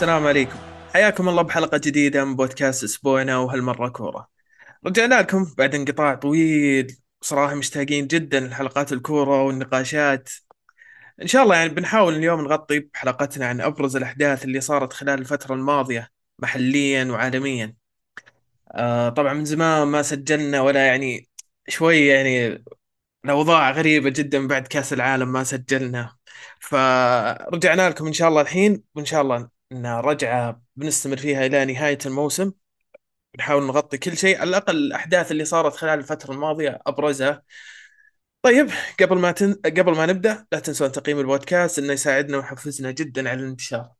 السلام عليكم. حياكم الله بحلقة جديدة من بودكاست أسبوعنا وهالمرة كورة. رجعنا لكم بعد انقطاع طويل صراحة مشتاقين جدا لحلقات الكورة والنقاشات. إن شاء الله يعني بنحاول اليوم نغطي بحلقتنا عن أبرز الأحداث اللي صارت خلال الفترة الماضية محليا وعالميا. آه طبعا من زمان ما سجلنا ولا يعني شوي يعني الأوضاع غريبة جدا بعد كأس العالم ما سجلنا. فرجعنا لكم إن شاء الله الحين وإن شاء الله إن رجعة بنستمر فيها إلى نهاية الموسم. بنحاول نغطي كل شيء. على الأقل الأحداث اللي صارت خلال الفترة الماضية أبرزها. طيب قبل ما تن... قبل ما نبدأ لا تنسون تقييم البودكاست إنه يساعدنا ويحفزنا جدا على الانتشار.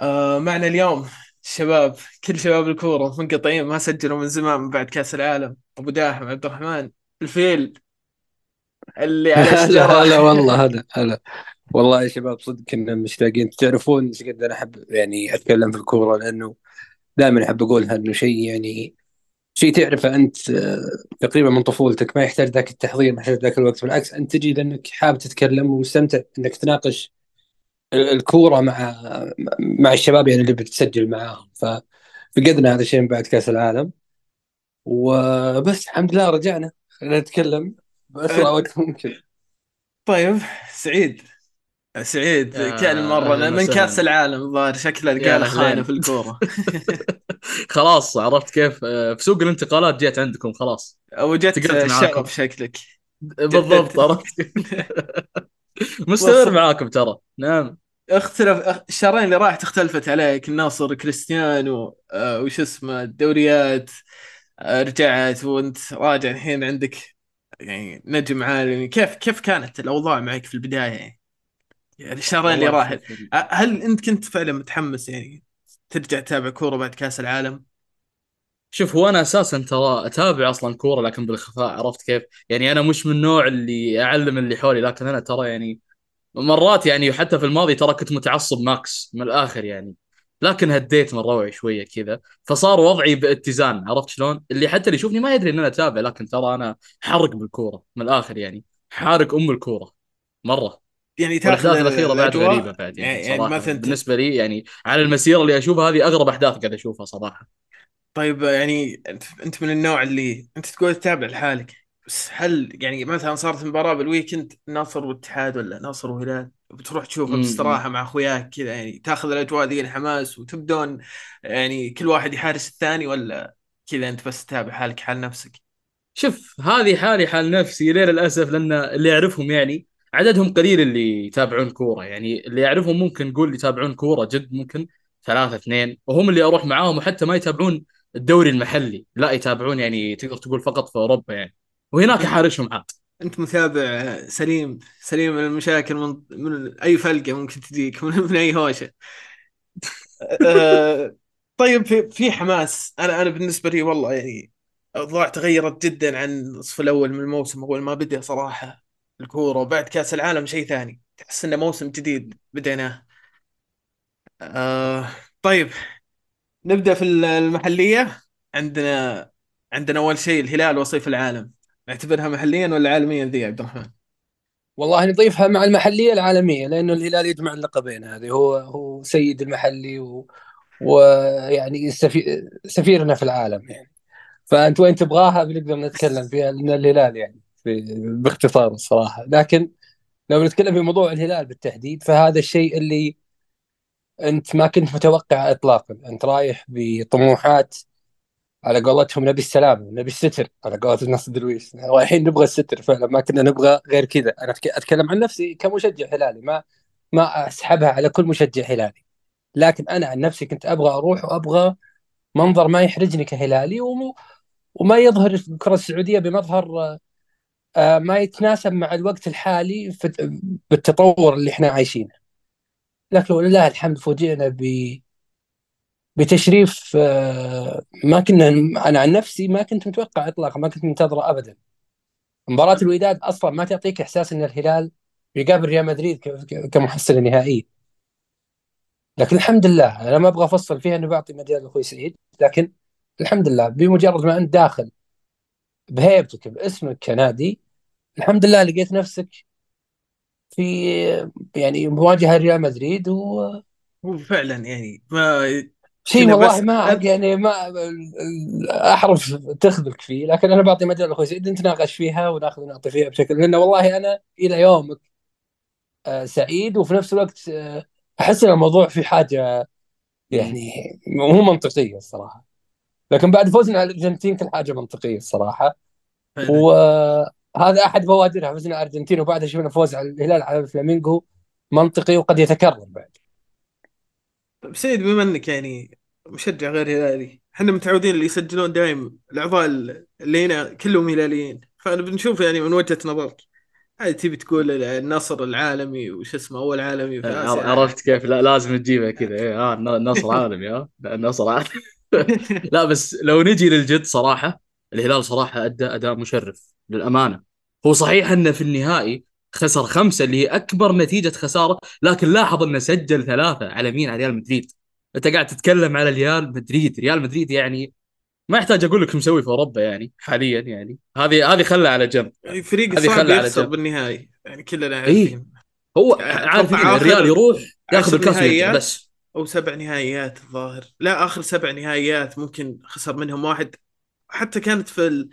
آه معنا اليوم الشباب كل شباب الكورة منقطعين ما سجلوا من زمان من بعد كأس العالم. أبو داحم عبد الرحمن الفيل اللي على هلا والله هلا هلا. والله يا شباب صدق كنا مشتاقين تعرفون إيش قد أنا أحب يعني أتكلم في الكورة لأنه دائما أحب أقولها إنه شيء يعني شيء تعرفه أنت آه، تقريبا من طفولتك. ما يحتاج ذاك التحضير ما يحتاج ذاك الوقت. بالعكس أنت تجي لأنك حابب تتكلم ومستمتع إنك تناقش ال- الكورة مع مع الشباب يعني اللي بتسجل معاهم. ففقدنا هذا الشيء من بعد كأس العالم. وبس الحمد لله رجعنا نتكلم بأسرع أه، وقت ممكن. طيب سعيد. سعيد يا كأن مرة أهلا من وسهلا. العالم الظاهر شكله خانة أهلين في الكورة. خلاص عرفت كيف. آه، في سوق الانتقالات جيت عندكم خلاص. معاكم. الشغف شكلك بالضبط جددت عرفت. مستمر معاكم ترى. نعم. اختلف اخ- الشهرين اللي راحت اختلفت عليك النصر كريستيانو آه، وش اسمه الدوريات آه، رجعت وانت راجع الحين عندك يعني نجم عالمي. كيف كيف كانت الأوضاع معك في البداية؟ يعني يعني الشهرين اللي راحت هل أنت كنت فعلا متحمس يعني ترجع تتابع كورة بعد كأس العالم؟ شوف هو أنا أساسا ترى أتابع أصلا كورة لكن بالخفاء عرفت كيف؟ يعني أنا مش من النوع اللي أعلم اللي حولي لكن أنا ترى يعني مرات يعني حتى في الماضي ترى كنت متعصب ماكس من الآخر يعني لكن هديت من روعي شوية كذا فصار وضعي باتزان عرفت شلون؟ اللي حتى اللي يشوفني ما يدري إن أنا أتابع لكن ترى أنا حرق بالكورة من الآخر يعني حارق أم الكورة مرة يعني تاخذ والاحداث الأخيرة بعد غريبة بعد يعني, يعني صراحة. مثلا بالنسبة لي يعني على المسيره اللي اشوفها هذه أغرب أحداث قاعد أشوفها صراحة. طيب يعني أنت من النوع اللي أنت تقول تتابع لحالك بس هل يعني مثلا صارت مباراة بالويكند نصر واتحاد ولا نصر وهلال؟ بتروح تشوفها باستراحة مع أخوياك كذا يعني تاخذ الأجواء ذي الحماس وتبدون يعني كل واحد يحارس الثاني ولا كذا أنت بس تتابع حالك حال نفسك؟ شوف هذه حالي حال نفسي ليه للأسف لأن اللي أعرفهم يعني عددهم قليل اللي يتابعون كورة. يعني اللي اعرفهم ممكن نقول يتابعون كورة جد ممكن ثلاثة اثنين. وهم اللي أروح معاهم وحتى ما يتابعون الدوري المحلي. لا يتابعون يعني تقدر تقول فقط في أوروبا يعني. وهناك احارشهم عاد. أنت متابع سليم سليم من المشاكل من, من أي فلقة ممكن تجيك من, من أي هوشة. أه طيب في في حماس. أنا أنا بالنسبة لي والله يعني الاوضاع تغيرت جدا عن النصف الأول من الموسم أول ما بدأ صراحة. الكورة وبعد كأس العالم شيء ثاني. تحس إنه موسم جديد بديناه. أه طيب نبدأ في المحلية. عندنا عندنا أول شيء الهلال وصيف العالم. نعتبرها محليا ولا عالميا ذي يا عبد الرحمن؟ والله نضيفها مع المحلية العالمية لأنه الهلال يجمع اللقبين هذه. هو هو سيد المحلي و- ويعني سفي... سفيرنا في العالم يعني. فأنت وين تبغاها بنقدر نتكلم فيها لأن الهلال يعني. باختصار الصراحة. لكن لو نتكلم في موضوع الهلال بالتحديد فهذا الشيء اللي أنت ما كنت متوقع اطلاقا. أنت رايح بطموحات على قولتهم نبي السلام نبي الستر على قولة الناس درويش رايحين نبغى الستر فعلا ما كنا نبغى غير كذا. أنا أتكلم عن نفسي كمشجع هلالي ما ما أسحبها على كل مشجع هلالي. لكن أنا عن نفسي كنت أبغى أروح وأبغى منظر ما يحرجني كهلالي وم- وما يظهر الكرة السعودية بمظهر ما يتناسب مع الوقت الحالي بالتطور اللي إحنا عايشينه. لكن ولله الحمد فوجئنا ب بتشريف آه، ما كنا أنا عن نفسي ما كنت متوقع اطلاقا ما كنت منتظرة ابدا. مباراة الوداد أصلا ما تعطيك إحساس إن الهلال يقابل ريال مدريد كمحصله نهائيه لكن الحمد لله أنا ما أبغى أفصل فيها انه بعطي مجال لأخوي سعيد لكن الحمد لله بمجرد ما أنت داخل بهيبتك باسمك كنادي الحمد لله لقيت نفسك في يعني مواجهه ريال مدريد و... هو فعلا يعني ما شيء والله ما يعني ما احرف تخذلك فيه لكن أنا بعطي مجال لأخوي سعيد نتناقش فيها ونأخذ ونعطي فيها بشكل لأنه والله أنا إلى يومك آه، سعيد وفي نفس الوقت آه، أحس إن الموضوع في حاجة يعني مو منطقية الصراحة لكن بعد فوزنا على الأرجنتين كل حاجة منطقية الصراحة فعلاً. وهذا أحد بوادرها فزنا الارجنتين وبعدها شفنا فوز على الهلال على الفلامينغو منطقي وقد يتكرر بعد. طيب سيد بما إنك يعني مشجع غير هلالي إحنا متعودين اللي يسجلون دايم الأعضاء اللي هنا كلهم هلاليين. فأنا بنشوف يعني من وجهة نظرك هذه تبي تقول النصر العالمي وش اسمه أول عالمي في آسيا. عرفت كيف لا لازم تجيبها كذا. إيه، آه النصر عالمي آه لا، النصر عالمي. لا بس لو نجي للجد صراحة الهلال صراحة أدى أداء مشرف. للأمانة. هو صحيح أنه في النهائي خسر خمسة اللي هي أكبر نتيجة خسارة لكن لاحظ أنه سجل ثلاثة على مين؟ على ريال مدريد. أنت قاعد تتكلم على ريال مدريد. ريال مدريد يعني ما يحتاج أقول لك مسوي في أوروبا يعني حاليا يعني. هذه هذه خلها على جنب. فريق هذه صعب يخسر. بالنهائي. يعني كلنا إيه. عارفين. هو أتوقع عارفين آخر الريال يروح ياخذ الكاس بس. أو سبع نهائيات الظاهر. لا آخر سبع نهائيات ممكن خسر منهم واحد. حتى كانت في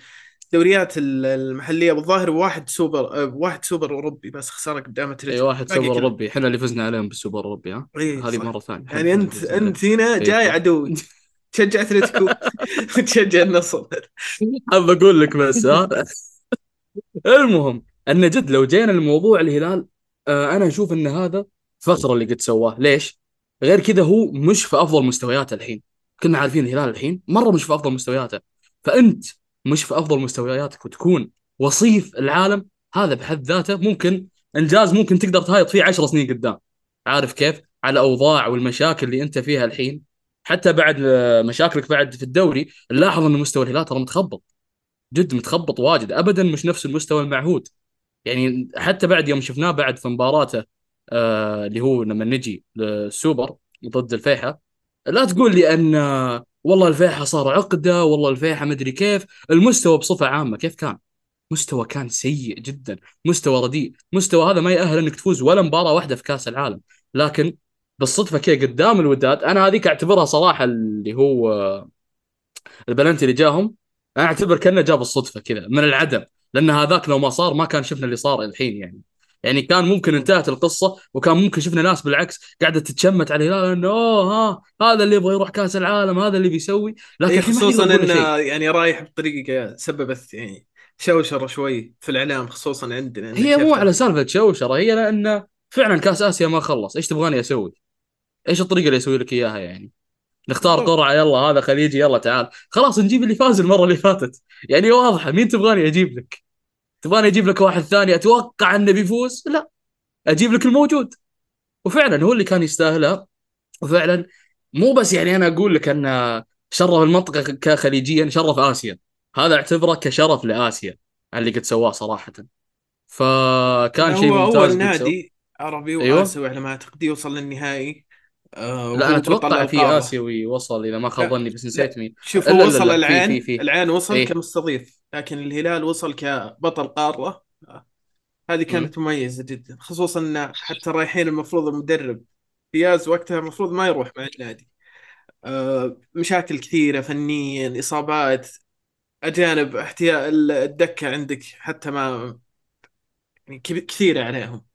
الدوريات ال- المحلية بالظاهر واحد سوبر آه، واحد سوبر أوروبي بس خساره قدام إي اتلتيكو واحد باقي سوبر. أوروبي. إحنا اللي فزنا عليهم بالسوبر الاوروبي ها؟ إيه، هذه. مرة ثانية. يعني انت. أنت هنا. جاي عدو. تشجع أتلتيكو. وتشجع النصر. حاب أقول لك بس ها؟ المهم أن جد لو جينا لموضوع الهلال آه أنا أشوف أن هذا فخر اللي قد سواه. ليش؟ غير كذا هو مش في أفضل مستوياته الحين. كنا عارفين الهلال الحين مرة مش في أفضل مستوياته. فأنت مش في أفضل مستوياتك وتكون وصيف العالم هذا بحد ذاته ممكن إنجاز ممكن تقدر تهايط فيه عشر سنين قدام. عارف كيف؟ على اوضاع والمشاكل اللي أنت فيها الحين. حتى بعد مشاكلك بعد في الدوري نلاحظ إن مستوى الهلال ترى متخبط. جد متخبط واجد. ابدا مش نفس المستوى المعهود. يعني حتى بعد يوم شفناه بعد في مباراته آه اللي هو لما نجي للسوبر ضد الفيحة لا تقول لي أن والله الفيحة صار عقدة والله الفيحة مدري كيف. المستوى بصفة عامة كيف كان؟ مستوى كان سيء جدا مستوى رديء. مستوى هذا ما يأهل إنك تفوز ولا مباراة واحدة في كأس العالم. لكن بالصدفة كذا قدام الوداد أنا هذيك أعتبرها صراحة اللي هو البلنتي اللي جاهم أنا أعتبر كأنه جاب الصدفة كذا من العدم. لأن هذاك لو ما صار ما كان شفنا اللي صار الحين يعني. يعني كان ممكن انتهت القصة وكان ممكن شفنا ناس بالعكس قاعدة تتشمت على الهلال انه اوه ها هذا اللي يبغى يروح كأس العالم هذا اللي بيسوي لكن إيه، خصوصا إنه. يعني رايح بطريقة سببت يعني شوشرة شوي في الإعلام خصوصا عندنا هي مو على سالفة شوشرة هي لأن فعلا كأس آسيا ما خلص إيش تبغاني أسوي؟ إيش الطريقة اللي أسوي لك إياها يعني؟ نختار. قرعة يلا هذا خليجي يلا تعال خلاص نجيب اللي فاز المرة اللي فاتت يعني واضحة مين تبغاني أجيب لك؟ تبغاني أجيب لك واحد ثاني أتوقع أنه بيفوز؟ لا أجيب لك الموجود وفعلا هو اللي كان يستاهلها وفعلا مو بس يعني أنا أقول لك أن شرف المنطقة كخليجيا شرف آسيا هذا أعتبره كشرف لآسيا اللي قد سواه صراحة فكان شيء هو ممتاز اول قد سواه. نادي عربي أيوه. واسيوي على ما اعتقد يوصل للنهائي آه لا أنا أتوقع في. اسيوي وصل اذا ما خاب ظني بس نسيت مين شوف هو وصل العين. العين وصل إيه. كمستضيف لكن الهلال وصل كبطل قارة هذه كانت مميزة جدا خصوصا إن حتى رايحين المفروض المدرب فياز وقتها المفروض ما يروح مع النادي. آه، مشاكل كثيرة فنيا إصابات أجانب احتياء الدكة عندك حتى ما يعني كثيرة عليهم.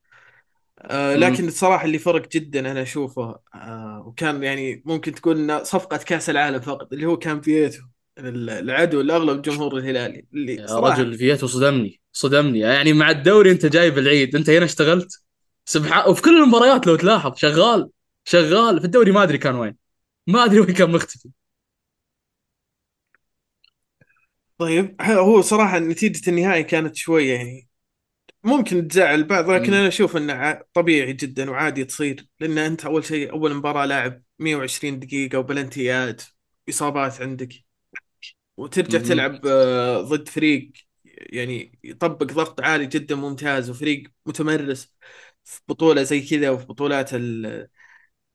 آه، لكن الصراحة اللي فرق جدا أنا أشوفه آه، وكان يعني ممكن تقول إنه صفقة كأس العالم فقط اللي هو كان فييتو العدو الأغلب الجمهور الهلالي اللي يا صراحة رجل فيتو صدمني صدمني. يعني مع الدوري أنت جايب العيد أنت هنا اشتغلت؟ سبحان وفي كل المباريات لو تلاحظ شغال شغال. في الدوري ما أدري كان وين ما أدري وين كان مختفي. طيب هو صراحة نتيجة النهائي كانت شوية يعني ممكن تزعل البعض لكن مم. أنا أشوف إنه ع- طبيعي جدا وعادي تصير لأن أنت أول شيء أول مباراة لاعب 120 دقيقة وبلنتيات إصابات عندك. وترجع مم. تلعب آه، ضد فريق يعني يطبق ضغط عالي جدا ممتاز وفريق متمرس في بطولة زي كذا وفي بطولات ال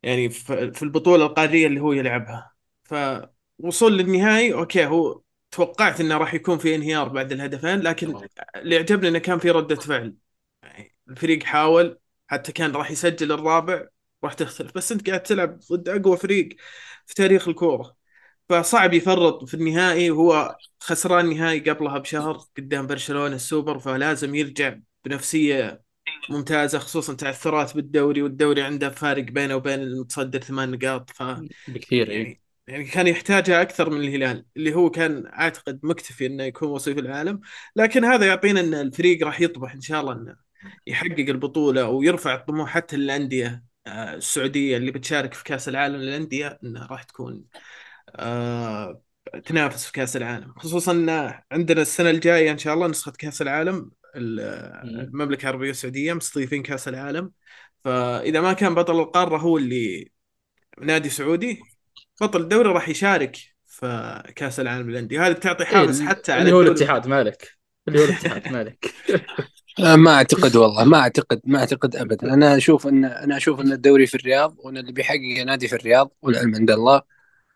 يعني في البطولة القارية اللي هو يلعبها. فوصول للنهائي أوكي هو توقعت إنه راح يكون في انهيار بعد الهدفين لكن اللي عجبني إنه كان في ردة فعل. يعني الفريق حاول حتى كان راح يسجل الرابع راح تختلف. بس أنت قاعد تلعب ضد أقوى فريق في تاريخ الكورة. فصعب يفرط في النهائي وهو خسران نهائي قبلها بشهر قدام برشلونة السوبر فلازم يرجع بنفسية ممتازة خصوصا تعثرات بالدوري والدوري عنده فارق بينه وبين المتصدر ثمان نقاط ف بكثير إيه. يعني يعني كان يحتاجها أكثر من الهلال اللي هو كان أعتقد مكتفي إنه يكون وصيف العالم لكن هذا يعطينا إن الفريق راح يطمح إن شاء الله إنه يحقق البطولة ويرفع الطموح حتى للانديه آه، السعودية اللي بتشارك في كأس العالم للأندية إنها راح تكون تنافس في كأس العالم خصوصا إن عندنا السنة الجاية إن شاء الله نسخة كأس العالم ال- المملكة العربية السعودية مستضيفين كأس العالم. فإذا ما كان بطل القارة هو اللي نادي سعودي بطل الدوري راح يشارك في كأس العالم للأندية. هذه بتعطي حافز إيه، حتى على اللي هو الدوري. الاتحاد مالك. اللي هو الاتحاد مالك. آه، ما أعتقد والله ما أعتقد ما أعتقد ابدا. أنا أشوف إن أنا أشوف إن الدوري في الرياض وإن اللي بيحقق نادي في الرياض والعلم عند الله.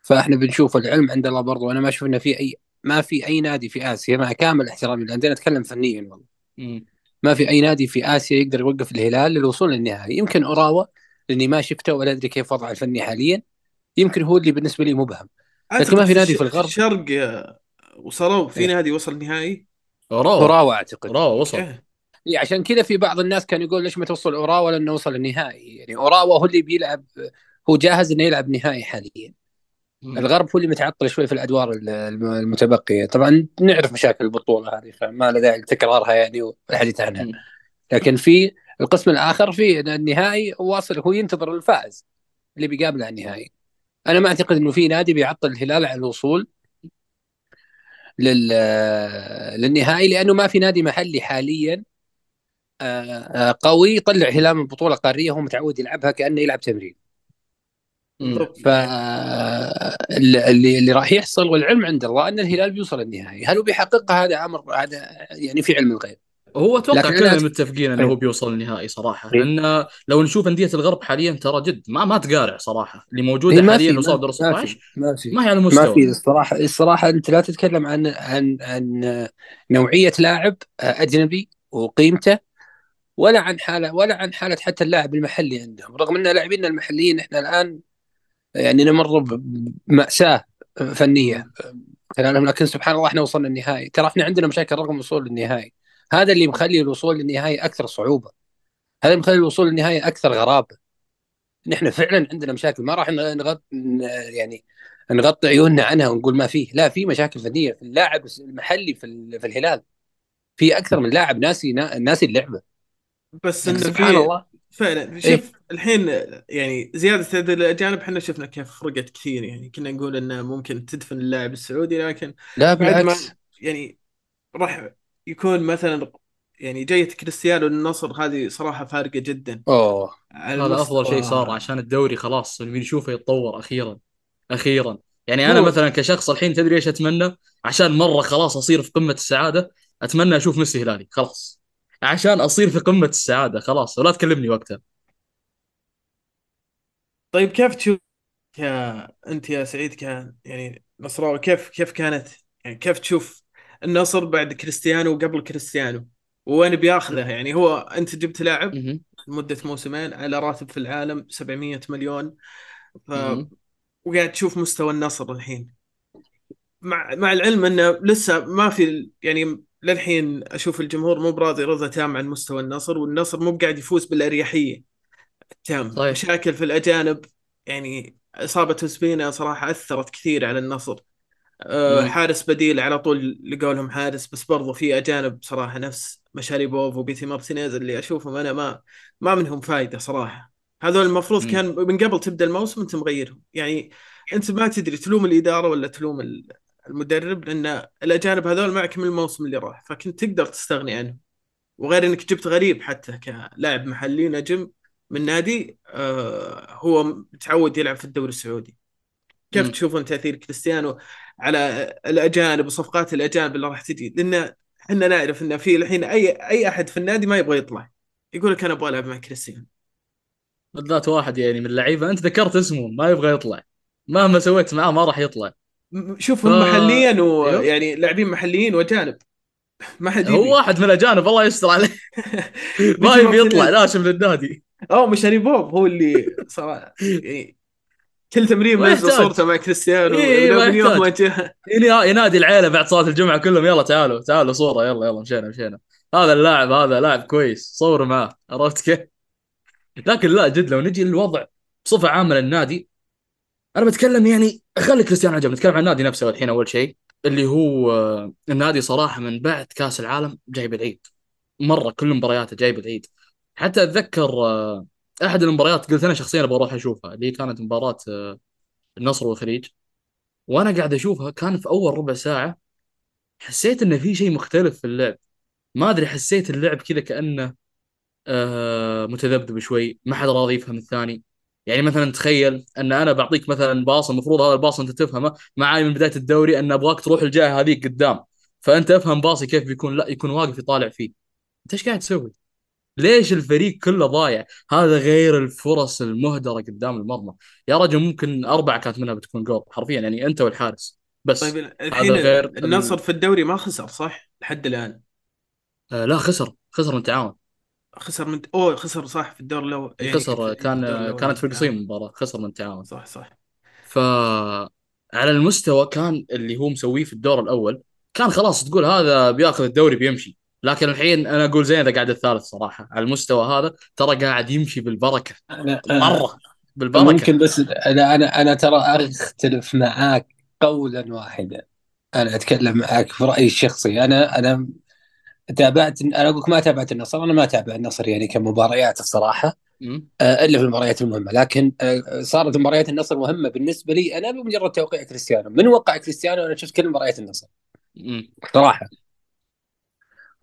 فاحنا بنشوف العلم عند الله برضو. أنا ما أشوف إنه في اي ما في أي نادي في آسيا مع كامل احترامي للانديه أتكلم فنيا والله. ما في أي نادي في آسيا يقدر يوقف الهلال للوصول للنهائي. يمكن أوراوا لأني ما شفته ولا أدري كيف وضعه الفني حاليا. يمكن هو اللي بالنسبة لي مبهم. لكن ما في نادي في الغرب. الشرق وصلوا؟ في إيه. نادي وصل نهائي أوراوا. أوراوا أعتقد. أوراوا وصل. إيه. إيه، عشان كذا في بعض الناس كان يقول ليش ما توصل أوراوا لأنه وصل النهائي. يعني أوراوا هو اللي بيلعب هو جاهز إنه يلعب نهائي حاليا. الغرب هو اللي متعطل شوي في الأدوار الم- المتبقية. طبعا نعرف مشاكل البطولة هذه فما له داعي لتكرارها يعني والحديث عنها. لكن في القسم الآخر في النهائي واصل هو ينتظر الفائز اللي بيقابله على النهائي. أنا ما أعتقد إنه في نادي بيعطل الهلال عن الوصول لل للنهائي لأنه ما في نادي محلي حاليا آه، آه، قوي يطلع الهلال من بطولة قارية هو متعود يلعبها كأنه يلعب تمرين. فاللي اللي راح يحصل والعلم عند الله أن الهلال بيوصل النهائي. هل هو بيحققها هذا أمر هذا يعني في علم الغيب. هو أتوقع كلنا أنا- متفقين أنه إيه. هو بيوصل النهائي صراحة. إيه. لأن لو نشوف أندية الغرب حاليا ترى جد ما ما تقارع صراحة. اللي موجودة إيه، ما حاليا في وصل ما, دور ما 16 في ما في. ما هي على ما المستوى. في. الصراحه الصراحة أنت لا تتكلم عن عن عن نوعية لاعب أجنبي وقيمته ولا عن حاله ولا عن حالة حتى اللاعب المحلي عندهم. رغم أن لاعبينا المحليين إحنا الآن يعني نمر بمأساة فنية. خلالهم لكن سبحان الله إحنا وصلنا النهائي. ترى إحنا عندنا مشاكل رغم الوصول للنهائي. هذا اللي مخلي الوصول للنهائي أكثر صعوبة. هذا اللي مخلي الوصول للنهائي أكثر غرابة. نحن فعلا عندنا مشاكل. ما راح نغطي يعني نغطي عيوننا عنها ونقول ما فيه. لا في مشاكل فنية في اللاعب المحلي في, في الهلال. في أكثر من لاعب ناسي ناسي اللعبة. بس إنه سبحان الله. فعلا. شوف الحين يعني زيادة عدد الاجانب إحنا شفنا كيف فرقت كثير يعني كنا نقول إنه ممكن تدفن اللاعب السعودي لكن لا بعد ما بالعكس. يعني راح يكون مثلا يعني جاية كريستيانو للنصر هذه صراحة فارقة جدا. أوه. هذا أفضل شيء صار عشان الدوري خلاص اللي بنشوفه يتطور أخيرا أخيرا. يعني أنا هو- مثلا كشخص الحين تدري إيش أتمنى؟ عشان مرة خلاص أصير في قمة السعادة أتمنى أشوف ميسي هلالي خلاص. عشان أصير في قمة السعادة خلاص. ولا تكلمني وقتها. طيب كيف تشوف يا انت يا سعيد كان يعني نصراوي كيف كيف كانت؟ يعني كيف تشوف النصر بعد كريستيانو وقبل كريستيانو؟ وين بياخذه؟ يعني هو انت جبت لاعب. لمدة موسمين على راتب في العالم 700 مليون. ف... وقاعد تشوف مستوى النصر الحين. مع مع العلم إنه لسه ما في يعني للحين أشوف الجمهور مو براضي رضا تام عن مستوى النصر والنصر مو قاعد يفوز بالأريحية. التام صحيح. مشاكل في الأجانب يعني إصابة سبينا صراحة أثرت كثير على النصر أه مم. حارس بديل على طول لقولهم حارس بس برضو في أجانب صراحة نفس مشاريبوف وبيتي مارتينيز اللي أشوفهم أنا ما ما منهم فايدة صراحة هذول المفروض مم. كان من قبل تبدأ الموسم أنت مغيرهم يعني أنت ما تدري تلوم الإدارة ولا تلوم ال- المدرب لأن الأجانب هذول معك من الموسم اللي راح فكنت تقدر تستغني عنهم وغير إنك جبت غريب حتى كلاعب محلي نجم من نادي آه هو متعود يلعب في الدوري السعودي. كيف. تشوفون تأثير كريستيانو على الأجانب وصفقات الأجانب اللي راح تجي؟ لأن إحنا نعرف إن في الحين أي أي أحد في النادي ما يبغى يطلع. يقول لك أنا أبغى ألعب مع كريستيانو. بالذات واحد يعني من اللعيبة. أنت ذكرت اسمه ما يبغى يطلع. مهما سويت معاه ما راح يطلع. شوف ف- محليا أيوه. ويعني لاعبين محليين وأجانب. ما حد هو واحد من الأجانب الله يستر عليه. ما يبي يطلع. ناشم للنادي. أو مشاري بوب هو اللي صراحة يعني كل تمرين ما منزل. صورته مع كريستيانو إيه، من يوم ما. جاء ينادي العيلة بعد صلاة الجمعة كلهم يلا تعالوا تعالوا صورة يلا يلا مشينا مشينا هذا اللاعب هذا لاعب كويس صوروا معاه عرفت كيف؟ لكن لا جد لو نجي للوضع بصفة عامة للنادي أنا بتكلم يعني خلي كريستيانو عجب نتكلم عن النادي نفسه الحين أول شيء اللي هو آه، النادي صراحة من بعد كأس العالم جايب العيد مرة كل مبارياته جايب العيد حتى أتذكر آه، أحد المباريات قلت أنا شخصيا بروح أشوفها اللي كانت مباراة آه، النصر والخليج. وأنا قاعد أشوفها كان في أول ربع ساعة حسيت انه في شيء مختلف في اللعب. ما أدري حسيت اللعب كذا كأنه آه متذبذب شوي ما حد راضي يفهم الثاني. يعني مثلا تخيل إن أنا بعطيك مثلا باص المفروض هذا الباص أنت تفهمه معاي من بداية الدوري إن أبغاك تروح الجهه هذيك قدام. فأنت أفهم باصي كيف بيكون لا يكون واقف يطالع فيه. أنت إيش قاعد تسوي؟ ليش الفريق كله ضايع؟ هذا غير الفرص المهدرة قدام المرمى. يا رجل ممكن أربعة كانت منها بتكون جول حرفيا يعني أنت والحارس. بس طيب الحين غير- النصر في الدوري ما خسر صح؟ لحد الآن. آه لا خسر. خسر من التعاون خسر من أوه خسر صح في الدور الأول. يعني خسر. كان كانت في القصيم المباراة. خسر من التعاون صح صح. ف على المستوى كان اللي هو مسويه في الدور الأول كان خلاص تقول هذا بياخذ الدوري بيمشي. لكن الحين أنا أقول زين إذا قاعد الثالث صراحة. على المستوى هذا ترى قاعد يمشي بالبركة. مرة بالبركة. ممكن بس أنا أنا أنا ترى أختلف معاك قولا واحدا. أنا أتكلم معاك في رأيي الشخصي. أنا أنا تابعت أنا أقول لك ما تابعت النصر. أنا ما أتابع النصر يعني كمباريات الصراحة. آه، إلا في المباريات المهمة. لكن آه، صارت مباريات النصر مهمة بالنسبة لي. أنا بمجرد توقيع كريستيانو. من وقع كريستيانو؟ أنا شفت كل مباريات النصر. صراحة.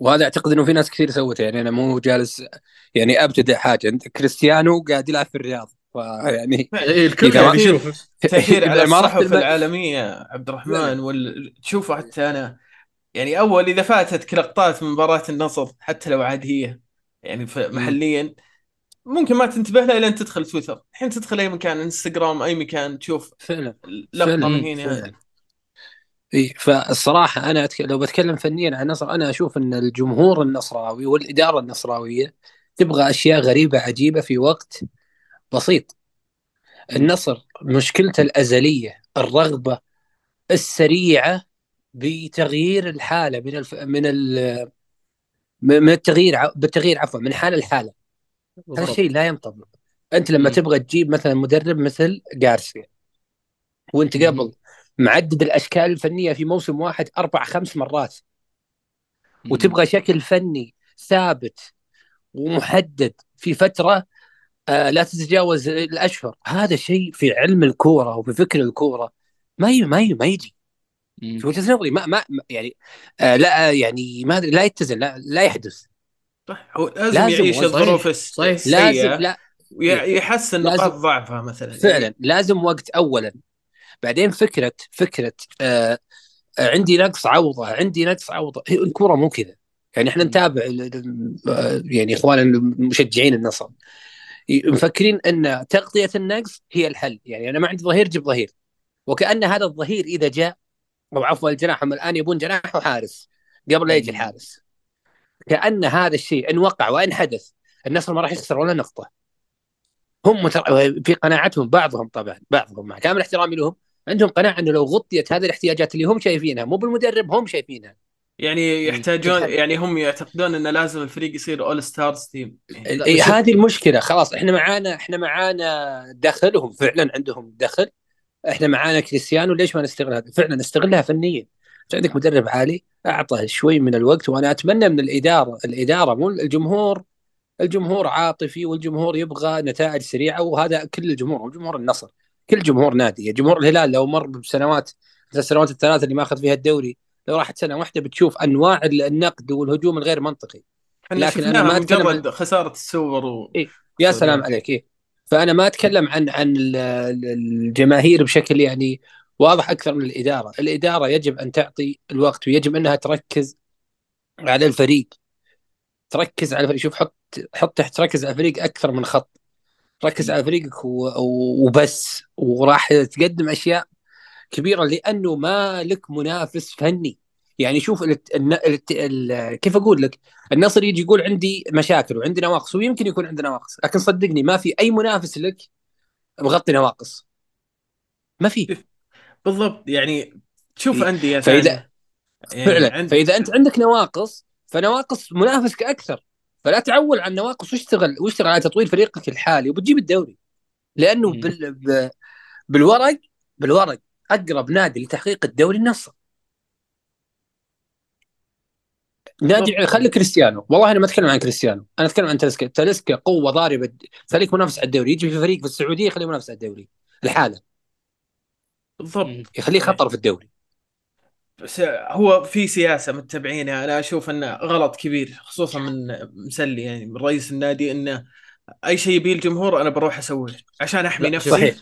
وهذا أعتقد إنه في ناس كثير سوته يعني أنا مو جالس يعني ابتدع حاجة. كريستيانو قاعد يلعب في الرياض فيعني إيه، الكل قاعد يشوف. تأثير على الصحف الم- العالمية عبد الرحمن. تشوفه حتى أنا يعني أول إذا فاتتك لقطات من مباراة النصر حتى لو عادية يعني محليا ممكن ما تنتبه لها إلا أن تدخل تويتر. الحين تدخل أي مكان إنستغرام أي مكان تشوف فعلا فعلا من هنا. إيه فالصراحة أنا أتك... لو بتكلم فنيا عن النصر أنا أشوف أن الجمهور النصراوي والإدارة النصراوية تبغى أشياء غريبة عجيبة في وقت بسيط النصر مشكلته الأزلية الرغبة السريعة بتغيير الحالة من الف... من ال... من التغيير. بالتغيير عفوا من حالة لحالة هذا. الشيء لا ينطبق أنت لما مم. تبغى تجيب مثلا مدرب مثل جارسيا وأنت مم. قبل معدد الأشكال الفنية في موسم واحد أربع خمس مرات. وتبغى شكل فني ثابت ومحدد في فترة آه لا تتجاوز الأشهر. هذا شيء في علم الكورة وفي فكر الكورة ما ي... ما ي... ما يجي. في وجهة نظري ما ما يعني آه لا يعني ما لا يتزن لا, لا يحدث. صح هو لازم, لازم يعيش. الظروف الس- صحيح. السيئة لازم لا. ويحسن نقاط ضعفها مثلا. فعلا. لازم وقت اولا. بعدين فكره فكرة آه عندي نقص عوضة عندي نقص عوضة. هي الكورة مو كذا. يعني إحنا. نتابع آه، يعني إخواننا المشجعين النصر. مفكرين إن تغطية النقص هي الحل. يعني أنا ما عندي ظهير جيب ظهير. وكأن هذا الظهير إذا جاء أو عفوا الجناح هم الآن يبون جناح وحارس قبل لا يجي. الحارس. كأن هذا الشيء إن وقع وإن حدث النصر ما راح يخسر ولا نقطة. هم متر... في قناعتهم بعضهم طبعا بعضهم مع كامل احترامي لهم عندهم قناعة إنه لو غطيت هذه الاحتياجات اللي هم شايفينها مو بالمدرب هم شايفينها. يعني يحتاجون. يعني هم يعتقدون انه لازم الفريق يصير all stars team يعني إيه هذه المشكلة خلاص إحنا معانا إحنا معانا دخل وهم فعلا عندهم دخل. إحنا معانا كريستيانو ليش ما نستغل هذا فعلا نستغلها فنيا. إنت عندك مدرب عالي أعطه شوي من الوقت وأنا أتمنى من الاداره الإدارة مو الجمهور الجمهور عاطفي والجمهور يبغى نتائج سريعة وهذا كل الجمهور وجمهور النصر. كل جمهور نادي جمهور الهلال لو مر بسنوات السنوات الثلاثة اللي ماخذ فيها الدوري لو راحت سنة واحدة بتشوف أنواع النقد والهجوم الغير منطقي. لكن شفناها ما أتكلم مجرد خسارة السوبر و... إيه. يا سلام عليك إيه؟ فأنا ما أتكلم عن عن ال- ال- الجماهير بشكل يعني واضح أكثر من الإدارة، الإدارة يجب أن تعطي الوقت ويجب أنها تركز على الفريق. تركز على الفريق. شوف حط حط تحت ركز على الفريق أكثر من خط. ركز على فريقك وبس. وراح تقدم أشياء كبيرة لأنه ما لك منافس فني. يعني شوف الت... الت... ال... كيف أقول لك؟ النصر يجي يقول عندي مشاكل وعندي نواقص ويمكن يكون عنده نواقص لكن صدقني ما في أي منافس لك مغطي نواقص. ما في. بالضبط. يعني تشوف إيه. أندية ثانية. يعني فعلا عند- فإذا أنت عندك نواقص فنواقص منافسك أكثر. فلا تعول على النواقص واشتغل واشتغل على تطوير فريقك الحالي وبتجيب الدوري. لأنه. بال... ب... بالورق بالورق أقرب نادي لتحقيق الدوري النصر. نادي. خلي كريستيانو. والله أنا ما أتكلم عن كريستيانو. أنا أتكلم عن تلسكا تلسكا قوة ضاربة خليك منافس على الدوري. يجي في فريق في السعودية يخليه منافس على الدوري. الحالة. بالضبط. يخليه خطر في الدوري. هو في سياسة متبعينها أنا أشوف إنه غلط كبير خصوصا من مسلي يعني من رئيس النادي إنه أي شيء يبيه الجمهور أنا بروح أسويه عشان أحمي نفسي. صحيح.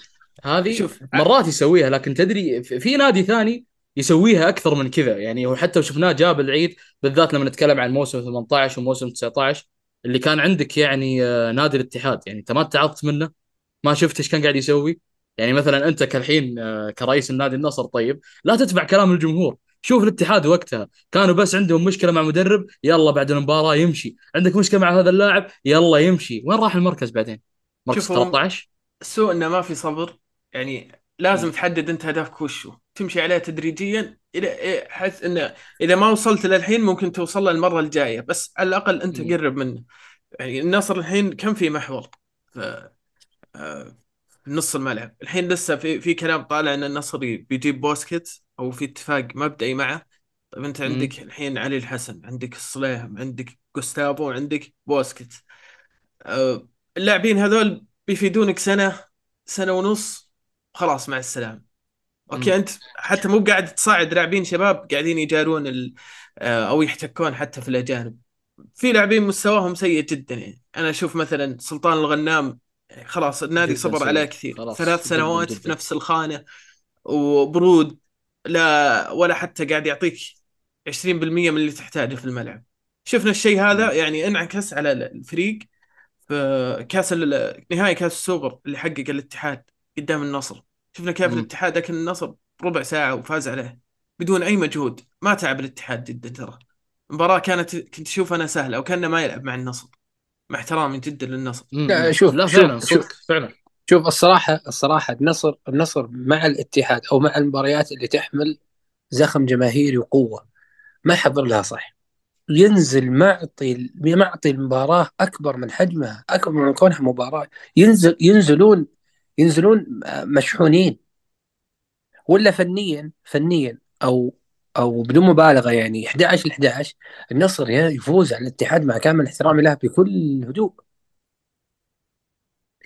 هذه شوف مرات يسويها لكن تدري في نادي ثاني يسويها أكثر من كذا يعني هو حتى شفناه جاب العيد بالذات لما نتكلم عن موسم 18 وموسم 19 اللي كان عندك يعني آه، نادي الاتحاد يعني أنت ما تعظت منه ما شفت إيش كان قاعد يسوي. يعني مثلا أنت كالحين آه، كرئيس النادي النصر طيب لا تتبع كلام الجمهور. شوف الاتحاد وقتها كانوا بس عندهم مشكلة مع مدرب يلا بعد المباراة يمشي. عندك مشكلة مع هذا اللاعب يلا يمشي. وين راح المركز بعدين؟ مركز شوف هو- 13 السوء إنه ما في صبر. يعني لازم تحدد أنت هدفك وشو تمشي عليه تدريجيا إلى حيث إنه إذا ما وصلت للحين ممكن توصل له المرة الجاية. بس على الأقل أنت. قرب منه. يعني النصر الحين كم في محور؟ في آه، نص الملعب. الحين لسه في في كلام طالع إن النصر بيجيب بوسكيتس أو في اتفاق مبدئي معه طيب أنت. عندك الحين علي الحسن عندك الصليهم عندك جوستافو عندك بوسكيتس آه، اللاعبين هذول بيفيدونك سنة سنة ونص خلاص مع السلامة Okay. أنت حتى مو قاعد تصعد لاعبين شباب قاعدين يجارون ال... آه، أو يحتكون حتى في الأجانب في لاعبين مستواهم سيء جدا يعني أنا أشوف مثلا سلطان الغنام خلاص النادي صبر. عليه كثير ثلاث سنوات جداً. في نفس الخانة وبرود لا ولا حتى قاعد يعطيك 20% من اللي تحتاجه في الملعب شفنا الشيء هذا. يعني انعكس على الفريق في كاس ال- نهائي كاس السوبر اللي حقق الاتحاد قدام النصر شفنا كيف. الاتحاد اكل النصر ربع ساعة وفاز عليه بدون أي مجهود ما تعب الاتحاد جدا ترى المباراة كانت كنت اشوفها أنا سهلة وكأنه ما يلعب مع النصر مع احترامي جدا للنصر. لا، شوف- لا شوف- فعلا شوف. صدق فعلا شوف الصراحة الصراحة النصر النصر مع الاتحاد أو مع المباريات اللي تحمل زخم جماهيري وقوة ما يحضر لها صح. ينزل معطي معطي المباراة أكبر من حجمها أكبر من كونها مباراة. ينزل ينزلون ينزلون مشحونين. ولا فنيا فنيا أو أو بدون مبالغة يعني 11 ل 11 النصر يفوز على الاتحاد مع كامل احترامي له بكل هدوء.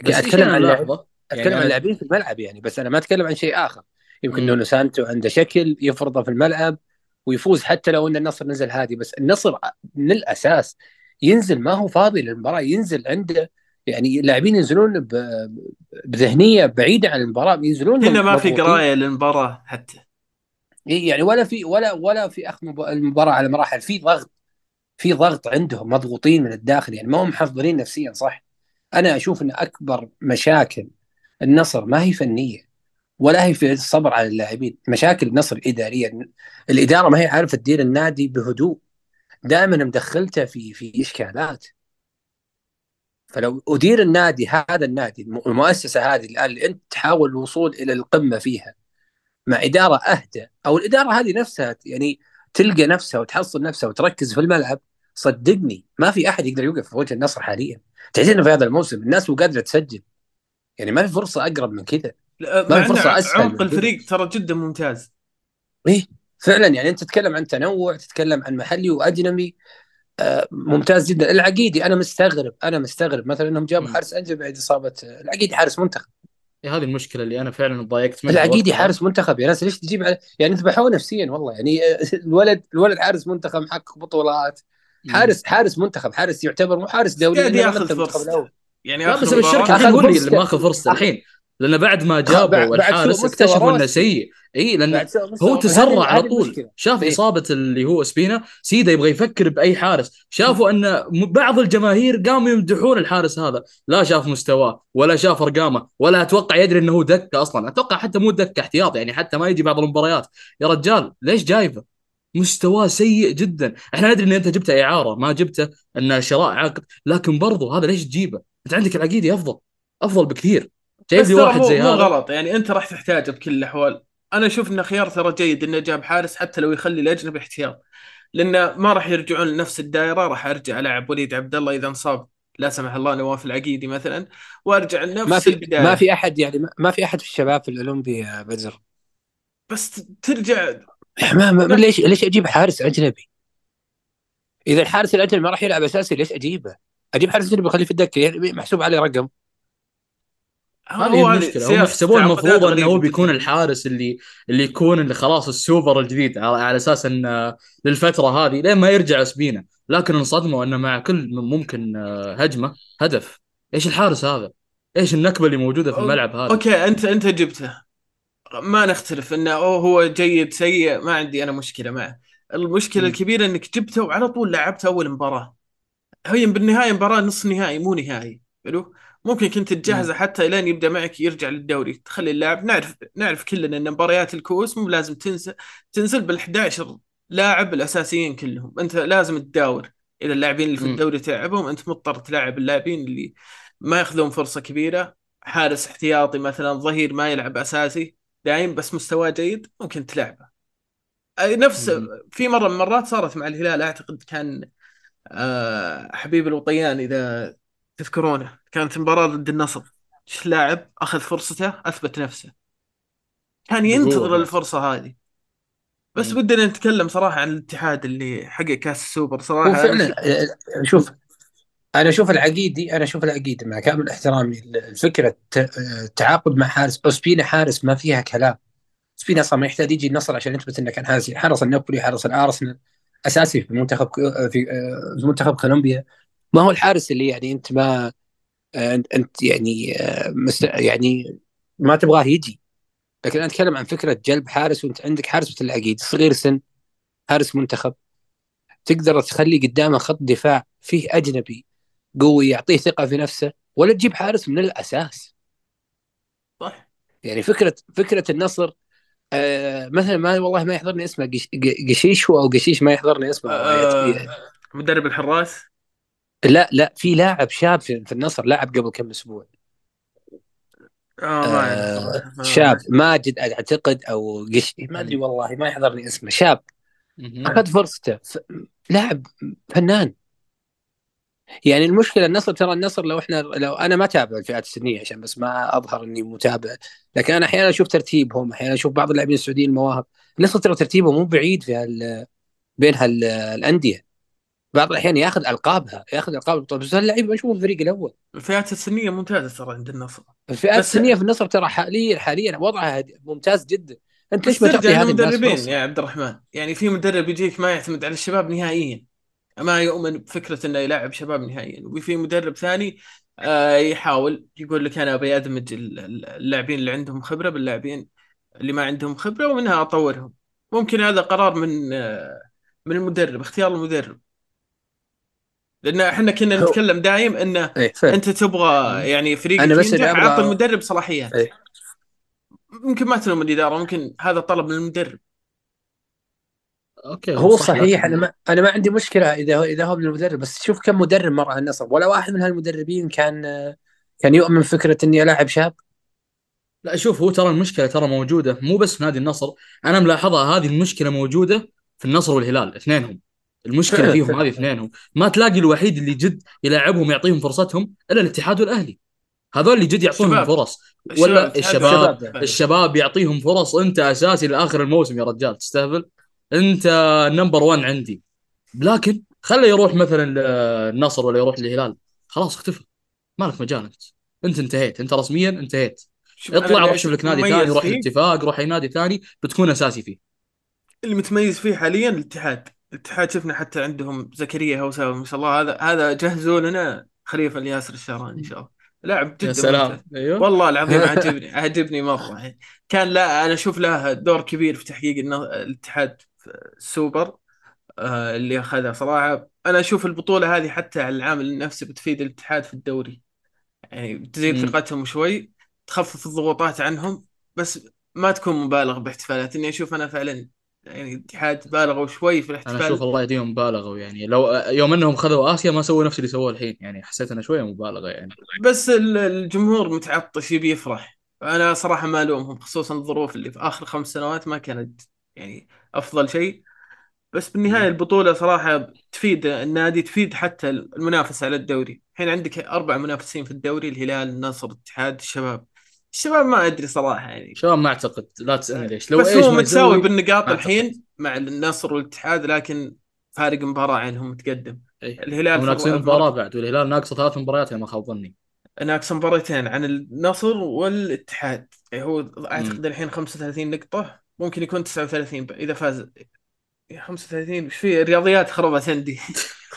أتكلم شيء عن لاعب نلاحظه أتكلم يعني عن لاعبين في الملعب يعني بس أنا ما أتكلم عن شيء آخر يمكن. نونو سانتو عنده شكل يفرضه في الملعب ويفوز حتى لو إن النصر نزل هادي بس النصر من الأساس ينزل ما هو فاضي للمباراة ينزل عنده يعني اللاعبين ينزلون ب- بذهنية بعيدة عن المباراة ينزلون هنا ما في مضغوطين. قراية للمباراة حتى إيه يعني ولا في ولا ولا في أخذ مب- المباراة على مراحل في ضغط في ضغط عندهم مضغوطين من الداخل يعني ما هم محضرين نفسيا صح أنا أشوف إن أكبر مشاكل النصر ما هي فنية ولا هي في الصبر على اللاعبين. مشاكل النصر اداريه الإدارة ما هي عارفة تدير النادي بهدوء. دائما مدخلته في في إشكالات. فلو أدير النادي هذا النادي الم- المؤسسة هذه الآن اللي أنت تحاول الوصول إلى القمة فيها مع إدارة أهدى أو الإدارة هذه نفسها يعني تلقى نفسها وتحصل نفسها وتركز في الملعب صدقني ما في أحد يقدر يوقف في وجه النصر حاليا تعرفين في هذا الموسم الناس مو قادرة تسجل يعني ما في فرصة أقرب من كذا ما في أسهل من عمق. الفريق ترى جدا ممتاز إيه فعلا يعني أنت تتكلم عن تنوع تتكلم عن محلي وأجنبي آه ممتاز جدا العقيدي أنا مستغرب أنا مستغرب مثلا إنهم جابوا. حارس انجل بعد إصابة العقيدي حارس منتخب هذه المشكلة اللي أنا فعلا تضايقت منها العقيدي. حارس منتخب يا ناس ليش تجيب على يعني ذبحوه نفسيا والله يعني آه، الولد الولد حارس منتخب محقق بطولات. حارس حارس منتخب حارس يعتبر مو حارس دولي قاعد ياخذ فرصة. الأول. يعني لا بس الشركة هو أخذ اللي فرصة. ماخذ فرصته الحين لأن بعد ما جابوا الحارس اكتشفوا إنه. سيء إي لأن. هو تسرع على طول. شاف إيه. إصابة اللي هو سبينا سيدا يبغى يفكر بأي حارس شافوا إن بعض الجماهير قاموا يمدحون الحارس هذا لا شاف مستواه ولا شاف أرقامه ولا أتوقع يدري إنه هو دكة أصلا أتوقع حتى مو دكة احتياط يعني حتى ما يجي بعض المباريات يا رجال ليش جايبه مستواه سيء جدا. إحنا ندري إن أنت جبته إعارة ما جبته انه شراء عقد لكن برضو هذا ليش تجيبه؟ أنت عندك العقيدي أفضل أفضل بكثير. جايب لي واحد مو, زي مو هذا. غلط يعني أنت راح تحتاجه بكل الأحوال. أنا أشوف انه خيار ترى جيد إنه جاب حارس حتى لو يخلي الأجنبي احتياط لأنه ما راح يرجعون لنفس الدائرة راح أرجع ألعب وليد عبد الله إذا انصاب. لا سمح الله نواف العقيدي مثلا وأرجع لنفس ما في البداية. ما في أحد يعني ما- ما في أحد في الشباب في الأولمبي يا بدر بس ترجع ما ما ما- ليش ليش أجيب حارس أجنبي؟ إذا الحارس الأجنبي ما راح يلعب أساسي ليش أجيبه؟ أجيب حارس أجنبي اخليه في الدكة يعني محسوب عليه رقم هذه المشكلة هم يحسبون المفروض إنه هو بيكون. الحارس اللي اللي يكون اللي خلاص السوبر الجديد على, على أساس انه للفترة هذه لين ما يرجع سبينا لكن انصدموا إنه مع كل ممكن آه، هجمة هدف إيش الحارس هذا؟ إيش النكبة اللي موجودة في الملعب هذا؟ okay انت أنت جبته ما نختلف إنه أوه هو جيد سيء ما عندي أنا مشكلة معه. المشكلة مم. الكبيرة إنك جبته وعلى طول لعبته أول مباراة. هي بالنهاية مباراة نص نهائي مو نهائي. حلو؟ ممكن كنت تجهزه حتى لين يبدأ معك يرجع للدوري. تخلي اللاعب نعرف نعرف كلنا إن مباريات الكؤوس مو لازم تنسى تنزل بال 11 لاعب الأساسيين كلهم. أنت لازم تداور إذا اللاعبين اللي في. الدوري تلعبهم أنت مضطر تلعب اللاعبين اللي ما يأخذون فرصة كبيرة. حارس احتياطي مثلا ظهير ما يلعب أساسي. دايم بس مستواه جيد ممكن تلعبه. نفس. في مرة من المرات صارت مع الهلال أعتقد كان آه، حبيب الوطيان إذا تذكرونه. كانت مباراة ضد النصر. لاعب أخذ فرصته أثبت نفسه. كان ينتظر. الفرصة هذه. بس مم. ودنا نتكلم صراحة عن الاتحاد اللي حقق كأس السوبر. هو صراحة أنا فعلا آه، شوف أنا أشوف العقيدي أنا أشوف العقيدي مع كامل احترامي الفكرة التعاقد مع حارس. اوسبينا حارس ما فيها كلام. اوسبينا أصلا ما يحتاج يجي النصر عشان يثبت إنه كان حارس حرس النابولي حرس الأرسنال أساسي في منتخب آه، في منتخب كولومبيا. ما هو الحارس اللي يعني أنت ما آه، انت يعني آه، يعني ما تبغاه يجي. لكن أنا أتكلم عن فكرة جلب حارس وأنت عندك حارس مثل العقيد صغير سن حارس منتخب. تقدر تخلي قدامه خط دفاع فيه أجنبي قوي يعطيه ثقة في نفسه ولا تجيب حارس من الأساس. صح. يعني فكرة فكرة النصر آه مثلا ما والله ما يحضرني اسمه قش- ق- قشيشو أو قشيش ما يحضرني اسمه آه، مدرب الحراس؟ لا لا في لاعب شاب في, في النصر لاعب قبل كم أسبوع. آه آه صراحة. ما- شاب ماجد أعتقد أو قش ما أدري والله ما يحضرني اسمه شاب. أخذ فرصته ف... لاعب فنان. يعني المشكلة النصر ترى النصر لو إحنا لو أنا ما اتابع الفئات السنية عشان بس ما أظهر إني متابع لكن أنا أحيانا أشوف ترتيبهم أحيانا أشوف بعض اللاعبين السعوديين المواهب. النصر ترى ترتيبه مو بعيد في هال... بين هال... الأندية. بعض الأحيان ياخذ ألقابها ياخذ ألقاب البطولة. بس هاللعيبه ما في الفريق الأول. الفئات السنية ممتازة ترى عند النصر. الفئات السنية في النصر ترى حاليا حاليا وضعها ممتاز جدا. أنت ليش ما تعطي هذه فرصه يا عبد الرحمن. يعني في مدرب يجيك ما يعتمد على الشباب نهائيا. ما يؤمن بفكرة إنه يلعب شباب نهائيا. وفي مدرب ثاني آه، يحاول يقول لك أنا أبي ادمج ال- ال- اللاعبين اللي عندهم خبرة باللاعبين اللي ما عندهم خبرة ومنها أطورهم. ممكن هذا قرار من آه، من المدرب اختيار المدرب. لأن إحنا كنا نتكلم دايم إنه إيه أنت تبغى يعني فريقك أنا بس أبغى- المدرب صلاحيات. إيه. ممكن ما تلوم الإدارة ممكن هذا طلب من المدرب. أوكي هو صح، صحيح. أنا ما أنا ما عندي مشكلة إذا هو إذا هو من المدرب بس شوف كم مدرب مر على النصر. ولا واحد من هالمدربين كان كان يؤمن فكره إني العب شاب. لا شوف هو ترى المشكلة ترى موجودة. مو بس في نادي النصر. أنا ملاحظها هذه المشكلة موجودة في النصر والهلال اثنينهم. المشكلة فيهم. هذه اثنينهم. ما تلاقي الوحيد اللي جد يلاعبهم يعطيهم فرصتهم إلا الاتحاد والأهلي. هذول اللي جد يعطونهم. فرص. ولا الشباب. الشباب الشباب. الشباب يعطيهم فرص. أنت أساسي لآخر الموسم يا رجال. تستهبل انت نمبر 1 عندي. لكن خله يروح مثلا النصر ولا يروح الهلال خلاص اختفى. ما لك مجال انت انت انتهيت. انت رسميا انتهيت. اطلع روح شوف لك نادي ثاني روح الاتفاق روح أي نادي ثاني بتكون أساسي فيه. اللي متميز فيه حاليا الاتحاد. الاتحاد شفنا حتى عندهم زكريا هوساوي ما شاء الله هذا هذا جهزوا لنا خليفة الياسر الشهراني إن شاء الله. لاعب جدا يا سلام. ممتاز. أيوه. والله العظيم عجبني عجبني مرة. كان لا أنا أشوف له دور كبير في تحقيق الاتحاد. السوبر آه، اللي أخذها. صراحة أنا أشوف البطولة هذه حتى على العامل النفسي بتفيد الاتحاد في الدوري. يعني بتزيد. ثقتهم شوي تخفف الضغوطات عنهم بس ما تكون مبالغ باحتفالات. إني أشوف أنا فعلا يعني الاتحاد بالغوا شوي في أنا أشوف الاحتفال الله يهديهم مبالغه يعني. لو يوم إنهم خذوا آسيا ما سووا نفس اللي سووه الحين. يعني حسيت انه شوية مبالغة يعني. بس ال- الجمهور متعطش يبي يفرح. أنا صراحة ما ألومهم خصوصا الظروف اللي في آخر خمس سنوات ما كانت يعني أفضل شيء. بس بالنهاية. البطولة صراحة تفيد النادي تفيد حتى المنافسة على الدوري. الحين عندك أربع منافسين في الدوري الهلال النصر الاتحاد الشباب. الشباب ما أدري صراحة يعني. شباب ما أعتقد. لا تسألني ليش. لو بس هو متساوي بالنقاط. الحين مع النصر والاتحاد لكن فارق مباراة عنهم متقدم إيه. الهلال ناقصين مباراة بعد والهلال ناقصة ثلاث مباريات ما خاب ظني. ناقص مباراتين عن النصر والاتحاد. يعني هو أعتقد الحين 35 نقطة. ممكن يكون 39 إذا فاز. يا 35 إيش في الرياضيات خربت عندي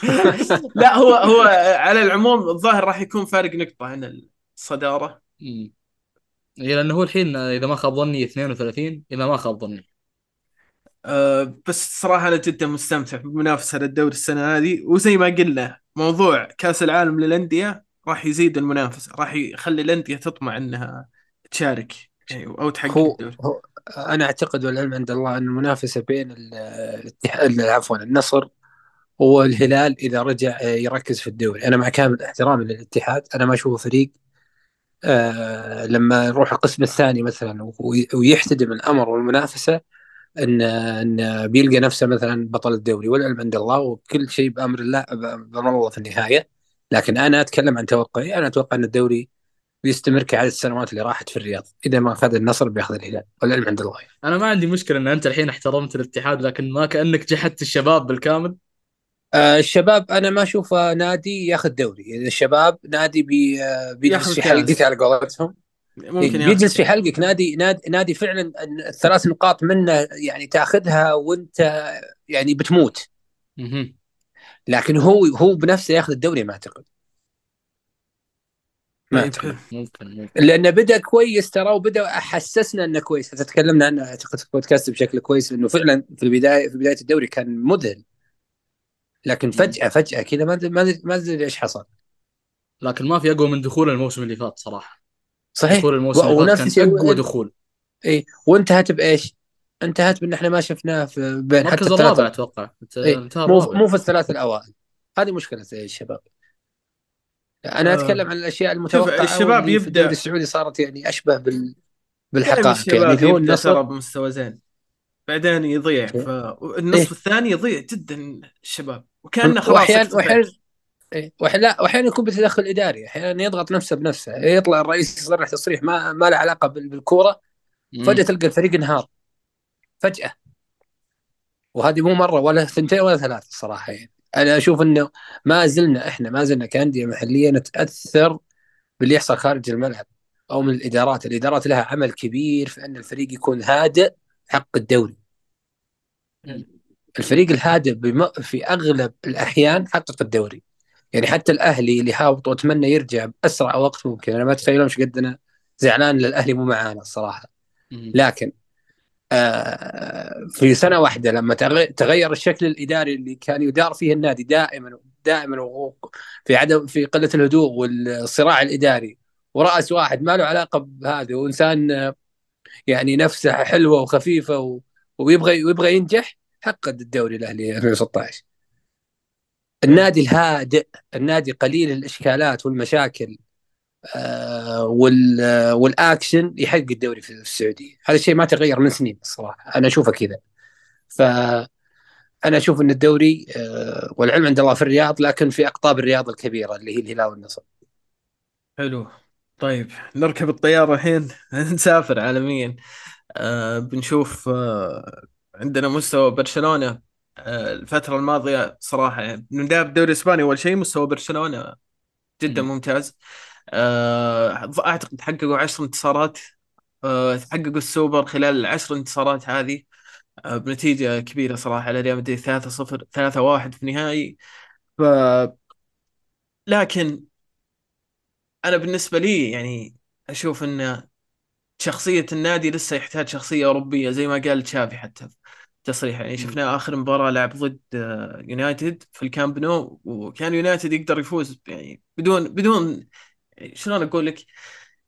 لا هو هو على العموم الظاهر راح يكون فارق نقطة عن الصدارة. امم إيه لأنه هو الحين إذا ما خاب ظني 32 إذا ما خاب ظني. أه بس صراحة أنا جدا مستمتع بالمنافسة على الدوري السنة هذه. وزي ما قلنا موضوع كأس العالم للأندية راح يزيد المنافسة راح يخلي الأندية تطمع أنها تشارك يعني أو تحقق هو, الدوري. هو أنا أعتقد والعلم عند الله أن المنافسة بين ال- الاتحاد عفوا النصر والهلال إذا رجع يركز في الدوري. أنا مع كامل احترامي للاتحاد. أنا ما أشوفه فريق آه لما يروح القسم الثاني مثلا وي- ويحتدم الأمر والمنافسة ان إن بيلقى نفسه مثلا بطل الدوري. والعلم عند الله وكل شيء بأمر الله بأمر الله في النهاية. لكن أنا أتكلم عن توقعي. أنا أتوقع أن الدوري بيستمر كعدد السنوات اللي راحت في الرياض. إذا ما اخذ النصر بياخذ الهلال والعلم عند الله. أنا ما عندي مشكلة إن أنت الحين احترمت الاتحاد لكن ما كأنك جحدت الشباب بالكامل. آه الشباب أنا ما اشوفه نادي ياخذ دوري. الشباب نادي بي آه بيجلس في. حلقك على قولتهم. ممكن بيجلس ياخذ في حلقك. نادي نادي نادي فعلا الثلاث نقاط منه يعني تاخذها وأنت يعني بتموت. لكن هو هو بنفسه ياخذ الدوري ما أعتقد. ممكن ممكن. لأنه بدأ كويس ترى وبدأ حسسنا إنه كويس. حتى تكلمنا عنه اعتقد في البودكاست بشكل كويس إنه فعلا في البداية في بداية الدوري كان مذهل. لكن فجأة فجأة كذا ما ما ما أدري إيش حصل. لكن ما في أقوى من دخول الموسم اللي فات صراحة. صحيح. دخول الموسم اللي ونفس فات كان أقوى دخول. اي وانتهت بإيش؟ انتهت بإن إحنا ما شفناه في بين حتى الرابع أتوقع. إيه، مو مو في الثلاث الأوائل. هذه مشكلة الشباب أنا آه. أتكلم عن الأشياء المتوقعة الشباب واللي في الدوري السعودي صارت يعني أشبه بال بالحقائق يعني اللي هو يبدأ النصر بمستوى زين بعدين يضيع. فالنصف إيه. الثاني يضيع جدا الشباب وكأنه خلاص واحيانا. واحيانا إيه، وأحيانا- وأحيانا يكون بتدخل اداري أحيانا يضغط نفسه بنفسه يطلع الرئيس يصرح تصريح ما ما له علاقة بال- بالكورة. فجأة تلقى الفريق انهار فجأة وهذه مو مرة ولا ثنتين ولا ثلاث الصراحه يعني أنا أشوف إنه ما زلنا إحنا ما زلنا كأندية محلية نتأثر باللي يحصل خارج الملعب أو من الإدارات، الإدارات لها عمل كبير في أن الفريق يكون هادئ حق الدوري. الفريق الهادئ بم... في أغلب الأحيان حقق الدوري. يعني حتى الأهلي اللي هابط وأتمنى يرجع بأسرع وقت ممكن، أنا ما اتخيل قد أنا زعلان للاهلي مو معانا الصراحة. لكن في سنة واحدة لما تغ- تغير الشكل الإداري اللي كان يدار فيه النادي دائما دائما في عدم في قلة الهدوء والصراع الإداري. ورأس واحد ما له علاقة بهذا وانسان آه، يعني نفسه حلوة وخفيفة ويبغى ويبغى ينجح حقق الدوري الأهلي 2016 النادي الهادئ النادي قليل الإشكالات والمشاكل. آه، وال آه، والاكشن يحقق الدوري في السعودية. هذا الشيء ما تغير من سنين الصراحة. أنا أشوفه كذا. ف أنا أشوف إن الدوري آه، والعلم عند الله في الرياض لكن في أقطاب الرياض الكبيرة اللي هي الهلال والنصر. حلو. طيب نركب الطيارة الحين. نسافر عالميا. آه بنشوف آه عندنا مستوى برشلونة. آه الفترة الماضية صراحة يعني نبدأ بالدوري الإسباني أول شيء مستوى برشلونة جدا مم. ممتاز. آه أعتقد حققوا عشر انتصارات آه حققوا السوبر خلال العشر انتصارات هذه آه بنتيجة كبيرة صراحة على ريال مدريد 3-0 3-1 في النهائي. ف لكن أنا بالنسبة لي يعني أشوف إن شخصية النادي لسه يحتاج شخصية أوروبية زي ما قال تشافي حتى تصريح يعني شفناه آخر مباراة لعب ضد يونايتد في الكامب نو وكان يونايتد يقدر يفوز يعني بدون بدون شلون أقول لك؟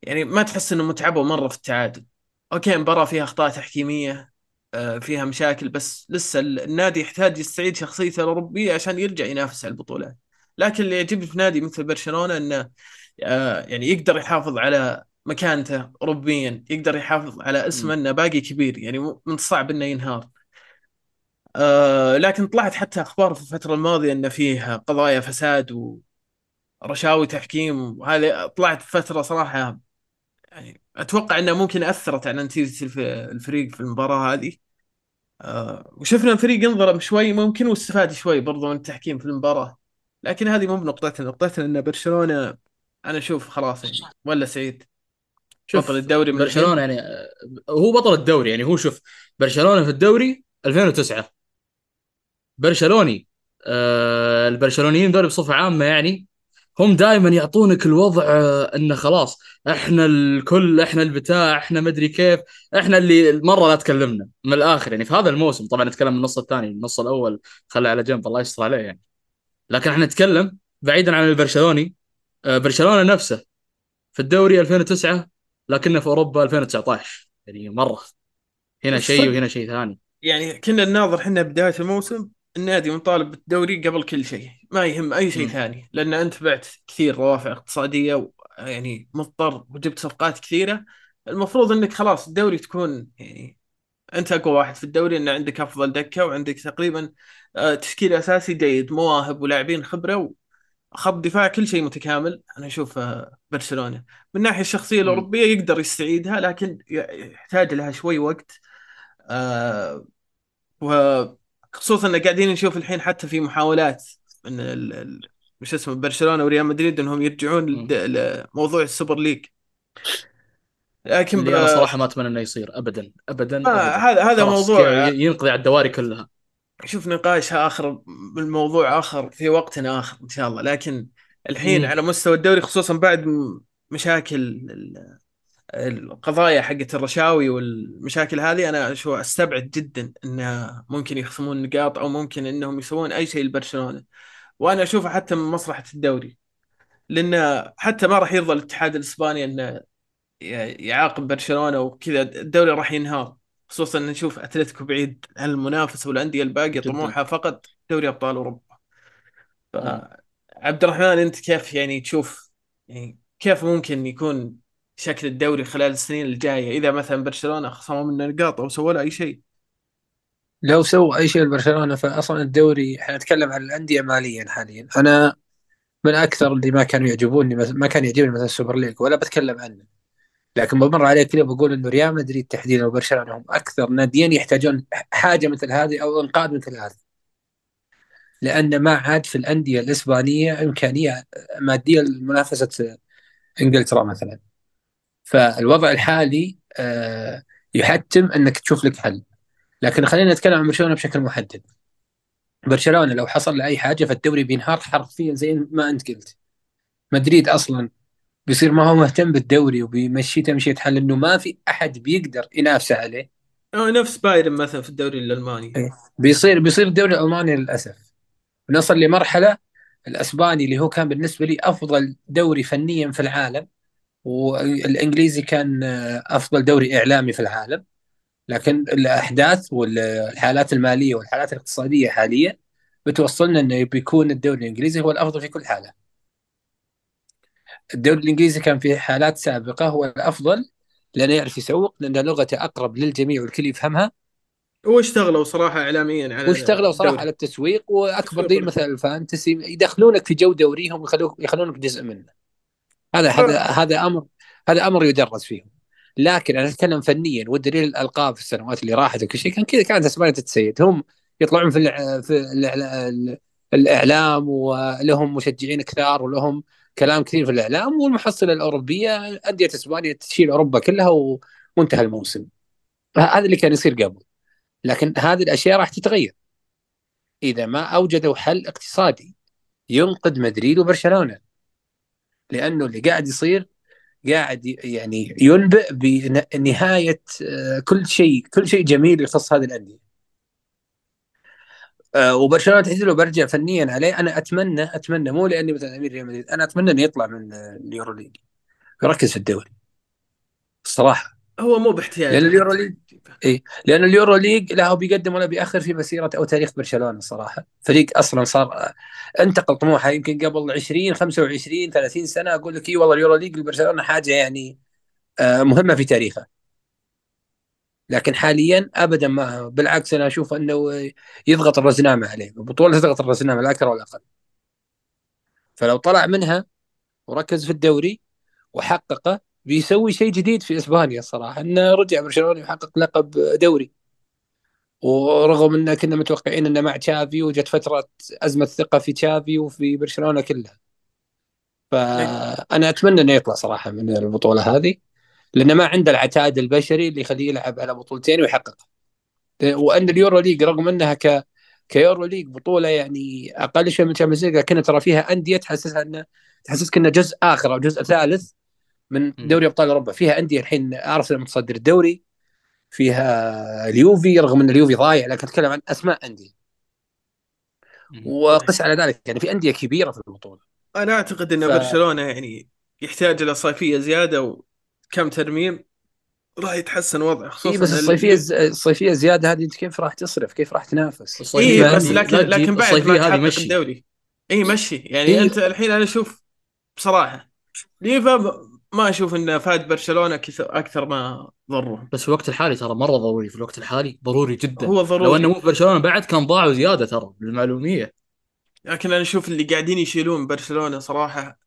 يعني ما تحس انهم تعبوا مرة في التعادل. Okay مباراة فيها أخطاء تحكيمية آه، فيها مشاكل بس لسه النادي يحتاج يستعيد شخصيته الأوروبية عشان يرجع ينافس على البطولات. لكن اللي يعجبني في نادي مثل برشلونة إنه آه، يعني يقدر يحافظ على مكانته أوروبيا يقدر يحافظ على اسمه إنه باقي كبير يعني من الصعب إنه ينهار. آه لكن طلعت حتى أخبار في الفترة الماضية ان فيه قضايا فساد ورشاوي تحكيم وهذه طلعت فترة صراحة يعني أتوقع إنها ممكن أثرت على نتيجة الفريق في المباراة هذه. آه وشفنا الفريق انظلم شوي ممكن واستفاد شوي برضو من التحكيم في المباراة. لكن هذه مو بنقطتنا نقطتنا إن برشلونة أنا أشوف خلاص يعني ولا سعيد؟ شوف بطل الدوري من برشلونة يعني هو بطل الدوري يعني هو شوف برشلونة في الدوري 2009 برشلوني آه البرشلونيين دول بصفة عامة يعني هم دائما يعطونك الوضع آه إنه خلاص إحنا الكل إحنا البتاع إحنا مدري كيف إحنا اللي مرة لا تكلمنا من الآخر. يعني في هذا الموسم طبعا نتكلم من النص الثاني النص الأول خلى على جنب الله يستر عليه يعني. لكن إحنا نتكلم بعيدا عن البرشلوني آه برشلونة نفسه في الدوري 2009 لكنه في أوروبا 2019 يعني مرة. هنا شيء وهنا شيء ثاني. يعني كنا نناظر إحنا بداية الموسم النادي مطالب بالدوري قبل كل شيء ما يهم أي شيء م. ثاني لأن أنت بعت كثير روافع اقتصادية ويعني مضطر وجبت صفقات كثيرة المفروض إنك خلاص الدوري تكون يعني أنت أقوى واحد في الدوري إن عندك أفضل دكة وعندك تقريبا آه، تشكيل أساسي جيد مواهب ولاعبين خبرة خط دفاع كل شيء متكامل أنا أشوف آه، برشلونة من الناحيه الشخصية الأوروبية يقدر يستعيدها لكن يحتاج لها شوي وقت آه وخصوصا إن قاعدين نشوف الحين حتى في محاولات من ال... مش اسمه برشلونة وريال مدريد إنهم يرجعون لموضوع السوبر ليج. لكن اللي أنا صراحة ما أتمنى إنه يصير ابدا ابدا, آه هذا هذا موضوع ينقضي على الدواري كلها. شوف نقاش آخر بالموضوع آخر في وقت آخر إن شاء الله. لكن الحين مم. على مستوى الدوري خصوصا بعد مشاكل القضايا حقت الرشاوي والمشاكل هذه أنا شو أستبعد جدا انها ممكن يخصمون نقاط أو ممكن إنهم يسوون أي شيء لبرشلونة. وأنا اشوفها حتى من مصلحة الدوري. لأن حتى ما راح يرضى الاتحاد الإسباني انه يعاقب برشلونة وكذا الدوري راح ينهار. خصوصا نشوف أتلتيكو بعيد عن المنافسة والأندية الباقية طموحها فقط دوري أبطال أوروبا. عبد الرحمن أنت كيف يعني تشوف يعني كيف ممكن يكون شكل الدوري خلال السنين الجاية. إذا مثلا برشلونة خصموا منه نقاط أو سووا له أي شيء. لو سووا أي شيء لبرشلونة فاصلا الدوري إحنا نتكلم عن الأندية ماليا حاليا. أنا من أكثر اللي ما كانوا يعجبوني ما كان يعجبني مثلا السوبر ليج ولا بتكلم عنه. لكن بمر عليه كذا بقول إنه ريال مدريد تحديدا وبرشلونة هم أكثر ناديين يحتاجون حاجة مثل هذه أو إنقاذ مثل هذا لأن ما عاد في الأندية الإسبانية إمكانية مادية لمنافسة إنجلترا مثلا. فالوضع الحالي آه، يحتم إنك تشوف لك حل. لكن خلينا نتكلم عن برشلونة بشكل محدد. برشلونة لو حصل له اي حاجة فالدوري بينهار حرفيا زي ما أنت قلت. مدريد أصلا بيصير ما هو مهتم بالدوري وبيمشي تمشية حل إنه ما في أحد بيقدر ينافسه عليه. آه نفس بايرن مثلا في الدوري الألماني. إيه. بيصير بيصير الدوري الألماني للأسف. نصل لمرحلة الأسباني اللي هو كان بالنسبة لي أفضل دوري فنيا في العالم. والإنجليزي كان أفضل دوري إعلامي في العالم لكن الأحداث والحالات المالية والحالات الاقتصادية حاليا بتوصلنا إنه بيكون الدوري الإنجليزي هو الأفضل في كل حالة. الدوري الإنجليزي كان في حالات سابقة هو الأفضل لأنه يعرف يسوق لأن لغته أقرب للجميع والكل يفهمها. واشتغلوا صراحة اعلاميا على واشتغلوا صراحة على التسويق وأكبر دليل مثلا الفانتسي يدخلونك في جو دوريهم ويخلونك جزء منه. هذا هذا هذا أمر هذا أمر يدرس فيهم. لكن أنا أتكلم فنيا والدليل الألقاب في السنوات اللي راحت وكل شيء كان كذا كانت اسبانيا تتسيد. هم يطلعون في في الإعلام ولهم مشجعين كثار ولهم كلام كثير في الإعلام والمحصلة الأوروبية أندية إسبانيا تشيل أوروبا كلها وانتهى الموسم. هذا اللي كان يصير قبل. لكن هذه الأشياء راح تتغير. إذا ما أوجدوا حل اقتصادي ينقذ مدريد وبرشلونة. لأنه اللي قاعد يصير قاعد يعني ينبئ بنهاية آه، كل شيء كل شيء جميل يخص هذه الأندية. آه، وبرشلونة تحديدا لو برجع فنيا عليه أنا أتمنى أتمنى مو لأني مثلا أميل ريال مدريد أنا أتمنى إنه يطلع من اليورو ليج يركز في الدوري. الصراحة. هو مو باحتياج. لأن اليورو ليج اي لأن اليورو ليج لا هو بيقدم ولا بيأخر في مسيرة أو تاريخ برشلونة صراحة. فريق أصلا صار انتقل طموحه. يمكن قبل 20 25 30 سنة أقول لك اي والله اليورو ليج لبرشلونة حاجة يعني آه، مهمة في تاريخه. لكن حاليا ابدا ما بالعكس أنا أشوف أنه يضغط الرزنامة عليه. البطولة تضغط الرزنامة لا أكثر ولا أقل. فلو طلع منها وركز في الدوري وحققه بيسوي شيء جديد في إسبانيا الصراحه إنه رجع برشلونة يحقق لقب دوري. ورغم إن كنا متوقعين إنه مع تشافي وجت فترة أزمة ثقه في تشافي وفي برشلونة كلها. فأنا أتمنى إنه يطلع صراحة من البطولة هذه لأنه ما عنده العتاد البشري اللي يخليه يلعب على بطولتين ويحققها وأن اليورو ليج رغم إنها ك كيورو ليج بطولة يعني أقل شيء من تشامبيونز ليج لكن ترى فيها أندية تحسسها انه تحسسك إنه جزء آخر أو جزء ثالث من دوري أبطال أوروبا فيها أندية الحين أرسنال متصدر الدوري فيها اليوفي رغم أن اليوفي ضايع لكن أتكلم عن أسماء أندية وقس على ذلك يعني في أندية كبيرة في البطولة أنا أعتقد أن ف... برشلونة يعني يحتاج إلى صيفية زيادة وكم ترميم راح يتحسن وضعه خصوصا إيه بس الصيفية الصيفية زياده هذه أنت كيف راح تصرف؟ كيف راح تنافس؟ اي بس لكن لكن بعد ما تحقق مشي. الدوري اي مشي يعني إيه؟ أنت الحين أنا أشوف بصراحة ليفا ما أشوف انه فاد برشلونة أكثر ما ضره بس في الوقت الحالي ترى مرة ضروري في الوقت الحالي ضروري جدا. هو ضروري. لو إنه مو في برشلونة بعد كان ضاعوا زيادة ترى للمعلوميه لكن أنا أشوف اللي قاعدين يشيلون برشلونة صراحة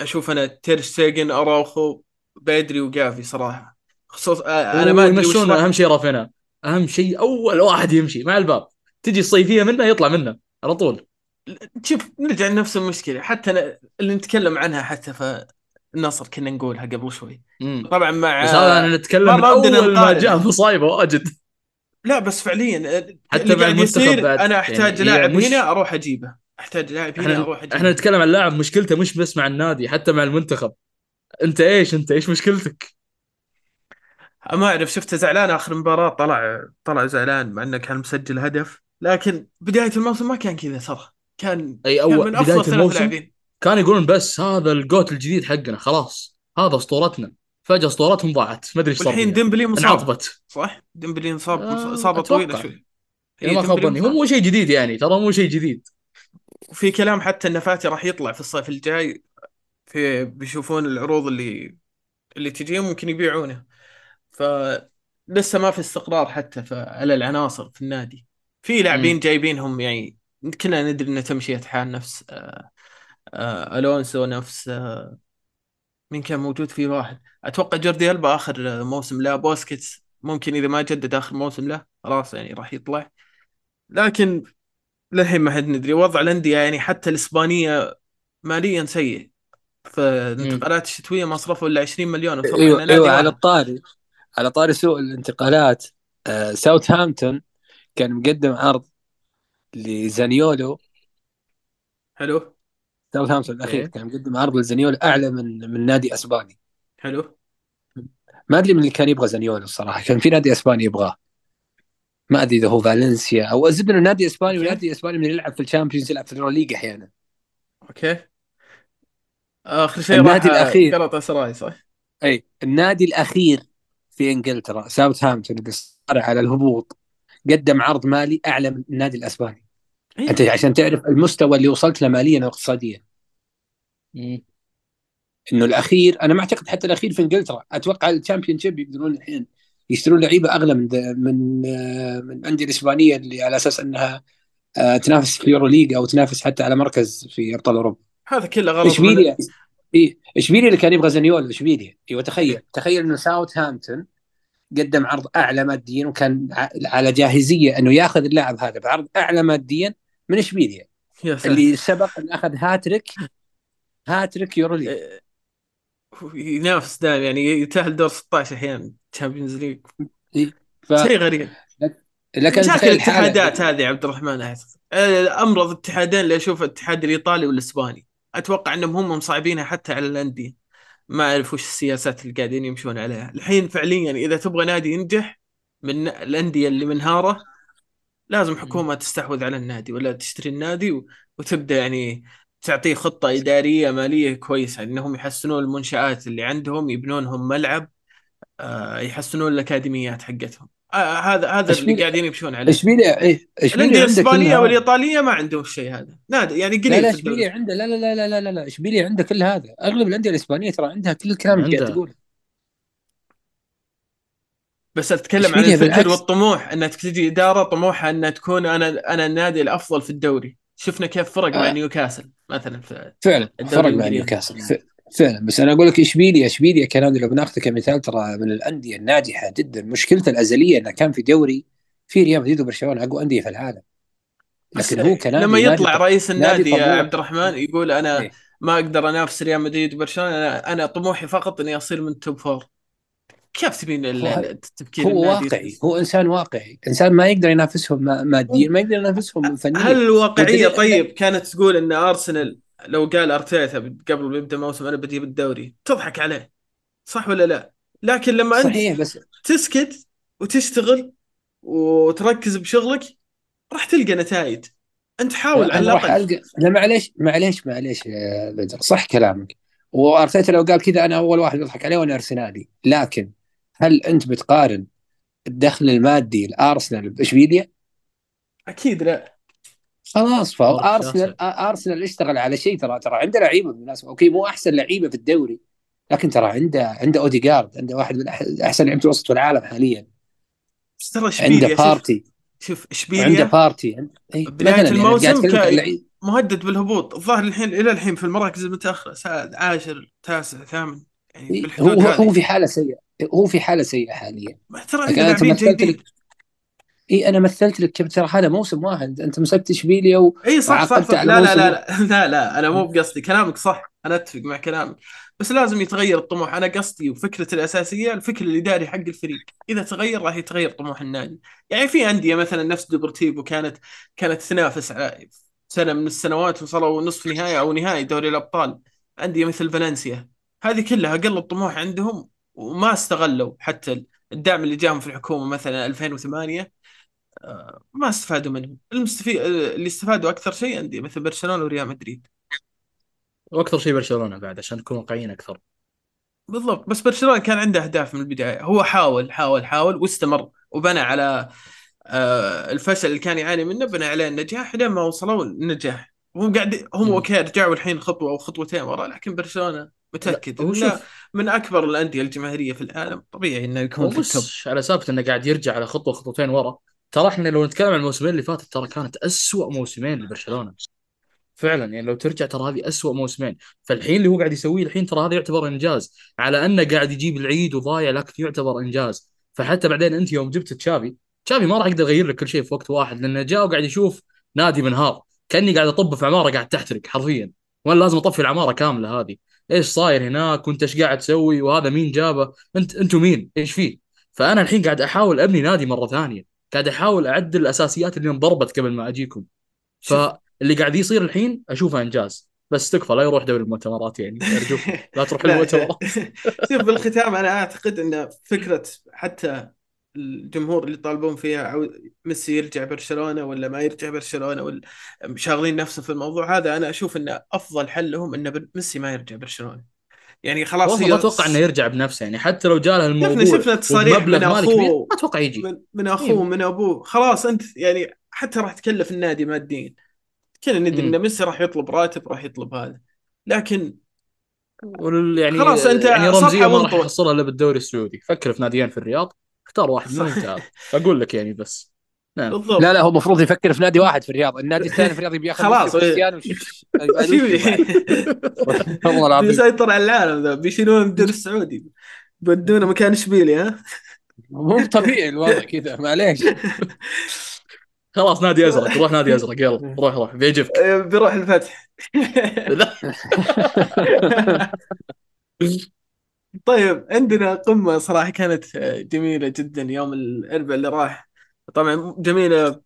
أشوف أنا تير ستيجن أراوخو بيدري وجافي صراحة. خصوص أنا ما أدري يمشون أهم شيء رافينا أهم شيء أول واحد يمشي مع الباب. تجي الصيفية منه يطلع منه على طول. شوف نرجع لنفس المشكلة. حتى أنا اللي نتكلم عنها حتى ف النصر كنا نقولها قبل شوي. طبعا مع بس هذا أنا نتكلم من أول ما جاء مصايبه واجد. لا بس فعليا حتى مع المنتخب بعد أنا أحتاج يعني لاعب مش... هنا أروح أجيبه. أحتاج لاعب هنا أروح أجيبه. إحنا نتكلم عن لاعب مشكلته مش بس مع النادي حتى مع المنتخب. أنت إيش؟ أنت إيش مشكلتك؟ ما أعرف شفته زعلان آخر مباراة طلع طلع زعلان مع إنه كان مسجل هدف. لكن بداية الموسم ما كان كذا ترى. كان أي أول كان من أفضل ثلاث لاعبين. كانوا يقولون بس هذا الجوت الجديد حقنا خلاص. هذا اسطورتنا. فجأة اسطورتهم ضاعت. ما أدري إيش صار الحين ديمبلي مصاب. انعطبت صح؟ ديمبلي انصاب آه إصابة طويلة شوي. يعني ما خبرني هو مو شيء جديد يعني ترى مو شيء جديد. وفي كلام حتى إن فاتي راح يطلع في الصيف الجاي في بيشوفون العروض اللي اللي تجي ممكن يبيعونه. ف لسه ما في استقرار حتى على العناصر في النادي. في لاعبين جايبينهم يعني كنا ندري انه تمشية حال نفس آه آه ألونسو نفس آه مين كان موجود في واحد؟ أتوقع جوردي ألبا آخر موسم له. بوسكيتس ممكن إذا ما جدد آخر موسم له خلاص يعني راح يطلع. لكن للحين ما حد ندري. وضع الأندية يعني حتى الإسبانية ماليا سيء. فالانتقالات الشتوية ما صرفوا إلا 20 مليون. أيوه, أيوة على الطاري على طاري سوء الانتقالات. آه ساوثهامبتون كان مقدم عرض لزانيولو. حلو. ساوثهامبتون الأخير كان مقدم عرض لزانيولو أعلى من من نادي أسباني. حلو. ما أدري من اللي كان يبغى زانيولو الصراحة. كان في نادي أسباني يبغاه. ما أدري إذا هو فالنسيا أو الزبده انه نادي أسباني ونادي أسباني من يلعب في ال Champions يلعب في اليورو أحيانا. okay. آخر شيء النادي الأخير. قرط سراي صح؟ أي. النادي الأخير في إنجلترا ساوثهامبتون اللي على الهبوط قدم عرض مالي أعلى من النادي الأسباني. إيه؟ أنت عشان تعرف المستوى اللي وصلت له ماليا واقتصاديا. إنه الأخير أنا ما أعتقد حتى الأخير في إنجلترا. أتوقع ال Championship يقدرون الحين يشترون لعيبة أغلى من من آه، من الانديه الإسبانية اللي على أساس إنها آه، تنافس في ال Euro League أو تنافس حتى على مركز في أبطال أوروبا. هذا كله غلط. إشبيليا إي إشبيليا اللي كان يبغى زانيولو إشبيليا. إيوه تخيل. إيه؟ تخيل إنه ساوثهامبتون قدم عرض أعلى ماديا وكان على جاهزية إنه ياخذ اللاعب هذا بعرض أعلى ماديا من اشبيليا اللي سبق أن أخذ hat-trick hat-trick Euro League ينافس دائما يعني يتأهل دور 16 أحيانا Champions League ف... شيء غريب. لكن مشاكل الاتحادات هذه عبد الرحمن أمرض اتحادين اللي أشوف الاتحاد الإيطالي والإسباني. أتوقع إنهم هم مصعبينها حتى على الأندية. ما أعرف وش السياسات اللي قاعدين يمشون عليها. الحين فعليا إذا تبغى نادي ينجح من الأندية اللي منهارة لازم حكومة تستحوذ على النادي ولا تشتري النادي وتبدأ يعني تعطيه خطة إدارية مالية كويسة. انهم يحسنون المنشآت اللي عندهم يبنونهم ملعب آه، يحسنون الأكاديميات حقتهم. آه، هذا هذا اللي قاعدين يمشون عليه. إشبيليا إيه إشبيليا الإسبانية والإيطالية ما عندهم الشيء هذا. نادر يعني لا قليل لا الدوري. اشبيليا عنده لا لا لا لا لا لا لا إشبيليا عنده كل هذا. أغلب الأندية الإسبانية ترى عندها كل الكلام اللي قاعد. تقوله. بس أتكلم عن الفكر بالعكس. والطموح إنك تجي إدارة طموحها إنها تكون أنا أنا النادي الأفضل في الدوري شفنا كيف فرق مع آه. نيوكاسل مثلا في فعلا فرق مع. نيوكاسل ف- فعلا بس أنا أقول لك اشبيليا اشبيليا كنادي لو بناخذه كمثال ترى من الأندية الناجحة جدا مشكلته الأزلية إنه كان في دوري في ريال مدريد وبرشلونة أقوى أندية في العالم لكن هو كنادي لما يطلع رئيس النادي يا. عبد الرحمن يقول أنا إيه. ما أقدر أنافس ريال مدريد وبرشلونة أنا, أنا طموحي فقط إني أصير من ال top four كيف تبين التفكير هو واقعي هو إنسان واقعي. إنسان ما يقدر ينافسهم ما- ماديا ما يقدر ينافسهم فنيا. هل الواقعيه طيب كانت تقول إن أرسنال لو قال أرتيتا قبل ما يبدأ الموسم أنا بجيب الدوري تضحك عليه صح ولا لا؟ لكن لما أنت صحيح بس تسكت وتشتغل وتركز بشغلك راح تلقى نتائج. أنت حاول على الأقل. القى لا معليش معليش معليش يا بدر صح كلامك. وأرتيتا لو قال كذا أنا أول واحد بضحك عليه وأنا أرسنالي. لكن هل أنت بتقارن الدخل المادي لارسنال باشبيليا؟ أكيد لا. خلاص فارسنال أرسنال اشتغل على شيء ترى ترى عنده لعيبة بالمناسبة. أوكي مو أحسن لعيبة في الدوري لكن ترى عنده عنده اوديجارد عنده واحد من أحسن لعيبة الوسط في العالم حاليا. بس ترى عنده شوف بارتي. شوف عنده اشبيليا بارتي. عند- إي، بداية مثلاً يعني الموسم قاعد أتكلم كا- عن لعيب- مهدد بالهبوط. الظاهر الحين إلى الحين في المراكز المتأخرة عاشر تاسع ثامن. يعني إي، هو هو هو هذه. في حالة سيئة. هو في حالة سيئة حاليا. ترى أنت لاعبين مثلت جيدين لك اي أنا مثلت لك ترى هذا موسم واحد. أنت مسكت إشبيليا و... اي صح صح, صح. لا, لا لا لا لا لا أنا مو بقصدي. كلامك صح. أنا أتفق مع كلامك. بس لازم يتغير الطموح أنا قصدي وفكرة الأساسية الفكر الإداري حق الفريق. إذا تغير راح يتغير طموح النادي. يعني في أندية مثلا نفس ديبورتيفو كانت كانت تنافس سنة من السنوات وصلوا نصف نهائي أو نهائي دوري الأبطال. أندية مثل فالنسيا. هذه كلها قل الطموح عندهم وما استغلوا حتى الدعم اللي جاهم في الحكومة مثلا 2008 آه، ما استفادوا منه المستفيد اللي استفادوا أكثر شيء انديه مثل برشلونة وريال مدريد. وأكثر شيء برشلونة بعد عشان نكون واقعيين أكثر. بالضبط. بس برشلونة كان عنده أهداف من البداية. هو حاول حاول حاول واستمر وبنى على آه، الفشل اللي كان يعاني منه بنى عليه النجاح لين ما وصلوا للنجاح هم قاعد هم. okay رجعوا الحين خطوة أو خطوتين ورا لكن برشلونة متأكد لا، شوف من أكبر الأندية الجماهيرية في العالم. طبيعي إنه يكون في ال top. على سالفه إنه قاعد يرجع على خطوة خطوتين ورا. ترى إحنا لو نتكلم عن الموسمين اللي فاتت ترى كانت أسوأ موسمين لبرشلونة. فعلا يعني لو ترجع ترى هذه أسوأ موسمين. فالحين اللي هو قاعد يسويه الحين ترى هذا يعتبر إنجاز. على أنه قاعد يجيب العيد وضايع لكن يعتبر إنجاز. فحتى بعدين أنت يوم جبت تشافي تشافي ما راح يقدر يغير لك كل شيء في وقت واحد لأنه جاء وقاعد يشوف نادي منهار. كأني قاعد اطب في عمارة قاعد تحترق حرفيا. وأنا لازم أطفي العمارة كاملة هذه. إيش صاير هناك؟ وأنت إيش قاعد تسوي؟ وهذا مين جابه؟ انت أنتم مين؟ إيش فيه؟ فأنا الحين قاعد أحاول أبني نادي مرة ثانية. قاعد أحاول أعدل الأساسيات اللي انضربت قبل ما أجيكم. فاللي قاعد يصير الحين أشوفه إنجاز. بس تكفى لا يروح دوري المؤتمرات يعني أرجوك. لا تروح المؤتمرات شوف بالختام أنا أعتقد إن فكرة حتى الجمهور اللي يطالبون فيها. ميسي يرجع برشلونة ولا ما يرجع برشلونة ولا شاغلين نفسهم في الموضوع هذا أنا أشوف إنه أفضل حل لهم إن ميسي ما يرجع برشلونة يعني خلاص والله هي ما أتوقع إنه يرجع بنفسه يعني حتى لو جاء له الموضوع شفنا شفنا تصاريح من أخوه ما أتوقع يجي من, من إيه. أخوه من أبوه خلاص أنت يعني حتى راح تكلف النادي ماديا كلنا ندري مم. إن ميسي راح يطلب راتب راح يطلب هذا لكن وال يعني خلاص أنت يعني رمزية ما راح. يحصلها إلا بالدوري السعودي فكر في ناديين في الرياض اختار واحد منهم صح. تعال أقول لك يعني بس. نعم. بالضبط. لا لا هو المفروض يفكر في نادي واحد في الرياض. النادي الثاني في الرياض بياخذ خلاص، بعد؟ والله العظيم. بيسيطر على العالم ذا بيشيلون الدوري السعودي. بدونه مكان اشبيلي ها؟ مو طبيعي الوضع كذا معليش. خلاص نادي أزرق. روح نادي أزرق يلا. روح روح. بيعجبك. بيروح الفتح. طيب عندنا قمة صراحة كانت جميلة جدا يوم الأربعاء اللي راح. طبعا جميلة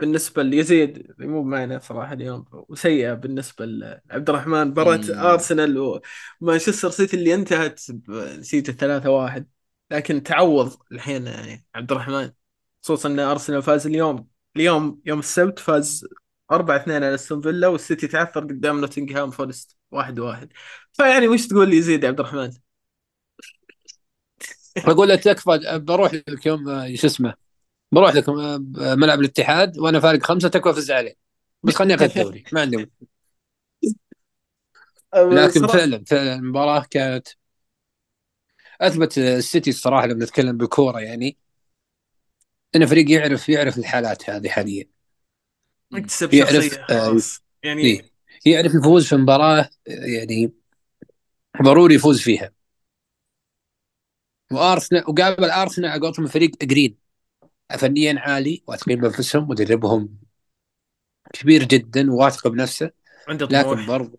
بالنسبة ليزيد مو معنا صراحة اليوم وسيئة بالنسبة لعبد الرحمن. مباراة. أرسنال ومانشستر سيتي اللي انتهت بنتيجة 3-1 لكن تعوض الحين يعني عبد الرحمن خصوصا إن أرسنال فاز اليوم. اليوم يوم السبت فاز 4 2 على أستون فيلا والسيتي تعثر قدام نوتنغهام فورست 1 1 فيعني وش تقول لي يزيد عبد الرحمن؟ أقول له تكفى بروح لك يوم آه، شو اسمه بروح لك آه، ملعب الاتحاد وأنا فارق خمسة تكفى فز عليه بس خلني أخذ الدوري ما عندي. لكن فعلا فعلا المباراة كانت أثبت السيتي الصراحة لما نتكلم بكورة يعني انه فريق يعرف يعرف الحالات هذه حاليا. اكتسب يعرف، شخصية آه، يعني إيه. يعرف يفوز في مباراه يعني ضروري يفوز فيها. وارسنال وقابل أرسنال على قولتهم فريق جرين. فنيا عالي واثقين بأنفسهم مدربهم كبير جدا وواثق بنفسه. عنده لكن طموح برضو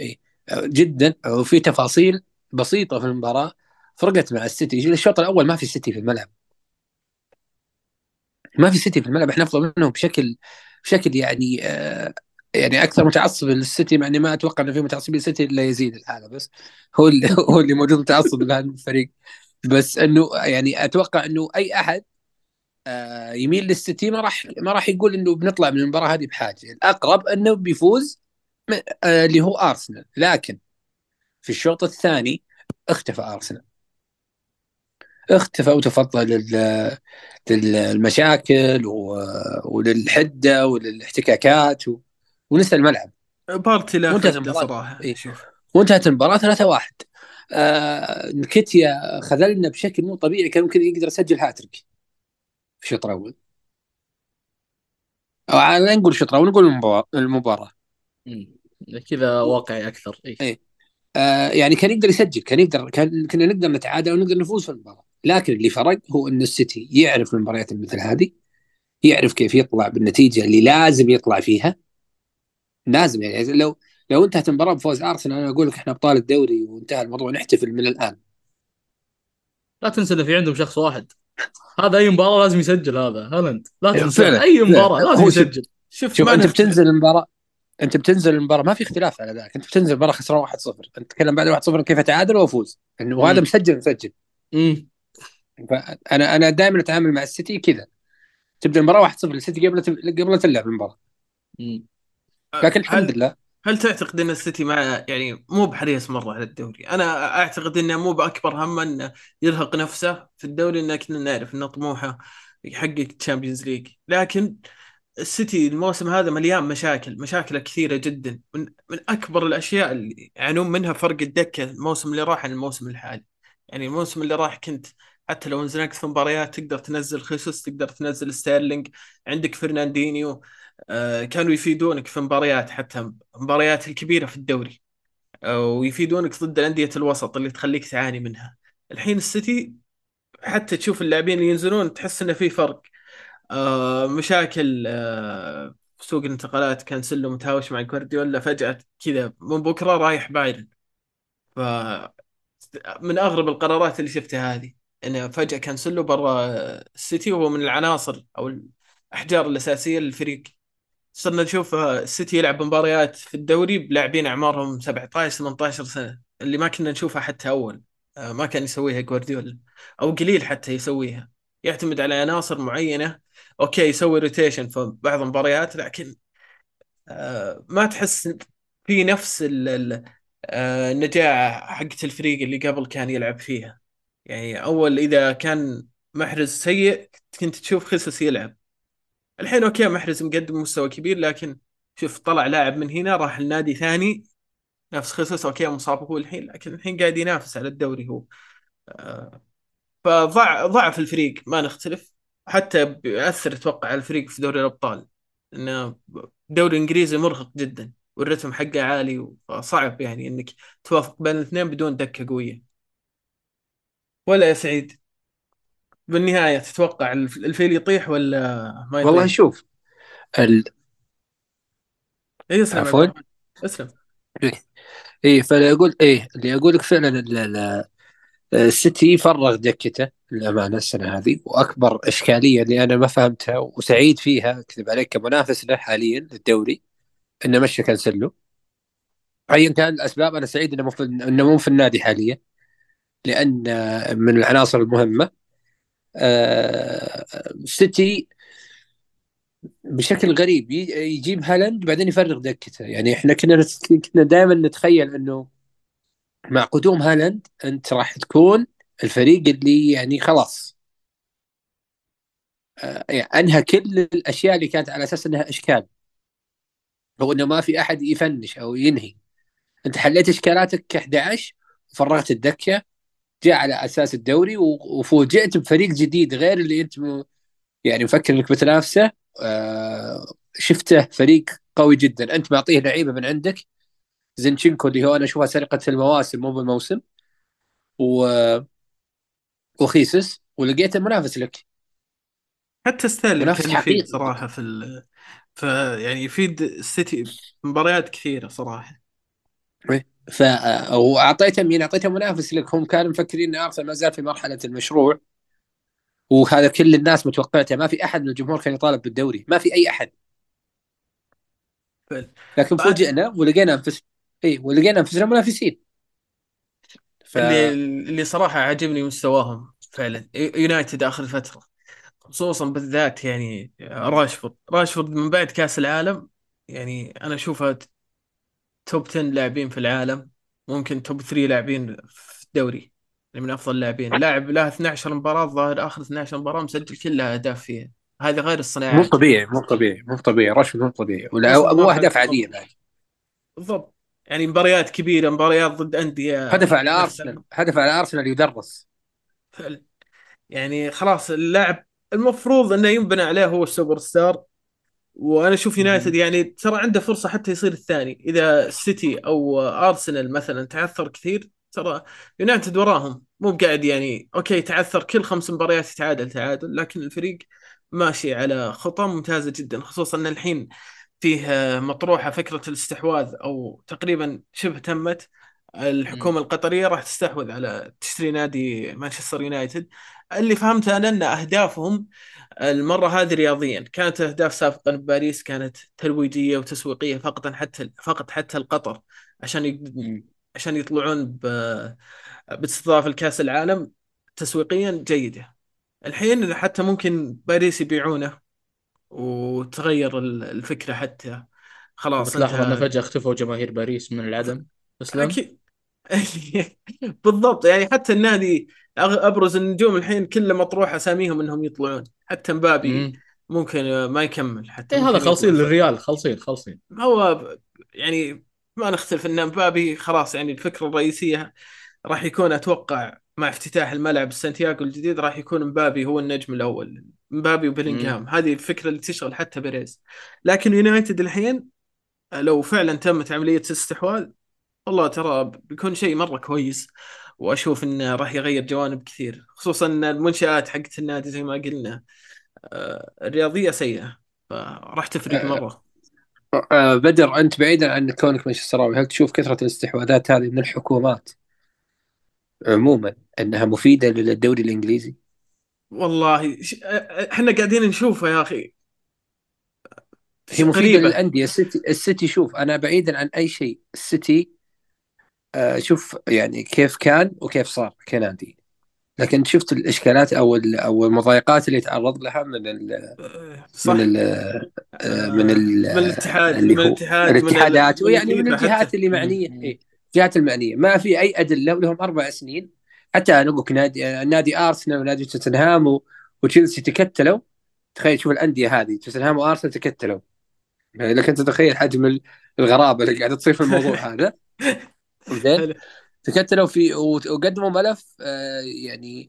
إيه جدا. وفي تفاصيل بسيطة في المباراة. فرقت مع السيتي. الشوط الأول ما في سيتي في الملعب. ما في سيتي في الملعب. إحنا أفضل منهم بشكل بشكل يعني آه يعني أكثر متعصب للسيتي مع إني ما أتوقع إنه في متعصبين للسيتي إلا يزيد الحالة بس هو اللي هو اللي موجود متعصب لهذا الفريق. بس إنه يعني أتوقع إنه أي أحد آه يميل للسيتي ما راح ما راح يقول إنه بنطلع من المباراة هذه بحاجة. الأقرب إنه بيفوز آه اللي هو أرسنال. لكن في الشوط الثاني اختفى أرسنال. اختفى وتفضل لل- للمشاكل و- وللحدة وللاحتكاكات و... ونسى الملعب. بارتي لا. صراحة إيه. شوف. وانتهت المباراة 3 1 آه خذلنا بشكل مو طبيعي كان ممكن يقدر يسجل هاتريك في الشوط الأول أو لا نقول الشوط الأول نقول المباراه. كذا واقعي أكثر إيه. إيه. آه يعني كان يقدر يسجل كان يقدر كان كنا نقدر نتعادل ونقدر نفوز في المباراة لكن اللي فرق هو إن السيتي يعرف المباريات مثل هذه يعرف كيف يطلع بالنتيجة اللي لازم يطلع فيها لازم يعني لو لو انتهت المباراة بفوز أرسنال أنا أقول لك إحنا ابطال الدوري وانتهى الموضوع نحتفل من الآن. لا تنسى إن في عندهم شخص واحد. هذا أي مباراة لازم يسجل هذا هالاند لا تنسى أي مباراة. لازم يسجل. شوف, شوف أنت. بتنزل المباراة أنت بتنزل المباراة ما في اختلاف على ذلك أنت بتنزل المباراة خسران 1-0 أنت تتكلم بعد 1-0 كيف أتعادل وافوز إنه وهذا مم. مسجل مسجل. مم. فانا أنا دائما أتعامل مع السيتي كذا. تبدأ المباراة 1-0 السيتي قبل قبل لا تلعب المباراة. لكن الحمد لله هل تعتقد إن السيتي مع يعني مو بحريص مرة على الدوري؟ أنا أعتقد إنه مو بأكبر هم إنه يرهق نفسه في الدوري انه كنا نعرف انه طموحه يحقق Champions League، لكن السيتي الموسم هذا مليان مشاكل، مشاكل كثيرة جدا، من من أكبر الأشياء اللي يعانون منها فرق الدكة الموسم اللي راح عن الموسم الحالي. يعني الموسم اللي راح كنت حتى لو انزنقت في مباريات تقدر تنزل خيسوس تقدر تنزل ستيرلينج عندك فرناندينيو كانوا يفيدونك في مباريات حتى مباريات الكبيرة في الدوري. آه، ويفيدونك ضد الأندية الوسط اللي تخليك تعاني منها. الحين السيتي حتى تشوف اللاعبين اللي ينزلون تحس إنه في فرق. آه، مشاكل آه، في سوق الانتقالات كان سلو متهاوش مع جوارديولا فجأة كذا من بكرة رايح بايرن. ف من أغرب القرارات اللي شفتها هذه. انه فجأة كان سلو برا السيتي وهو من العناصر أو الأحجار الأساسية للفريق. صرنا نشوف السيتي يلعب مباريات في الدوري بلاعبين أعمارهم 17 18 سنة. اللي ما كنا نشوفها حتى أول آه، ما كان يسويها جوارديولا. أو قليل حتى يسويها. يعتمد على عناصر معينة. okay يسوي rotation في بعض المباريات لكن آه، ما تحس في نفس ال- ال- آه، النجاعه حقت الفريق اللي قبل كان يلعب فيها. يعني أول إذا كان محرز سيء كنت تشوف خيسوس يلعب. الحين okay محرز مقدم مستوى كبير لكن شوف طلع لاعب من هنا راح لنادي ثاني. نفس خصوص أوكي مصاب هو الحين لكن الحين قاعد ينافس على الدوري هو. آه، فضع ضعف الفريق ما نختلف. حتى بيأثر أتوقع على الفريق في دوري الأبطال إنه دوري إنجليزي مرهق جدا والرتم حقه عالي فصعب يعني إنك توافق بين الاثنين بدون دكة قوية. ولا يا سعيد؟ بالنهاية تتوقع الف- الفيل يطيح ولا ما يطيح؟ والله شوف ال... اي اسلم عفواً. اسلم إيه فأنا أقول إيه اللي أقول لك فعلا ال- ال- السيتي فرغ دكته للأمانة السنة هذه وأكبر إشكالية اللي أنا ما فهمتها وسعيد فيها أكذب عليك كمنافس له حاليا للدوري إنه مشى كانسلو ايا كان الأسباب أنا سعيد إنه مو في إنه مو في النادي حاليا لأن من العناصر المهمة آه، السيتي بشكل غريب. يجيب هالاند بعدين يفرغ دكته يعني إحنا كنا كنا دائما نتخيل إنه مع قدوم هالاند أنت راح تكون الفريق اللي يعني خلاص. آه، يعني أنهى كل الأشياء اللي كانت على أساس إنها إشكال. أو إنه ما في أحد يفنش أو ينهي. أنت حليت إشكالاتك ك 11 وفرغت الدكة. جاء على أساس الدوري وفوجئت بفريق جديد غير اللي أنت. يعني مفكر إنك بتنافسه. آه شفته فريق قوي جدا. أنت معطيه لعيبة من عندك. زينشينكو اللي هو أنا أشوفها سرقة المواسم مو بالموسم. و وخيسس. ولقيته منافس لك. حتى منافس كان يفيد. صراحة في ال... ف يعني يفيد السيتي مباريات كثيرة صراحة. ف واعطيته مين اعطيته منافس لك. هم كانوا مفكرين ان ارسنال ما زال في مرحلة المشروع. وهذا كل الناس متوقعته. ما في أحد من الجمهور كان يطالب بالدوري. ما في أي أحد. لكن فوجئنا ولقينا انفس اي ولقينا أنفسنا منافسين. ف... اللي اللي صراحة عاجبني مستواهم فعلا. يونايتد آخر فترة. خصوصا بالذات يعني راشفورد. راشفورد من بعد كأس العالم يعني أنا أشوفه توب 10 لاعبين في العالم ممكن توب 3 لاعبين في الدوري يعني من أفضل اللاعبين لاعب له 12 مباراة الظاهر آخر 12 مباراة مسجل كلها أهداف فيها. هذه غير مو الصناعات طبيعي مو طبيعي مو طبيعي. راشفورد مو طبيعي. ولا مو مرحلة أهداف. عاديه بعد بالضبط. يعني مباريات كبيرة مباريات ضد أندية هدف على. أرسنال هدف على أرسنال يدرس. فعلا. يعني خلاص اللاعب المفروض إنه ينبنى عليه هو السوبر ستار. وأنا أشوف يونايتد يعني ترى عنده فرصة حتى يصير الثاني. إذا السيتي أو ارسنال مثلا تعثر كثير ترى يونايتد وراهم. مو بقاعد يعني okay تعثر كل خمس مباريات يتعادل تعادل لكن الفريق ماشي على خطى ممتازة جدا. خصوصا إن الحين فيه مطروحه فكرة الاستحواذ أو تقريبا شبه تمت. الحكومة القطرية راح تستحوذ على تشتري نادي مانشستر يونايتد. اللي فهمته أنا إن أهدافهم المرة هذه رياضيا. كانت أهداف سابقا بباريس كانت ترويجيه وتسويقية فقط حتى فقط حتى القطر عشان يق- عشان يطلعون ب باستضافة لكأس العالم تسويقيا جيدة. الحين حتى ممكن باريس يبيعونه وتغير ال- الفكرة حتى. خلاص بتلاحظ انت انه فجأة اختفوا جماهير باريس من العدم. اسلم أكيد. بالضبط يعني حتى النادي أبرز النجوم الحين كله مطروح أساميهم إنهم يطلعون. حتى مبابي مم. ممكن ما يكمل حتى ممكن هذا خالصين. للريال خالصين خالصين هو يعني ما نختلف إن مبابي خلاص يعني الفكرة الرئيسية راح يكون أتوقع مع افتتاح الملعب سانتياغو الجديد راح يكون مبابي هو النجم الأول مبابي وبيلينغهام. هذه الفكرة اللي تشغل حتى بيريز. لكن يونايتد الحين لو فعلا تمت عملية الاستحواذ والله ترى بيكون شيء مرة كويس وأشوف إنه راح يغير جوانب كثير خصوصا إن المنشآت حقت النادي زي ما قلنا آه، الرياضية سيئة فراح تفرق مرة آه، بدر أنت بعيدا عن كونك مانشستراوي هل تشوف كثرة الاستحواذات هذه من الحكومات عموما إنها مفيدة للدوري الإنجليزي؟ والله إحنا قاعدين نشوفه يا أخي هي مفيدة. للأندية السيتي السيتي شوف أنا بعيدا عن أي شيء السيتي آه، شوف يعني كيف كان وكيف صار كنادي لكن شفت الإشكالات أو أو المضايقات اللي تعرض لها من ال آه، صح. من ال آه، من ال من الاتحاد اللي من الاتحاد من الاتحادات ال- ويعني من الفيفا الجهات. اللي معنية إيه، الجهات المعنية. ما في أي أدلة ولهم أربع سنين. حتى أنا أقول نادي نادي أرسنال ونادي توتنهام وتشيلسي تكتلوا. تخيل شوف الأندية هذه توتنهام وأرسنال تكتلوا. لك انت تتخيل حجم ال- الغرابة اللي قاعدة تصير في الموضوع هذا. زين. تكتلوا في وقدموا ملف آه، يعني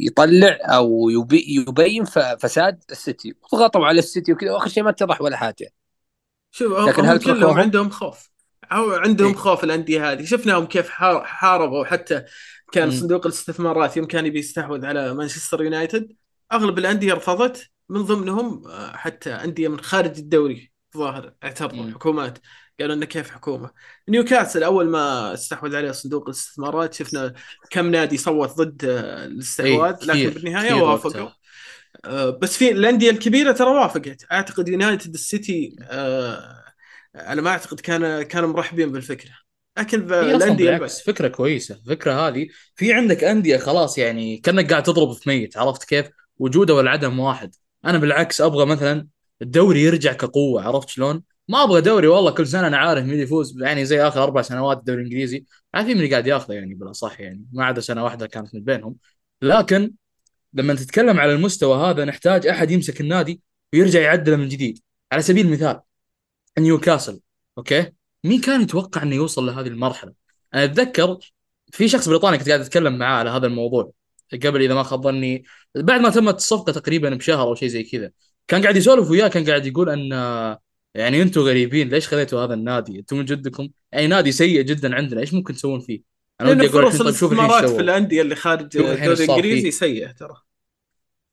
يطلع أو يبي يبين فساد السيتي وضغطوا على السيتي وكذا وآخر شيء ما اتضح ولا حاجة شوف لكن هم هل كلهم؟ عندهم خوف أو عندهم إيه. خوف الأندية هذه شفناهم كيف حار- حاربوا حتى كان. صندوق الاستثمارات يوم كان يبي يستحوذ على مانشستر يونايتد أغلب الأندية رفضت من ضمنهم آه، حتى أندية من خارج الدوري ظاهر اعترضوا مم. قالوا إنه كيف حكومة. نيوكاسل أول ما استحوذ عليه صندوق الاستثمارات شفنا كم نادي صوت ضد آه، الاستحواذ إيه، لكن بالنهاية وافقوا. آه، بس في الأندية الكبيرة ترى وافقت. أعتقد يونايتد السيتي آه، على ما أعتقد كان كانوا مرحبين بالفكرة. لكن الأندية بالعكس فكرة كويسة. الفكرة هذه في عندك أندية خلاص يعني كأنك قاعد تضرب في ميت عرفت كيف؟ وجوده والعدم واحد. أنا بالعكس أبغى مثلا الدوري يرجع كقوة عرفت شلون؟ ما أبغى دوري والله كل سنة أنا عارف مين يفوز. يعني زي آخر أربع سنوات الدوري الإنجليزي عارفين مين قاعد ياخذه يعني بالأصح يعني. ما عدا سنة واحدة كانت من بينهم. لكن لما تتكلم على المستوى هذا نحتاج أحد يمسك النادي ويرجع يعدله من جديد. على سبيل المثال نيوكاسل okay؟ مين كان يتوقع إنه يوصل لهذه المرحلة؟ أنا أتذكر في شخص بريطاني كنت قاعد أتكلم معاه على هذا الموضوع قبل إذا ما خاب ظني. بعد ما تمت الصفقه تقريبا بشهر أو شيء زي كذا كان قاعد يسولف وياه كان قاعد يقول أن يعني أنتم غريبين ليش خذيتوا هذا النادي؟ أنتم من جدكم أي نادي سيء جدا عندنا إيش ممكن تسوون فيه؟ أنا ودي أقول فرص طيب الاستثمارات في الأندية اللي خارج الدوري الإنجليزي سيئة ترى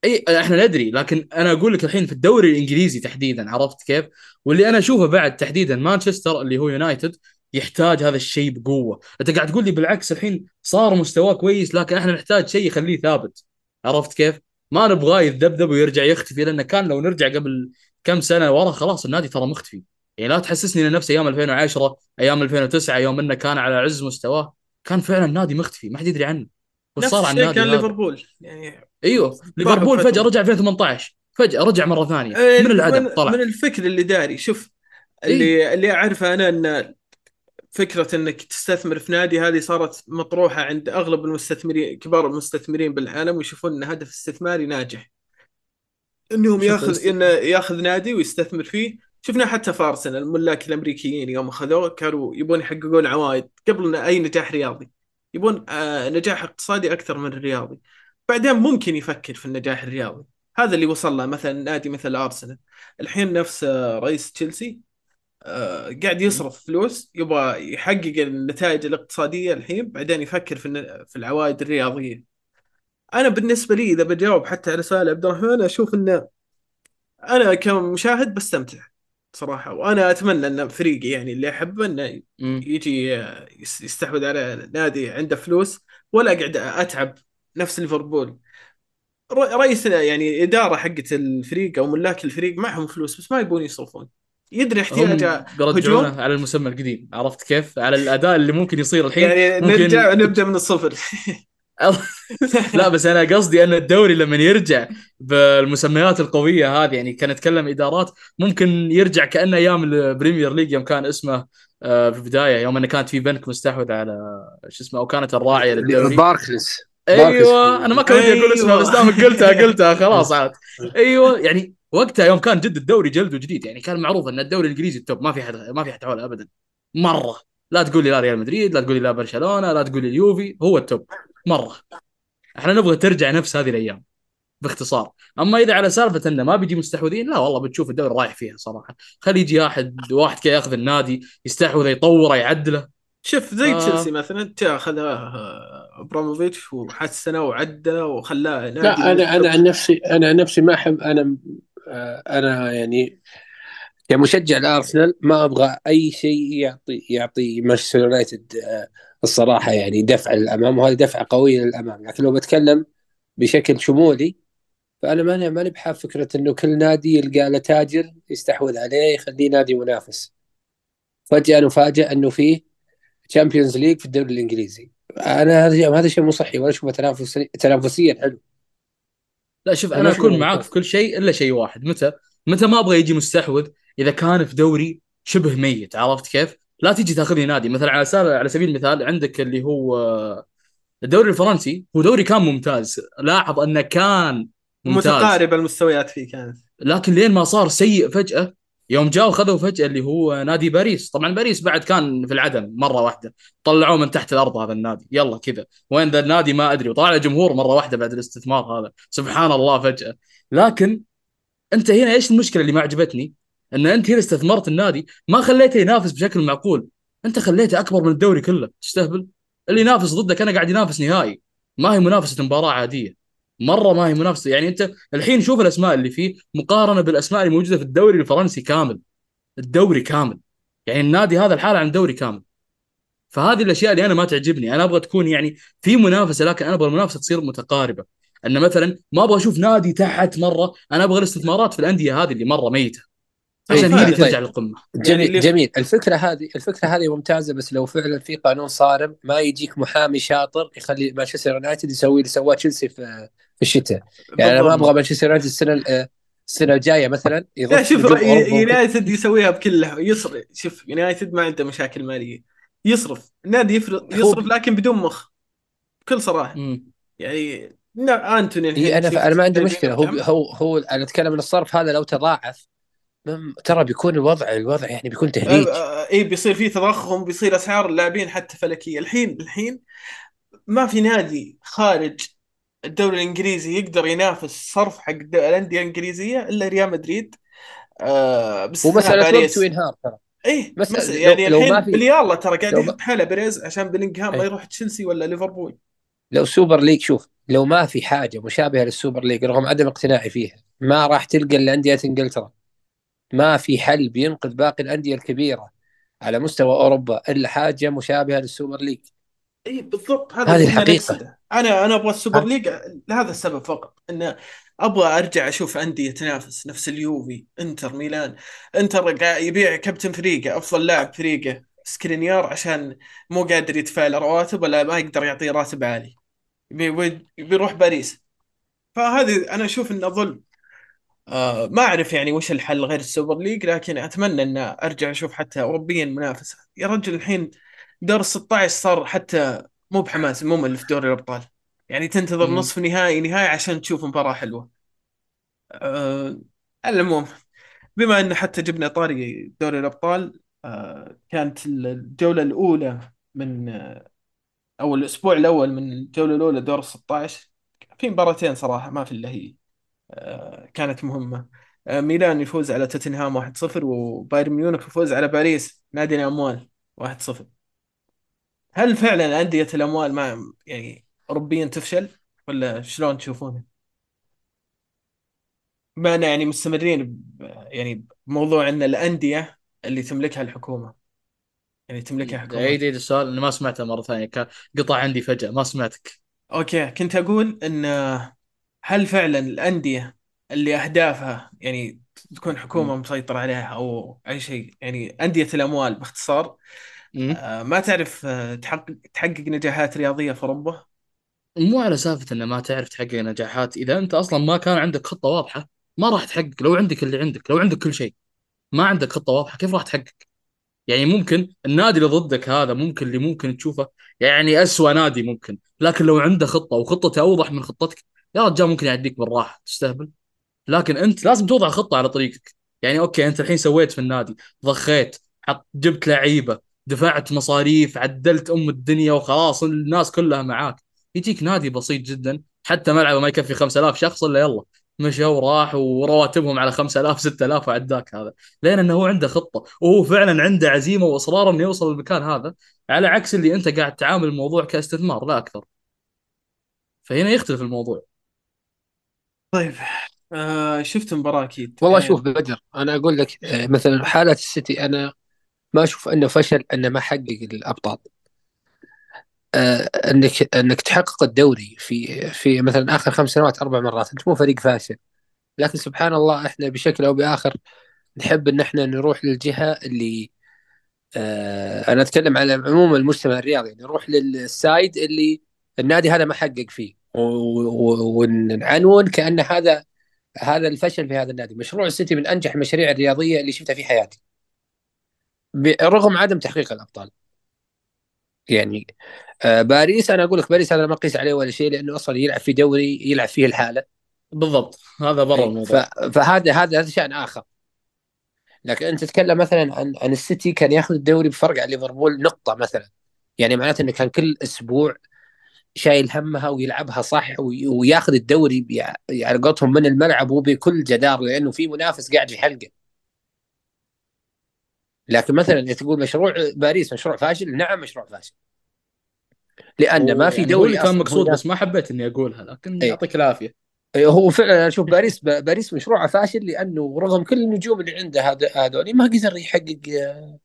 إي إحنا ندري لكن أنا أقول لك الحين في الدوري الإنجليزي تحديدا عرفت كيف؟ واللي أنا أشوفه بعد تحديدا مانشستر اللي هو يونايتد يحتاج هذا الشيء بقوة، أنت قاعد تقول لي بالعكس الحين صار مستواه كويس لكن إحنا نحتاج شيء يخليه ثابت عرفت كيف؟ ما نبغاه يتذبذب ويرجع يختفي لأنه كان لو نرجع قبل كم سنة ورا خلاص النادي ترى مختفي يعني لا تحسسني إن نفس أيام 2010 أيام 2009 يوم إنه كان على عز مستواه. كان فعلا النادي مختفي ما حد يدري عنه. وصار عن النادي كان ليفربول يعني أيوه ليفربول فجأة رجع 2018 فجأة رجع مرة ثانية. إيه، من العدم طلع. من الفكر اللي داري. شوف اللي إيه؟ اللي أعرفه أنا إن فكرة إنك تستثمر في نادي هذه صارت مطروحة عند أغلب المستثمرين كبار المستثمرين بالعالم ويشوفون إن هدف استثماري ناجح. إنهم ياخذ انه ياخذ نادي ويستثمر فيه. شفنا حتى في ارسنال الملاك الأمريكيين يوم أخذوه كانوا يبون يحققون عوائد قبل أي نجاح رياضي. يبون آه، نجاح اقتصادي أكثر من الرياضي بعدين ممكن يفكر في النجاح الرياضي. هذا اللي وصل له مثلا نادي مثل أرسنال. الحين نفس آه، رئيس تشيلسي آه، قاعد يصرف فلوس يبغى يحقق النتائج الاقتصادية الحين بعدين يفكر في في العوائد الرياضية. أنا بالنسبة لي إذا بجاوب حتى على سؤال عبد الرحمن أشوف إنه أنا كمشاهد بستمتع صراحة وأنا أتمنى إن فريقي يعني اللي أحبه إنه يجي يستحوذ على نادي عنده فلوس ولا أقعد أتعب نفس ليفربول. رئيس يعني إدارة حقت الفريق أو ملاك الفريق معهم فلوس بس ما يبون يصرفون. يدري احتياجه هجوم؟ على المسمى القديم عرفت كيف؟ على الأداء اللي ممكن يصير الحين. يعني ممكن... نرجع نبدأ من الصفر. لا بس أنا قصدي أن الدوري لما يرجع بالمسميات القوية هذه يعني كان نتكلم إدارات ممكن يرجع كانه أيام البريمير ليج يوم كان اسمه آه، في البداية يوم أنه كانت في بنك مستحوذ على شو اسمه أو كانت الراعية للدوري. باركليز أيوه أنا ما كان ودي أقول اسمه بس دامك قلتها قلتها خلاص عاد. أيوه يعني وقتها يوم كان جد الدوري جلد وجديد يعني كان معروف أن الدوري الإنجليزي ال top ما في حد ما في حد حوله ابدا. مرة. لا تقول لي لا ريال مدريد لا تقول لي لا برشلونه لا تقول لي اليوفي هو ال top. مرة. إحنا نبغى ترجع نفس هذه الأيام باختصار. أما إذا على سالفة إنه ما بيجي مستحوذين لا والله بتشوف الدوري رايح فيها صراحة. خلي يجي واحد واحد كذا ياخذ النادي يستحوذ يطوره يعدله. شوف زي آه. تشيلسي مثلا اخذ إبراموفيتش وحسنه وعدله وخلاه لا أنا أنا عن نفسي أنا عن نفسي ما أحب أنا آه، أنا يعني كمشجع لارسنال ما أبغى أي شيء يعطي يعطي مانشستر يونايتد آه، الصراحة يعني دفع للأمام وهذه دفعه قويه للأمام. لكن لو بتكلم بشكل شمولي فأنا ماني ماني بحاب فكرة إنه كل نادي يلقى له تاجر يستحوذ عليه يخليه نادي منافس. فجأة نفاجئ إنه فيه تشامبيونز ليج في الدوري الإنجليزي. أنا هذا هذا شيء مو صحي ولا اشوفه تنافسي تنافسيا حلو. لا شوف أنا أكون معاك في كل شيء إلا شيء واحد. متى؟ متى ما أبغى يجي مستحوذ إذا كان في دوري شبه ميت. عرفت كيف؟ لا تيجي تاخذ نادي. مثلا على على سبيل المثال عندك اللي هو الدوري الفرنسي. هو دوري كان ممتاز. لاحظ أنه كان ممتاز. متقارب المستويات فيه كانت لكن لين ما صار سيء فجأة يوم جاوا خذوا فجأة اللي هو نادي باريس. طبعا باريس بعد كان في العدم مرة واحدة. طلعوه من تحت الأرض هذا النادي. يلا كذا. وين ذا النادي ما أدري. وطلع جمهور مرة واحدة بعد الاستثمار هذا. سبحان الله فجأة. لكن أنت هنا إيش المشكلة اللي ما عجبتني؟ إن أنت هنا استثمرت النادي ما خليته ينافس بشكل معقول. أنت خليته أكبر من الدوري كله. تستهبل؟ اللي ينافس ضدك أنا قاعد ينافس نهائي. ما هي منافسة مباراة عادية. مرة ما هي منافسة. يعني أنت الحين شوف الأسماء اللي فيه مقارنة بالأسماء اللي موجوده في الدوري الفرنسي كامل. الدوري كامل. يعني النادي هذا الحالة عن دوري كامل. فهذه الأشياء اللي أنا ما تعجبني. أنا أبغى تكون يعني في منافسة لكن أنا أبغى المنافسة تصير متقاربة. إن مثلا ما أبغى أشوف نادي تحت مرة أنا أبغى الاستثمارات في الأندية هذه اللي مرة ميتة. عشان هي اللي ترجع للقمة. جميل يعني جميل. الفكرة هذه الفكرة هذه ممتازة بس لو فعلا في قانون صارم ما يجيك محامي شاطر يخلي مانشستر يونايتد يسوي اللي سواه تشيلسي في في الشتاء. يعني أنا ما أبغى مانشستر يونايتد السنة السنة الجاية مثلا لا شوف. يونايتد يسويها بكله يصرف. شوف يونايتد ما عنده مشاكل مالية. يصرف. النادي يفرض يصرف لكن بدون مخ. بكل صراحة. مم. يعني أنتوني أنا أنا ما عندي جايبينه مشكلة. هو؟ هو هو أنا أتكلم عن الصرف هذا لو تضاعف ترى بيكون الوضع الوضع يعني بيكون تهريج آه، آه، اي بيصير في تضخم بيصير أسعار اللاعبين حتى فلكية. الحين الحين ما في نادي خارج الدوري الإنجليزي يقدر ينافس صرف حق الأندية الإنجليزية إلا ريال مدريد. آه باستثناء ومساله وقت وينهار ترى. إيه مسألة- مس... يعني لو الحين في- بالله ترى قاعد يحط حاله بيريز عشان بلينغهام ما أي. يروح تشيلسي ولا ليفربول. لو سوبر ليج شوف لو ما في حاجة مشابهة للسوبر ليج رغم عدم اقتناعي فيها ما راح تلقى الا انديه إنجلترا. ما في حل بينقذ باقي الأندية الكبيرة على مستوى أوروبا إلا حاجة مشابهة للسوبر ليج. إي بالضبط. هذا هذه الحقيقة. نقصده أنا أنا أبغى السوبر؟ ليج لهذا السبب فقط انه أبغى أرجع أشوف أندية تنافس نفس اليوفي إنتر ميلان. إنتر يبيع كابتن فريقه أفضل لاعب فريقه سكرينيار عشان مو قادر يدفع له رواتب ولا ما يقدر يعطيه راتب عالي. بي- بيروح باريس. فهذه أنا أشوف إنه ظلم. آه ما أعرف يعني وش الحل غير السوبر ليج لكن أتمنى إن أرجع أشوف حتى اوروبيا منافسة. يا رجل الحين دور ال 16 صار حتى مو بحماس ممل في دوري الأبطال. يعني تنتظر مم. نصف نهائي نهائي عشان تشوف مباراة حلوة. آه على العموم بما إن حتى جبنا طاري دوري الأبطال آه كانت الجولة الأولى من آه أو الأسبوع الأول من الجولة الأولى دور ال 16 في مباراتين صراحة ما في إلا هي. كانت مهمة. آه، ميلان يفوز على توتنهام 1-0 وبايرن ميونخ يفوز على باريس. نادي الأموال 1-0 هل فعلا أندية الأموال ما يعني أوروبيا تفشل ولا شلون تشوفونها؟ ما أنا يعني مستمرين يعني بموضوع أن الأندية اللي تملكها الحكومة يعني تملكها عيد حكومة. عيد السؤال أنا ما سمعته مرة ثانية. قطع عندي فجأة ما سمعتك. أوكي كنت أقول أن هل فعلا الأندية اللي أهدافها يعني تكون حكومة مسيطرة عليها أو أي شيء يعني أندية الأموال باختصار. آه، ما تعرف آه، تحقق تحقق نجاحات رياضية في أوروبا؟ مو على سالفة إنه ما تعرف تحقق نجاحات. إذا أنت أصلا ما كان عندك خطة واضحة ما راح تحقق. لو عندك اللي عندك لو عندك كل شيء ما عندك خطة واضحة كيف راح تحقق؟ يعني ممكن النادي اللي ضدك هذا ممكن اللي ممكن تشوفه يعني أسوأ نادي ممكن. لكن لو عنده خطة وخطته أوضح من خطتك يا رجال ممكن يعديك بالراحة تستهبل. لكن أنت لازم توضع خطة على طريقك. يعني okay أنت الحين سويت في النادي ضخيت حط جبت لعيبة دفعت مصاريف عدلت أم الدنيا وخلاص الناس كلها معاك. يجيك نادي بسيط جدا حتى ملعبه ما يكفي 5000 شخص إلا يلا. مشى وراح ورواتبهم على 5000 6000 وعداك هذا. لين إنه هو عنده خطة وهو فعلا عنده عزيمة وإصرار إنه يوصل للمكان هذا على عكس اللي أنت قاعد تعامل الموضوع كاستثمار لا أكثر. فهنا يختلف الموضوع. طيب آه شفت مباراة أكيد. والله يعني شوف بدر أنا أقول لك آه، مثلا حالة السيتي أنا ما أشوف إنه فشل إنه ما حقق الأبطال. آه، إنك إنك تحقق الدوري في في مثلا آخر خمس سنوات أربع مرات أنت مو فريق فاشل. لكن سبحان الله إحنا بشكل أو بآخر نحب إن إحنا نروح للجهة اللي آه أنا أتكلم على عموم المجتمع الرياضي نروح للسايد اللي النادي هذا ما حقق فيه. ونعنون كأن هذا هذا الفشل في هذا النادي. مشروع السيتي من أنجح المشاريع الرياضية اللي شفتها في حياتي. برغم عدم تحقيق الأبطال. يعني آه باريس أنا أقول لك باريس هذا ما أقيس عليه ولا شيء لأنه أصلا يلعب في دوري يلعب فيه الحالة. بالضبط. هذا برا إيه، الموضوع. فهذا هذا هذا شأن آخر. لكن أنت تتكلم مثلا عن عن السيتي كان ياخذ الدوري بفرق عن ليفربول نقطة مثلا. يعني معناته إنه كان كل أسبوع شايل همها ويلعبها صح وي- وياخذ الدوري على قولتهم من الملعب وبكل جدار لأنه في منافس قاعد في حلقه لكن مثلا تقول مشروع باريس مشروع فاشل نعم مشروع فاشل لأن ما في يعني دوري كان مقصود بس ما حبيت إني أقولها لكن إيه. يعطيك العافية هو فعلا أنا أشوف باريس باريس مشروعه فاشل لأنه رغم كل النجوم اللي عنده هذا هذول ما قدر يحقق آه،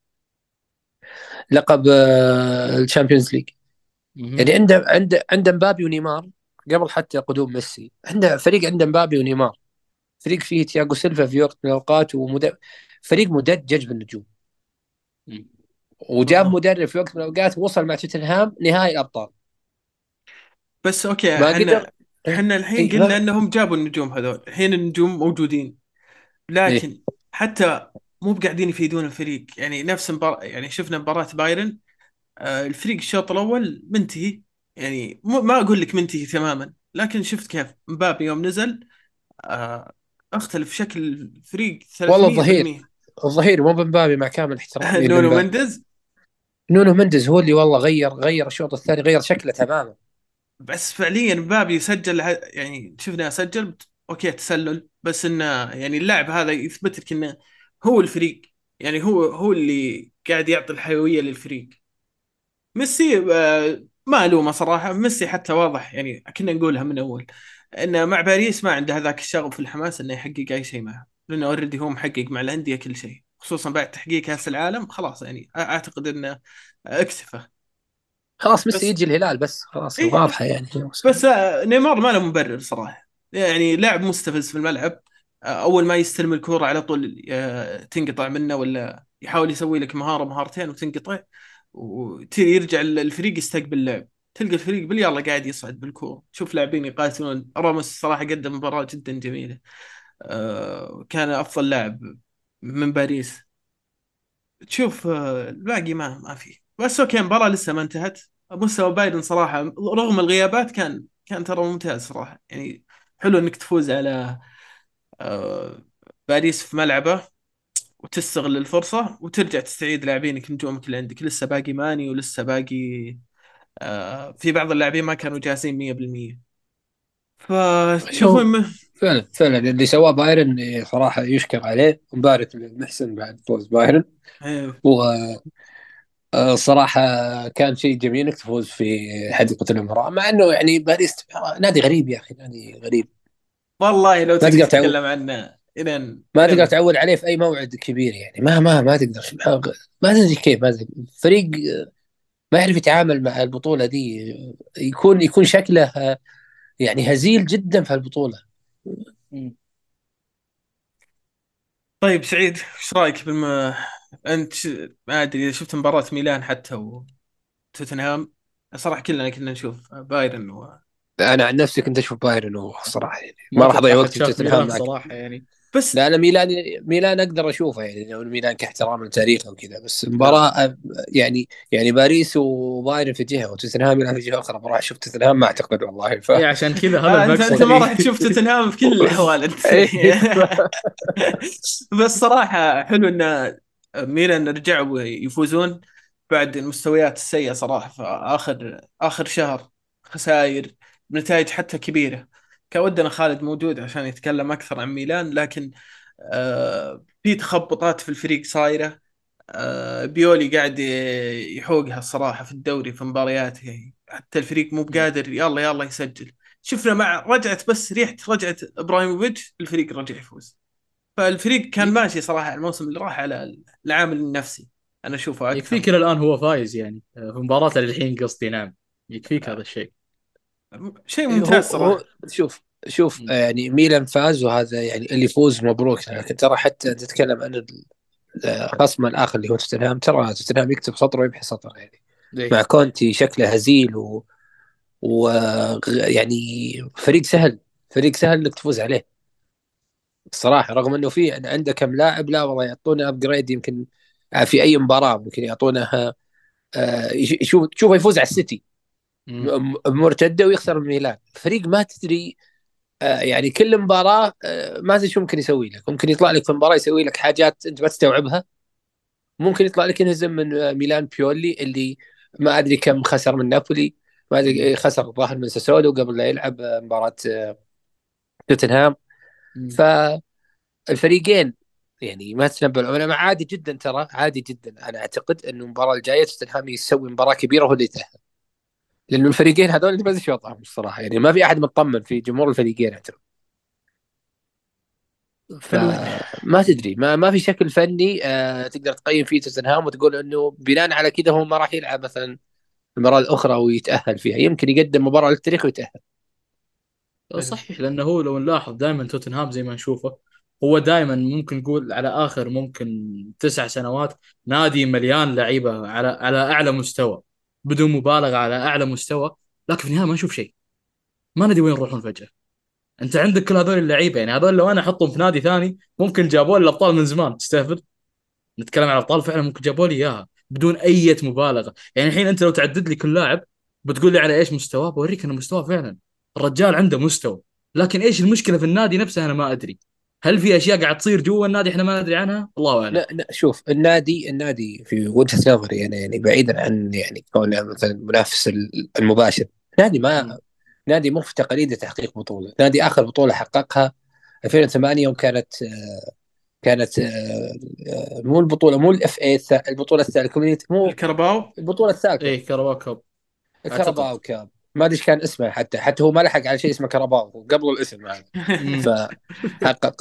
لقب الشامبيونز ليج. يعني عنده عنده عنده مبابي ونيمار قبل حتى قدوم ميسي. عنده فريق عنده مبابي ونيمار. فريق فيه تياغو سيلفا في وقت من الأوقات ومد... فريق مدجج بالنجوم مم. وجاب. مدرب في وقت من الأوقات وصل مع توتنهام نهائي الأبطال. بس أوكي ما إحنا قدر إحنا الحين إيه، قلنا ما- إنهم جابوا النجوم هذول. الحين النجوم موجودين. لكن حتى مو بقاعدين يفيدون الفريق. يعني نفس مباراة يعني شفنا مباراة بايرن. الفريق الشوط الأول منتهي. يعني ما أقول لك منتهي تماما لكن شفت كيف مبابي يوم نزل آه، أختلف شكل الفريق 300% والله الظهير الظهير مو بمبابي مع كامل احترامي. نونو. مندز؟ نونو مندز هو اللي والله غير غير الشوط الثاني غير شكله تماما. بس فعليا مبابي سجل يعني شفنا سجل okay تسلل بس إنه يعني اللاعب هذا يثبت لك إنه هو الفريق. يعني هو هو اللي قاعد يعطي الحيوية للفريق. ميسي آه، ما ألومه صراحة. ميسي حتى واضح يعني كنا نقولها من أول انه مع باريس ما عنده هذاك الشغف والحماس إنه يحقق أي شيء معه لأنه already هو محقق مع الأندية كل شيء. خصوصا بعد تحقيق كأس العالم خلاص يعني أعتقد إنه اكتفى. خلاص ميسي يجي الهلال بس خلاص إيه. واضحة يعني بس آه، نيمار ما له مبرر صراحة. يعني لاعب مستفز في الملعب آه، أول ما يستلم الكوره على طول تنقطع منه ولا يحاول يسوي لك مهارة مهارتين وتنقطع. ويرجع الفريق يستقبل اللعب. تلقى الفريق بالليلة قاعد يصعد بالكوره تشوف لاعبين يقاتلون. راموس صراحة قدم مباراة جدا جميلة. آه، كان أفضل لاعب من باريس. تشوف آه، الباقي ما ما في. بس okay المباراه لسه ما انتهت. مستوى بايرن صراحة رغم الغيابات كان كان ترى ممتاز صراحة. يعني حلو إنك تفوز على آه، باريس في ملعبه. وتستغل الفرصة وترجع تستعيد لاعبينك نجومك اللي عندك. لسه باقي ماني ولسه باقي آه، في بعض اللاعبين ما كانوا جاهزين 100% فتشوفون م- فعلا فعلا. اللي سواه بايرن صراحة يشكر عليه. مبارك للمحسن بعد فوز بايرن. إيه، و آه، صراحة كان شيء جميل إنك تفوز في حديقة الامراء مع إنه يعني باريس نادي غريب يا أخي نادي غريب. والله لو تقدر. تتكلم عنه. الين ما تقدر تعول عليه في أي موعد كبير يعني. ما ما ما تقدر. ما تدري كيف ما تدري. فريق ما يعرف يتعامل مع البطولة دي. يكون يكون شكله يعني هزيل جدا في البطولة. طيب سعيد إيش رأيك بالم انت ما أدري إذا شفت مباراة ميلان حتى وتوتنهام صراحة كلنا كنا نشوف بايرن و... أنا عن نفسي كنت أشوف بايرن وصراحة يعني. ما راح أضيع وقت في توتنهام صراحة يعني. بس لا أنا ميلان ميلان أقدر أشوفه يعني لو ميلان كاحترام لتاريخه وكذا بس مباراة يعني يعني باريس وبايرن في جهة وتوتنهام يلعب في جهة أخرى بروح أشوف توتنهام ما أعتقد والله. ف... إيه عشان كذا آه، هذا أنت المقصد انت ما راح تشوف توتنهام في كل الأحوال. انت بس صراحة حلو إن ميلان رجعوا يفوزون بعد المستويات السيئة صراحة في آخر اخر شهر خسائر بنتائج حتى كبيرة. كان ودنا خالد موجود عشان يتكلم أكثر عن ميلان لكن آه، في تخبطات في الفريق صايرة. آه، بيولي قاعد يحوقها الصراحة في الدوري في مبارياته حتى الفريق مو بقادر يلا يلا يسجل. شفنا مع رجعت بس ريحة رجعت إبراهيموفيتش الفريق رجع يفوز. فالفريق كان ماشي صراحة الموسم اللي راح على العامل النفسي. أنا أشوفه أكثر. يكفيك الآن هو فايز يعني في مباراة للحين قصدي نعم. يكفيك هذا الشيء. شيء هو ممتاز صراحة. هو شوف شوف يعني ميلان فاز وهذا يعني اللي يفوز مبروك. لكن ترى حتى تتكلم عن ال- خصمه الآخر اللي هو توتنهام ترى توتنهام يكتب سطر ويمحي سطر يعني. إيه. مع كونتي شكله هزيل و... و يعني فريق سهل فريق سهل إنك تفوز عليه. الصراحة رغم إنه في عنده كم لاعب لا والله يعطونا ابجريد يمكن في أي مباراة ممكن يعطونها آه، يش- يشوف تشوفه يفوز على السيتي. مرتدة ويخسر من ميلان فريق ما تدري آه، يعني كل مباراة آه، ما تدري شو ممكن يسوي لك. ممكن يطلع لك في مباراة يسوي لك حاجات أنت ما تستوعبها. ممكن يطلع لك ينهزم من آه، ميلان بيولي اللي ما أدري كم خسر من نابولي ما أدري خسر الظاهر من ساسولو قبل لا يلعب مباراة توتنهام. فالفريقين يعني ما تتنبأ أنا عادي جدا ترى عادي جدا. أنا أعتقد إنه المباراة الجاية توتنهام يسوي مباراة كبيرة وهو اللي يتأهل. لأنه الفريقين هذول ما ادري شو وضعهم الصراحة. يعني ما في أحد مطمن في جمهور الفريقين اعتقد فما تدري. ما ما في شكل فني آه تقدر تقيم فيه توتنهام وتقول إنه بناء على كذا هو ما راح يلعب مثلا المباراه الاخرى ويتأهل فيها. يمكن يقدم مباراة للتاريخ ويتأهل. صحيح. لأنه هو لو نلاحظ دائما توتنهام زي ما نشوفه هو دائما ممكن نقول على آخر ممكن تسع سنوات نادي مليان لعيبة على على أعلى مستوى. بدون مبالغة على أعلى مستوى لكن في النهاية ما نشوف شيء. ما ندري وين يروحون فجأة. أنت عندك كل هذول اللعيبة يعني هذول لو أنا أحطهم في نادي ثاني ممكن جابوا لي الأبطال من زمان. تستهبل؟ نتكلم عن الأبطال فعلا ممكن جابوا لي إياها بدون أي مبالغة. يعني الحين أنت لو تعدد لي كل لاعب بتقول لي على إيش مستواه؟ بوريك إنه مستواه فعلا. الرجال عنده مستوى لكن إيش المشكلة في النادي نفسه أنا ما أدري. هل في أشياء قاعد تصير جوا النادي إحنا ما ندري عنها؟ الله أعلم. لا لا شوف النادي النادي في وجهة نظري أنا يعني بعيدا عن يعني كونه مثلا المنافس المباشر. نادي ما نادي مو في تقاليد تحقيق بطولة. نادي آخر بطولة حققها 2008 يوم كانت كانت مو البطولة مو الاف اي البطولة الثالثة مو الكرباو البطولة الثالثة. اي كرباو كاب. الكرباو كاب. ما أدري إيش كان اسمه حتى حتى هو ما لحق على شيء اسمه كرباو قبل الاسم هذا. فحقق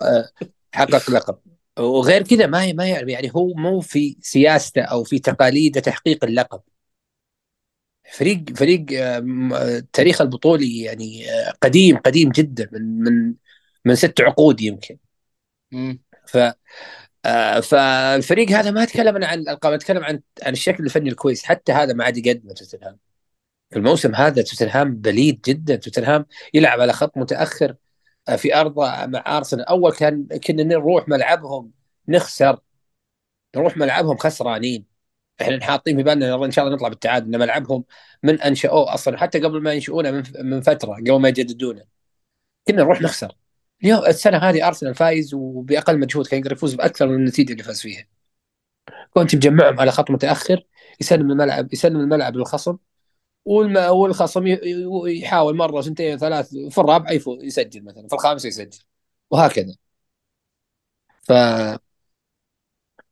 حقق لقب. وغير كذا ما ما يعني هو مو في سياسته أو في تقاليده تحقيق اللقب. فريق فريق التاريخ البطولي يعني قديم قديم جدا من من من ست عقود يمكن. ف فالفريق هذا ما تكلم عن الألقاب تكلم عن عن الشكل الفني الكويس. حتى هذا ما عاد يقدمه توتنهام الموسم هذا توتنهام بليد جدا. توتنهام يلعب على خط متأخر في أرضه مع أرسنال. أول كان كنا نروح ملعبهم نخسر نروح ملعبهم خسرانين. إحنا حاطين في بالنا إن شاء الله نطلع بالتعادل إن ملعبهم من أنشأوه أصلا. حتى قبل ما ينشؤونه من فترة قبل ما يجددونه. كنا نروح نخسر. اليوم السنة هذه أرسنال فايز وبأقل مجهود كان يقدر يفوز بأكثر من النتيجة اللي فاز فيها. كنت مجمعهم على خط متأخر يسلم الملعب يسلم الملعب للخصم. والخصم يحاول مرة سنتين ثلاث في الرابع يفوز يسجل مثلا في الخامس يسجل وهكذا. ف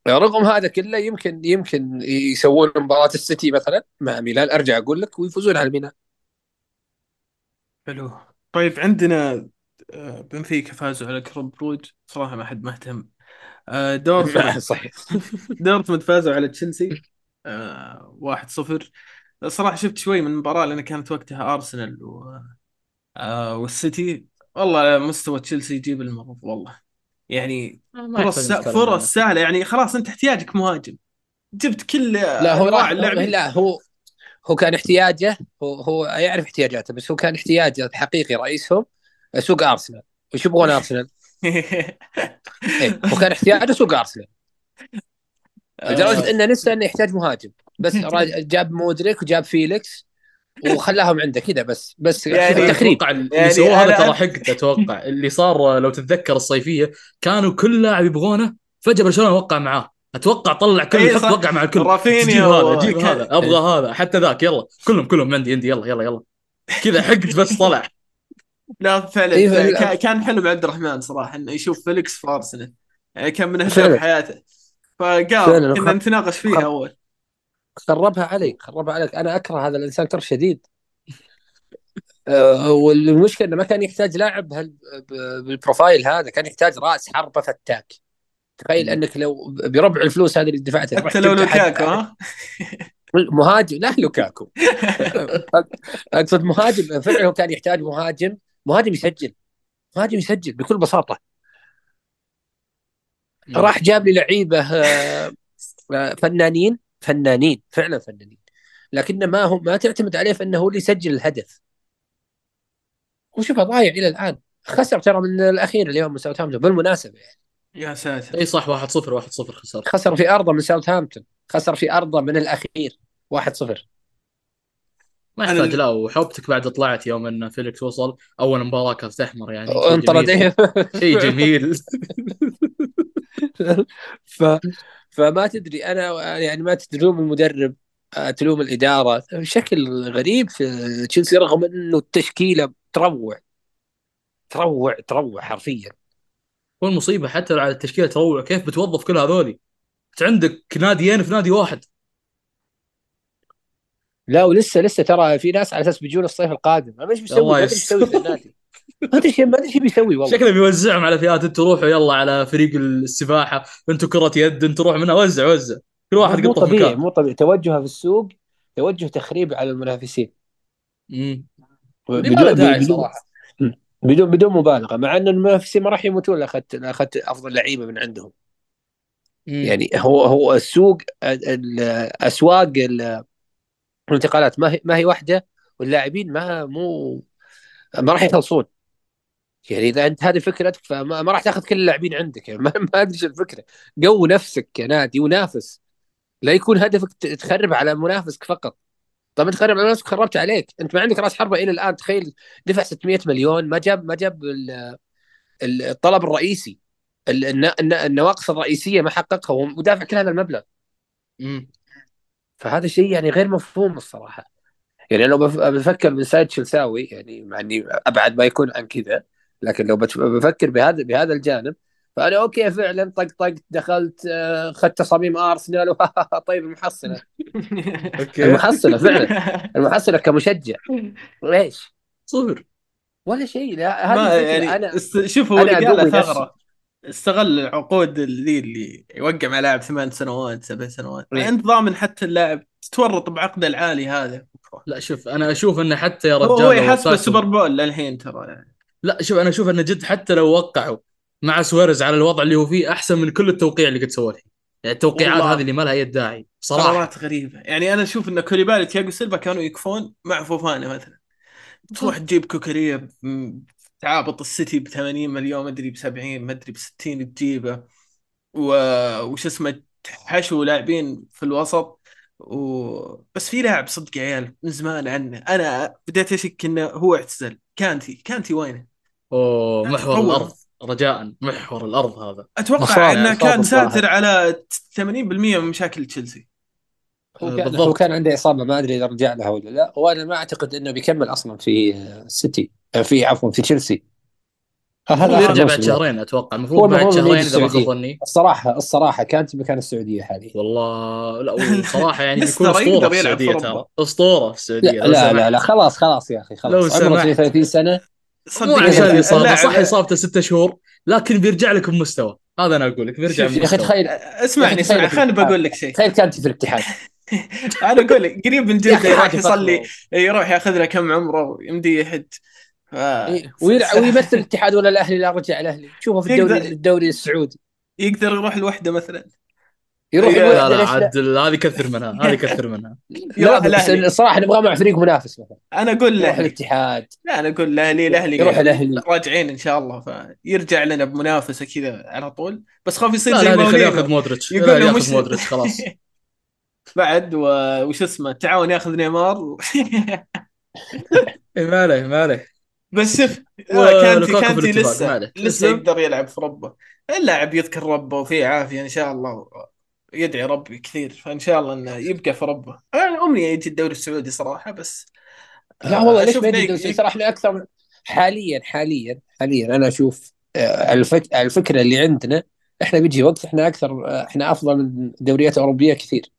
رغم هذا كله يمكن يمكن يسوون مباراة السيتي مثلا مع ميلان. أرجع أقول لك ويفوزون على ميلان. حلو. طيب عندنا آه، بنفيكا فازوا على كلوب بروج صراحة ما حد مهتم. آه، دورتموند صحيح. دورتموند فازوا على تشيلسي آه، 1-0 صراحة شفت شوي من المباراه لأن كانت وقتها ارسنال و... آه والسيتي والله مستوى تشيلسي يجيب المرض والله. يعني فرص فرص سهلة يعني خلاص أنت احتياجك مهاجم. جبت كل آه، لا هو اللعب لا هو هو كان احتياجه هو هو يعرف احتياجاته بس هو كان احتياجه الحقيقي رئيسهم سوق ارسنال وش يبغون ارسنال؟ إيه، هو كان احتياجه سوق ارسنال آه. لدرجة إنه لسه إنه يحتاج مهاجم. بس جاب مودريك وجاب فيليكس وخلاهم عنده كذا بس بس يعني تخريب اللي يعني سووه هذا ترى حق أتوقع. اللي صار لو تتذكر الصيفية كانوا كل لاعب يبغونه فجأة برشلونة وقع معاه. أتوقع طلع كل إيه وقع مع الكل. رافينيا هذا جيب هذا أبغى هذا حتى ذاك يلا. كلهم كلهم عندي عندي يلا يلا يلا. كذا حقت بس طلع. لا فعلا إيه كان حلم عبد الرحمن صراحة إنه يشوف فيليكس في أرسنال. يعني كان من اهداف حياته. فقال كنا نتناقش فيها أول. خربها عليك خربها عليك. أنا أكره هذا الإنسان كره شديد. أه والمشكلة إنه ما كان يحتاج لاعب بالبروفايل هذا كان يحتاج رأس حربة فتاك. تخيل إنك لو بربع الفلوس هذه اللي دفعتها حتى لو لوكاكو ها؟ مهاجم لا لوكاكو. أقصد مهاجم فعلا كان يحتاج مهاجم مهاجم يسجل. مهاجم يسجل بكل بساطة. راح جاب لي لعيبة آه، فنانين. فنانين فعلا فنانين. لكن ما هم ما تعتمد عليه في انه هو اللي يسجل الهدف. وشوفه ضايع إلى الآن. خسر ترى من الأخير اليوم من ساوثهامبتون بالمناسبة يعني. يا ساتر. إي صح 1 0 1 0 خسر. خسر في أرضه من ساوثهامبتون. خسر في أرضه من الأخير 1 0 ما يحتاج لا وحبتك بعد طلعت يوم إن فيليكس وصل. أول مباراة كانت احمر يعني. انطرد. شيء جميل. ف فما تدري أنا يعني ما تلوم المدرب آه، تلوم الإدارة. بشكل غريب في تشيلسي رغم إنه التشكيلة تروع. تروع تروع حرفيا. والمصيبه حتى على التشكيلة تروع. كيف بتوظف كل هذولي؟ أنت عندك ناديين في نادي واحد. لا ولسه لسه ترى في ناس على أساس بيجون الصيف القادم. ما إيش بيسوي إيش بيسوي في النادي. ما أدري ما أدري إيش بيسوي والله. شكله بيوزعهم على فئات أنتوا روحوا يلا على فريق السباحة. أنتوا كرة يد أنتوا روحوا منها وزع وزع. كل واحد مو طبيعي مكان. مو طبيعي. توجهه في السوق توجه تخريب على المنافسين. امم بدون داعي صراحة؟ بدون بدون مبالغة مع أن المنافسين ما راح يموتون اخذت أخذت أفضل لعيبة من عندهم. مم. يعني هو هو السوق الاسواق الانتقالات ما هي ما هي واحدة واللاعبين ما مو ما راح يخلصون. يعني إذا أنت هذه فكرتك فما ما راح تاخذ كل اللاعبين عندك. يعني ما, ما أدري الفكرة. قو نفسك يا نادي ونافس. لا يكون هدفك تخرب على منافسك فقط. طب أنت تخرب على منافسك خربت عليك. أنت ما عندك راس حربة إلى الآن. تخيل دفع 600 مليون. ما جاب ما جاب ال- ال- الطلب الرئيسي. ال- الن- الن- النواقص الرئيسية ما حققها. ودافع كل هذا المبلغ. مم. فهذا شيء يعني غير مفهوم الصراحة. يعني لو بف- بفكر من سايد تشيلساوي يعني مع إني أبعد ما يكون عن كذا لكن لو بفكر بهذا بهذا الجانب فأنا أوكي فعلا طقطقت دخلت آه، أخذت تصاميم أرسنال طيب المحصله أوكي. المحصلة فعلا. المحصلة كمشجع. ليش؟ صفر. ولا شيء لا هذه الفكرة. يعني أنا است... شوف هو نفسي. ثغرة. استغل العقود اللي اللي يوقع مع لاعب ثمان سنوات سبع سنوات. إيه. انت ضامن حتى اللاعب تتورط بعقده العالي هذا. لا شوف أنا أشوف انه حتى يا رجال هو يحسب السوبر يبول للحين ترى يعني. لا شوف أنا أشوف انه جد حتى لو وقعوا مع سواريز على الوضع اللي هو فيه أحسن من كل التوقيع اللي قد سووه الحين. يعني التوقيعات والله. هذه اللي ما لها أي داعي صراحة. قرارات غريبة. يعني أنا أشوف أن كوليبالي تياجو سيلفا كانوا يكفون مع فوفانا مثلا. تروح تجيب كوكاريا ب- تعابط السيتي ب 80 مليون ما أدري ب 70 ما أدري ب 60 تجيبه. و... وش اسمه حشو لاعبين في الوسط. و... بس في لاعب صدق يا عيال من زمان عنه. أنا بديت أشك إنه هو اعتزل. كانتي. كانتي وينه؟ أوه محور. الأرض. رجاء. محور الأرض هذا. أتوقع إنه كان. ساتر على 80% من مشاكل تشيلسي. هو آه، كان بالضبط. هو كان عنده إصابة ما أدري إذا رجع لها ولا لا. وأنا ما أعتقد إنه بيكمل أصلا في السيتي آه، في عفوا في تشيلسي آه، هو هذا آخر يرجع بعد. شهرين أتوقع المفروض بعد شهرين إذا ما خاب. ظني الصراحة الصراحة كانت مكان السعودية حاليا والله لا صراحة يعني ترى أسطورة في السعودية ترى. أسطورة في السعودية لا لا. لا لا خلاص خلاص يا أخي لو خلاص عمره سمحت. 32 سنة صدق مو عشان الاصابه صح اصابته ستة شهور لكن بيرجع لك بمستوى هذا أنا أقول لك بيرجع يا أخي تخيل اسمعني اسمعني خليني. بقول لك شيء تخيل كانت في الاتحاد أنا أقول لك قريب من جده يروح يصلي. يروح ياخذ له كم عمره يمدي يحج ف... إيه، ويلعب ويمثل الاتحاد ولا الأهلي؟ لا رجع الأهلي. شوفه في الدوري يقدر- الدوري السعودي. يقدر يروح لوحده مثلا؟ يروح لا، لا لا؟ عاد هذه كثر منها هذه كثر منها. لا يروح بس. الصراحه نبغاه مع فريق منافس مثلا. أنا أقول يروح الأهلي. الاتحاد. لا أنا أقول الأهلي الأهلي يروح الأهلي. راجعين إن شاء الله فيرجع لنا بمنافسة كذا على طول. بس خاف يصير زي خليه ياخذ مودريتش. يقول لا له ياخذ مش- مودريتش خلاص. بعد. وش اسمه تعاون ياخذ نيمار. إيه، ما عليه ما عليه. بس شوف آه، كانتي كانتي لسه. لسه. يقدر يلعب في ربه اللاعب يذكر ربه وفيه عافية إن شاء الله يدعي ربي كثير فإن شاء الله إنه يبقى في ربه أنا امنيه يجي الدوري السعودي صراحة بس لا والله ليش أشوف ما يجي الدوري السعودي؟ إحنا أكثر من- حاليا حاليا حاليا أنا أشوف آه، الفك... الفكرة اللي عندنا إحنا بيجي وقت إحنا أكثر آه، إحنا أفضل من دوريات أوروبية كثير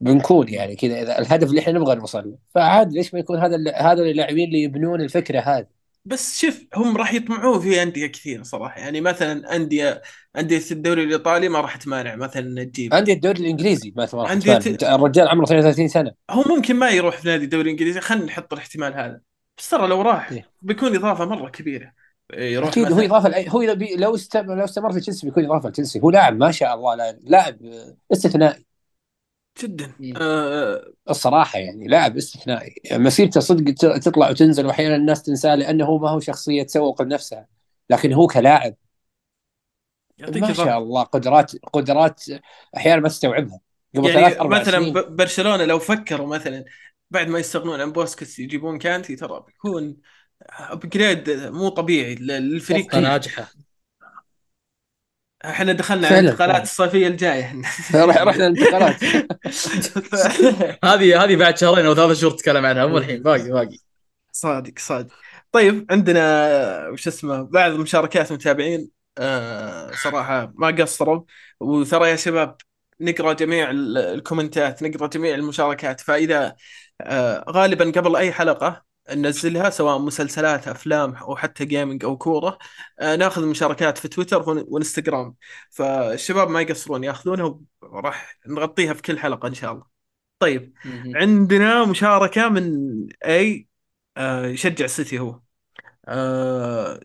بنكون يعني كذا إذا الهدف اللي إحنا نبغى نوصل له. فعاد ليش ما يكون هذا هذول اللاعبين اللي يبنون الفكرة هذه؟ بس شوف هم راح يطمعون في أندية كثير صراحة. يعني مثلا أندية أندية الدوري الإيطالي ما راح تمانع مثلا تجيب. عندي الدوري الإنجليزي ما ما راح عندي تفهم. ت- الرجال عمره 32 سنة. هو ممكن ما يروح في نادي الدوري الإنجليزي. خلينا نحط الاحتمال هذا. بس ترى لو راح إيه. بيكون إضافة مرة كبيرة. يروح أكيد هو إضافة لأي- هو لو استمر لو استمر في تشيلسي بيكون إضافة لتشيلسي. هو لاعب ما شاء الله لا- لاعب استثنائي. جدا. مم. آه الصراحة يعني لاعب استثنائي. مسيرته صدق ت- تطلع وتنزل واحيانا الناس تنساه لأنه هو ما هو شخصية تسوق لنفسها لكن هو كلاعب. يعطيك ما شاء الله قدرات قدرات أحيانا ما تستوعبها. قبل يعني ثلاث أربع مثلا سنين. برشلونة لو فكروا مثلا بعد ما يستغنون عن بوسكيتس يجيبون كانتي ترى بيكون upgrade مو طبيعي للفريق. صفقه ناجحة. إحنا دخلنا على فعلا، الانتقالات فعلا. الصيفية الجاية. رحنا الانتقالات. هذه هذه بعد شهرين أو ثلاث شهور تتكلم عنها مو الحين باقي باقي. صادق صادق. طيب عندنا وش اسمه بعض مشاركات المتابعين آه صراحة ما قصروا. وترى يا شباب نقرأ جميع ال- الكومنتات نقرأ جميع المشاركات. فإذا آه غالبا قبل أي حلقة ننزلها سواء مسلسلات أفلام أو حتى جيمنج أو كورة. آه ناخذ مشاركات في تويتر وإنستغرام. فالشباب ما يقصرون ياخذونها وراح نغطيها في كل حلقة إن شاء الله. طيب عندنا مشاركة من اي آه يشجع السيتي هو. آه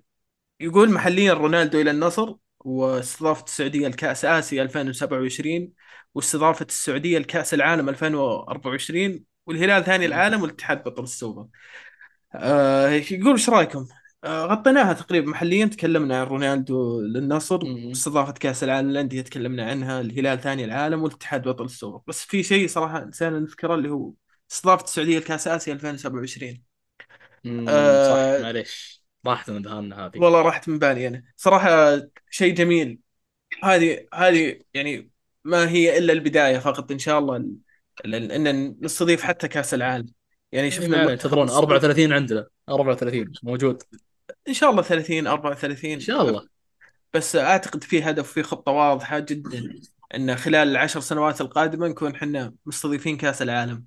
يقول محليا رونالدو إلى النصر واستضافة السعودية لكأس آسيا 2027 واستضافة السعودية لكأس العالم 2024 والهلال ثاني العالم والاتحاد بطل السوبر. آه يقول إيش رأيكم؟ آه، غطيناها تقريبا محليا تكلمنا عن رونالدو للنصر مم. استضافة كأس العالم للأندية تكلمنا عنها الهلال ثاني العالم والاتحاد بطل السوبر. بس في شيء صراحة نسينا نذكره اللي هو استضافة السعودية لكأس آسيا 2027 مم، صح آه معليش. راحت من ذهننا هذه. والله راحت من بالي أنا. صراحة شيء جميل. هذه هذه يعني ما هي إلا البداية فقط إن شاء الله ال- ال- إن نستضيف حتى كأس العالم. يعني يعني شفنا السعودي 34 عندنا. 34 موجود. إن شاء الله 30 إن 34 شاء الله. بس أعتقد في هدف في خطة واضحة جدا إن خلال العشر سنوات القادمة نكون إحنا مستضيفين كأس العالم.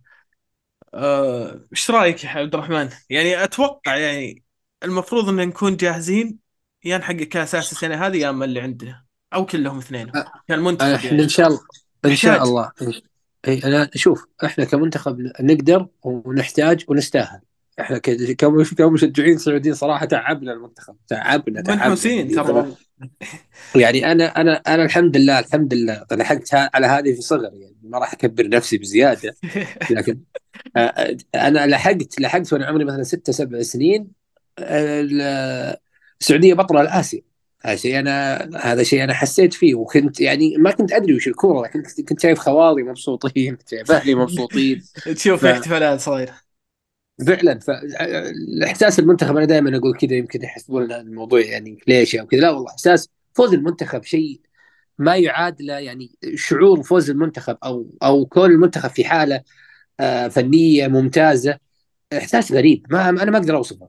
أه، إيش رأيك يا عبد الرحمن؟ يعني أتوقع يعني المفروض إن نكون جاهزين يا نحقق كأس آسيا السنة هذه يا أما اللي عندنا أو كلهم اثنين. كان إحنا يعني إن شاء الله إن شاء الله. إي أنا شوف إحنا كمنتخب نقدر ونحتاج ونستاهل. إحنا كمشجعين سعوديين صراحة تعبنا المنتخب تعبنا تعبنا. منحوسين يعني ترى. يعني أنا أنا أنا الحمد لله الحمد لله لحقت على هذه في صغري يعني ما راح أكبر نفسي بزيادة. لكن آه، آه، أنا لحقت لحقت وأنا عمري مثلا ستة سبع سنين آه، ال- السعودية بطلة لاسيا هذا شيء أنا هذا شيء أنا حسيت فيه وكنت يعني ما كنت أدري وش الكورة لكن كنت كنت شايف خوالي مبسوطين كنت شايف أهلي مبسوطين. تشوف ف- احتفالات صايرة. فعلا فالاحساس المنتخب أنا دائما أقول كذا يمكن يحسبون الموضوع يعني كليشه أو كذا. لا والله إحساس فوز المنتخب شيء ما يعاد له يعني شعور فوز المنتخب أو أو كون المنتخب في حالة آه، فنية ممتازة. إحساس غريب ما أنا ما أقدر أوصفه.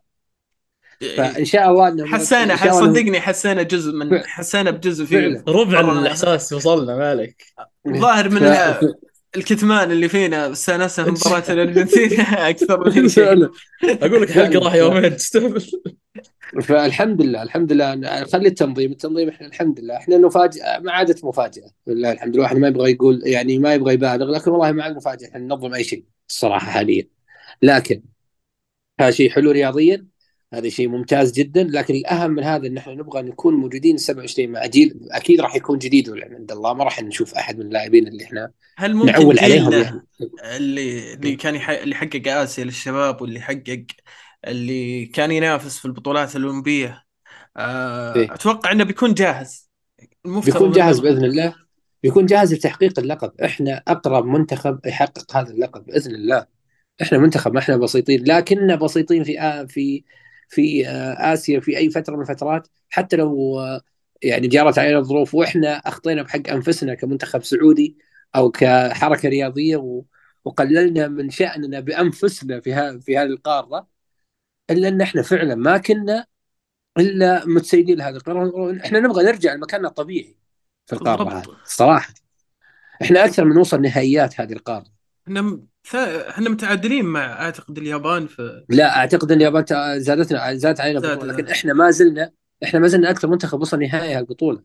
فان شاء الله إنه حسينا صدقني حسينا جزء من. حسينا بجزء فعلا. فيه ربع الأحساس وصلنا مالك. ظاهر من ف- الكتمان اللي فينا استانسنا مباراة الأرجنتين أكثر من شيء. فعلا. أقول لك حلقة. راح يومين تستهبل. فالحمد لله الحمد لله. خلي التنظيم التنظيم إحنا الحمد لله. إحنا نفاجئ ما عادت مفاجأة لله الحمد لله. واحد ما يبغى يقول يعني ما يبغى يبالغ لكن والله ما عاد مفاجأة. إحنا ننظم أي شيء الصراحة حاليا. لكن هذا شيء حلو رياضيا. هذا شيء ممتاز جدا. لكن الأهم من هذا إن إحنا نبغى نكون موجودين 27 مع جيل أكيد راح يكون جديد عند الله. ما راح نشوف أحد من اللاعبين اللي إحنا هل ممكن نعول عليهم يعني. اللي اللي كان يح... اللي حقق آسيا للشباب واللي حقق اللي كان ينافس في البطولات الأولمبية آه، إيه. أتوقع إنه بيكون جاهز. بيكون جاهز بإذن الله. بيكون جاهز لتحقيق اللقب. إحنا أقرب منتخب يحقق هذا اللقب بإذن الله. إحنا منتخب ما إحنا بسيطين. لكننا بسيطين في آ... في في آه، آسيا في أي فترة من الفترات حتى لو آه، يعني جرت علينا الظروف وإحنا أخطينا بحق أنفسنا كمنتخب سعودي أو كحركة رياضية. وقللنا من شأننا بأنفسنا في. في هذه القارة إلا إن إحنا فعلا ما كنا إلا متسيدين لهذه القارة إحنا نبغى نرجع لمكاننا الطبيعي في القارة. هذه الصراحه إحنا أكثر من نوصل نهائيات هذه القارة إحنا إحنا متعادلين مع أعتقد اليابان في لا أعتقد إن اليابان زادتنا زادت علينا زاد- البطوله لكن إحنا ما زلنا إحنا ما زلنا أكثر منتخب وصل نهائي هالبطوله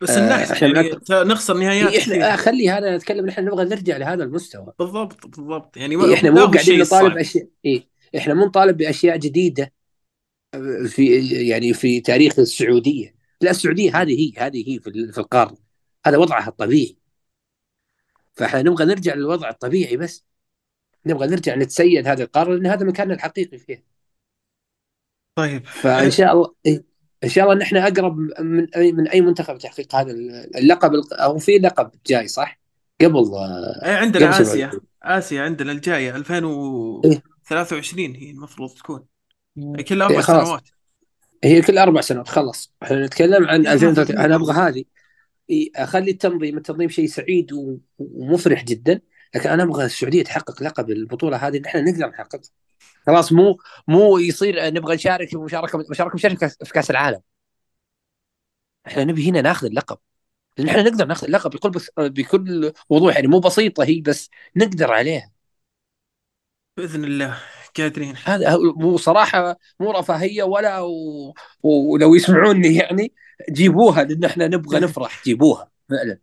بس آه، النحس يعني أكثر- نخسر نهائيات إيه إحنا آه خلي هذا نتكلم نحن نبغى نرجع لهذا المستوى. بالضبط بالضبط. يعني إيه إحنا مو قاعدين نطالب. اشياء إيه إحنا مو نطالب بأشياء جديدة آه، في يعني في تاريخ السعودية. لا السعودية هذه هي هذه هي في القارة. هذا وضعها الطبيعي. فاحنا نبغى نرجع للوضع الطبيعي بس نبغى نرجع نتسيد هذه القاره لأن هذا مكاننا الحقيقي فيها طيب فإن شاء الله إيه، إن شاء الله ان إحنا أقرب من أي من أي منتخب تحقيق هذا اللقب أو في لقب جاي صح؟ قبل آه، إيه، عندنا قبل آسيا 27. آسيا عندنا الجاية إيه. 2023 هي المفروض تكون كل أربع إيه،. سنوات هي كل أربع سنوات خلص إحنا نتكلم عن يا 2030 هذا أنا أبغى هذه أخلي التنظيم التنظيم شيء سعيد ومفرح جدا لكن أنا أبغى السعودية تحقق لقب البطولة هذه ان إحنا نقدر نحققها خلاص مو مو يصير نبغى نشارك مشاركة مشاركة مشاركة في كاس العالم. إحنا نبي هنا ناخذ اللقب. لأن إحنا نقدر ناخذ اللقب بكل بس بكل وضوح يعني مو بسيطه هي بس نقدر عليها. بإذن الله قادرين هذا مو صراحة مو رفاهية ولا و... ولو يسمعوني يعني. جيبوها لأن إحنا نبغى نفرح جيبوها فعلا.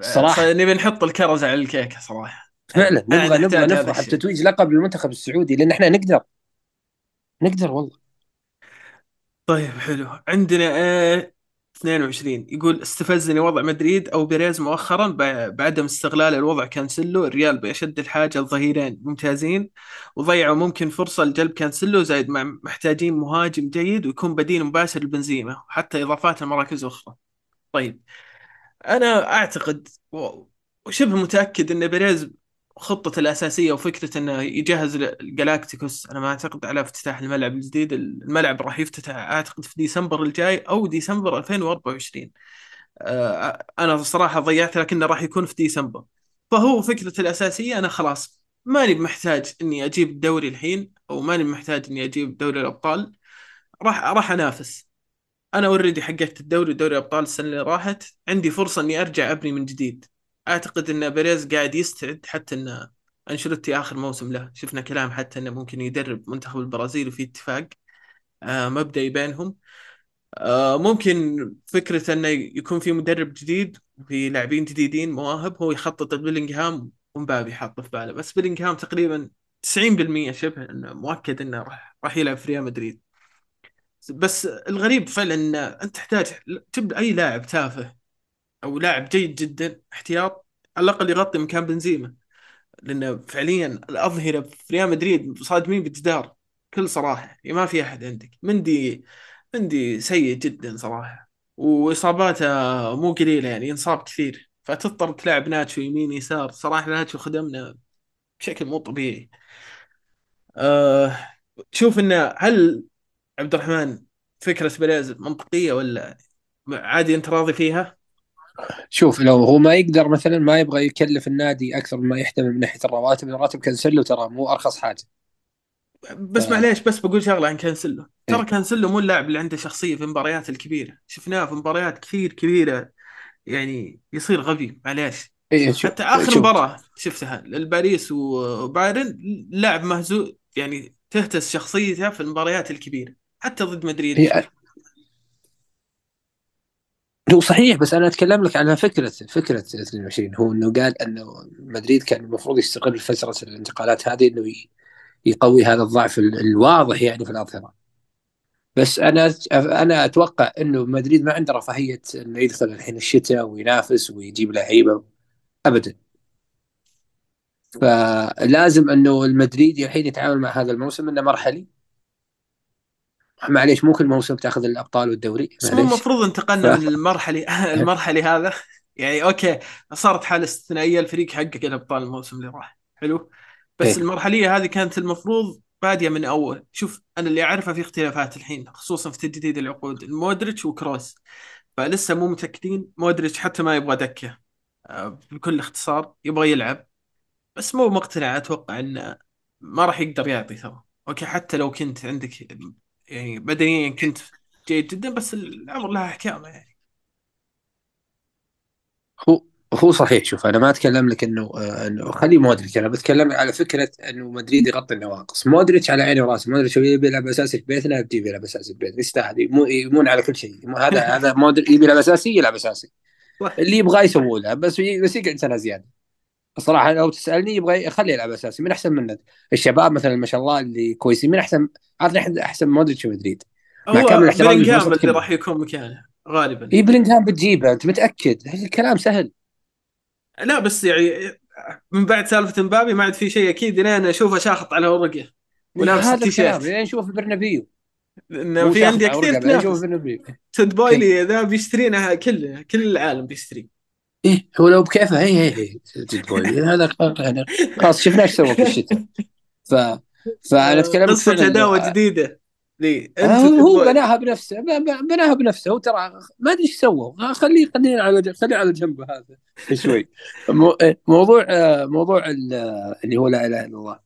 صراحة. ص- نبي نحط الكرز على الكيكه صراحة. فعلا نبغى نبغى نفرح. بتتويج لقب للمنتخب السعودي لأن إحنا نقدر. نقدر والله. طيب حلو. عندنا آه 22 يقول استفزني وضع مدريد أو بيريز مؤخرا بعدم استغلال الوضع كانسلو الريال باشد الحاجة لظهيرين ممتازين. وضيعوا ممكن فرصة لجلب كانسلو زايد مع محتاجين مهاجم جيد ويكون بديل مباشر لبنزيما وحتى إضافات لمراكز أخرى. طيب. أنا أعتقد وشبه متأكد إن بيريز خطته الأساسية وفكرة إنه يجهز الجلاكتيكوس أنا ما أعتقد على افتتاح الملعب الجديد. الملعب راح يفتتح أعتقد في ديسمبر الجاي أو ديسمبر 2024 آه، أنا صراحة ضيعت لكنه راح يكون في ديسمبر. فهو فكرته الأساسية أنا خلاص ماني محتاج إني أجيب الدوري الحين أو ماني محتاج إني أجيب دوري الأبطال. راح راح أنافس. أنا already حققت الدوري دوري الأبطال السنة اللي راحت. عندي فرصة إني أرجع أبني من جديد. أعتقد إن بيريز قاعد يستعد حتى إن أنشيلوتي آخر موسم له. شفنا كلام حتى إنه ممكن يدرب منتخب البرازيل وفي اتفاق آه مبدئي بينهم. آه ممكن فكرة إنه يكون في مدرب جديد وفي لاعبين جديدين مواهب هو يخطط بيلينغهام ومبابي حاطه في باله. بس بيلينغهام تقريبا 90% شبه إنه مؤكد إنه راح راح يلعب في ريال مدريد. بس الغريب فعلا إن أنت تحتاج تبدأ أي لاعب تافه أو لاعب جيد جدا احتياط على الأقل يغطي مكان بنزيما. لأنه فعليا الأظهرة في ريال مدريد صادمين بالجدار بكل صراحة. يعني ما في أحد عندك. مندي مندي سيء جدا صراحة. وإصاباته مو قليلة يعني ينصاب كثير. فتضطر تلعب ناتشو يمين يسار. صراحة ناتشو خدمنا بشكل مو طبيعي. أه تشوف إنه هل عبد الرحمن فكرة بيريز منطقية ولا عادي أنت راضي فيها؟ شوف لو هو ما يقدر مثلا ما يبغى يكلف النادي أكثر مما يحتمل من ناحية الرواتب راتب كانسلو ترى مو أرخص حاجة. بس معليش بس بقول شغلة عن كانسلو ترى إيه؟ كانسلو مو اللاعب اللي عنده شخصية في المباريات الكبيرة. شفناه في مباريات كثير كبيرة يعني يصير غبي معليش. إيه حتى آخر مباراة شفتها الباريس وبايرن لاعب مهزوز يعني تهتز شخصيته في المباريات الكبيرة حتى ضد مدريد. إيه هو صحيح بس أنا أتكلم لك عن فكرة فكرة 22 هو إنه قال إنه مدريد كان المفروض يستغل فترة الانتقالات هذه إنه يقوي هذا الضعف الواضح يعني في الأظهرة. بس أنا أنا أتوقع إنه مدريد ما عنده رفاهية إنه يدخل الحين الشتاء وينافس ويجيب لعيبة ابدا. فلازم إنه المدريد الحين يتعامل مع هذا الموسم إنه مرحلي. معليش مو كل موسم تاخذ الأبطال والدوري. بس مو المفروض انتقلنا ف... من المرحلي المرحلي هذا. يعني أوكي صارت حالة استثنائية الفريق حقق الأبطال الموسم اللي راح. حلو. بس إيه؟ المرحلية هذه كانت المفروض بادية من أول. شوف أنا اللي أعرفه في اختلافات الحين خصوصا في تجديد العقود. مودريتش وكروس. فلسه مو متأكدين. مودريتش حتى ما يبغى دكة. آه، بكل اختصار يبغى يلعب. بس مو مقتنع. أتوقع إنه ما راح يقدر يعطي ترى أوكي حتى لو كنت عندك يعني بدنيا كنت جيد جدا بس الامر لها احكام يعني. هو هو صحيح. شوف أنا ما أتكلم لك إنه آه، إنه خلي مودريتش أنا بتكلم على فكرة إنه مدريد يغطي النواقص. مودريتش على عيني وراسي. مودريتش يبي يلعب اساسي في بيتنا بتجيب يلعب اساسي في بيتنا يستاهل مو يمون على كل شيء. هذا هذا مودريتش يبي يلعب أساسي يلعب أساسي. اللي يبغاه يسووا له. بس بس يقعد سنة زيادة. الصراحه لو تسألني يبغى يخلي يلعب أساسي من أحسن منه الشباب مثلا ما شاء الله اللي كويسين من أحسن عطني أحسن مودريتش في مدريد. مع كامل الاحترام اللي راح يكون مكانه غالبا. اي بلينغهام بتجيبه أنت متأكد؟ الكلام سهل. لا بس يعني من بعد سالفة مبابي ما عاد في شيء أكيد لين أشوفه شاخط على ورقه. ولابس التيشيرت. لين نشوف برنابيو. في انديه كثير تنافس. تود بويلي ذا بيشترينا كل كل العالم بيشتري إيه هو لو بكيفه اي اي اي هذا يعني خلاص شفنا إيش سوى في الشتاء. ف فانا أتكلم قصة عداوة جديدة. ليه أنت هو بناها بنفسه بناها بنفسه هو ترى ما أدري إيش سووا. خليه خليه على خليه على جنبه هذا. شوي. موضوع موضوع اللي هو لا إله إلا الله.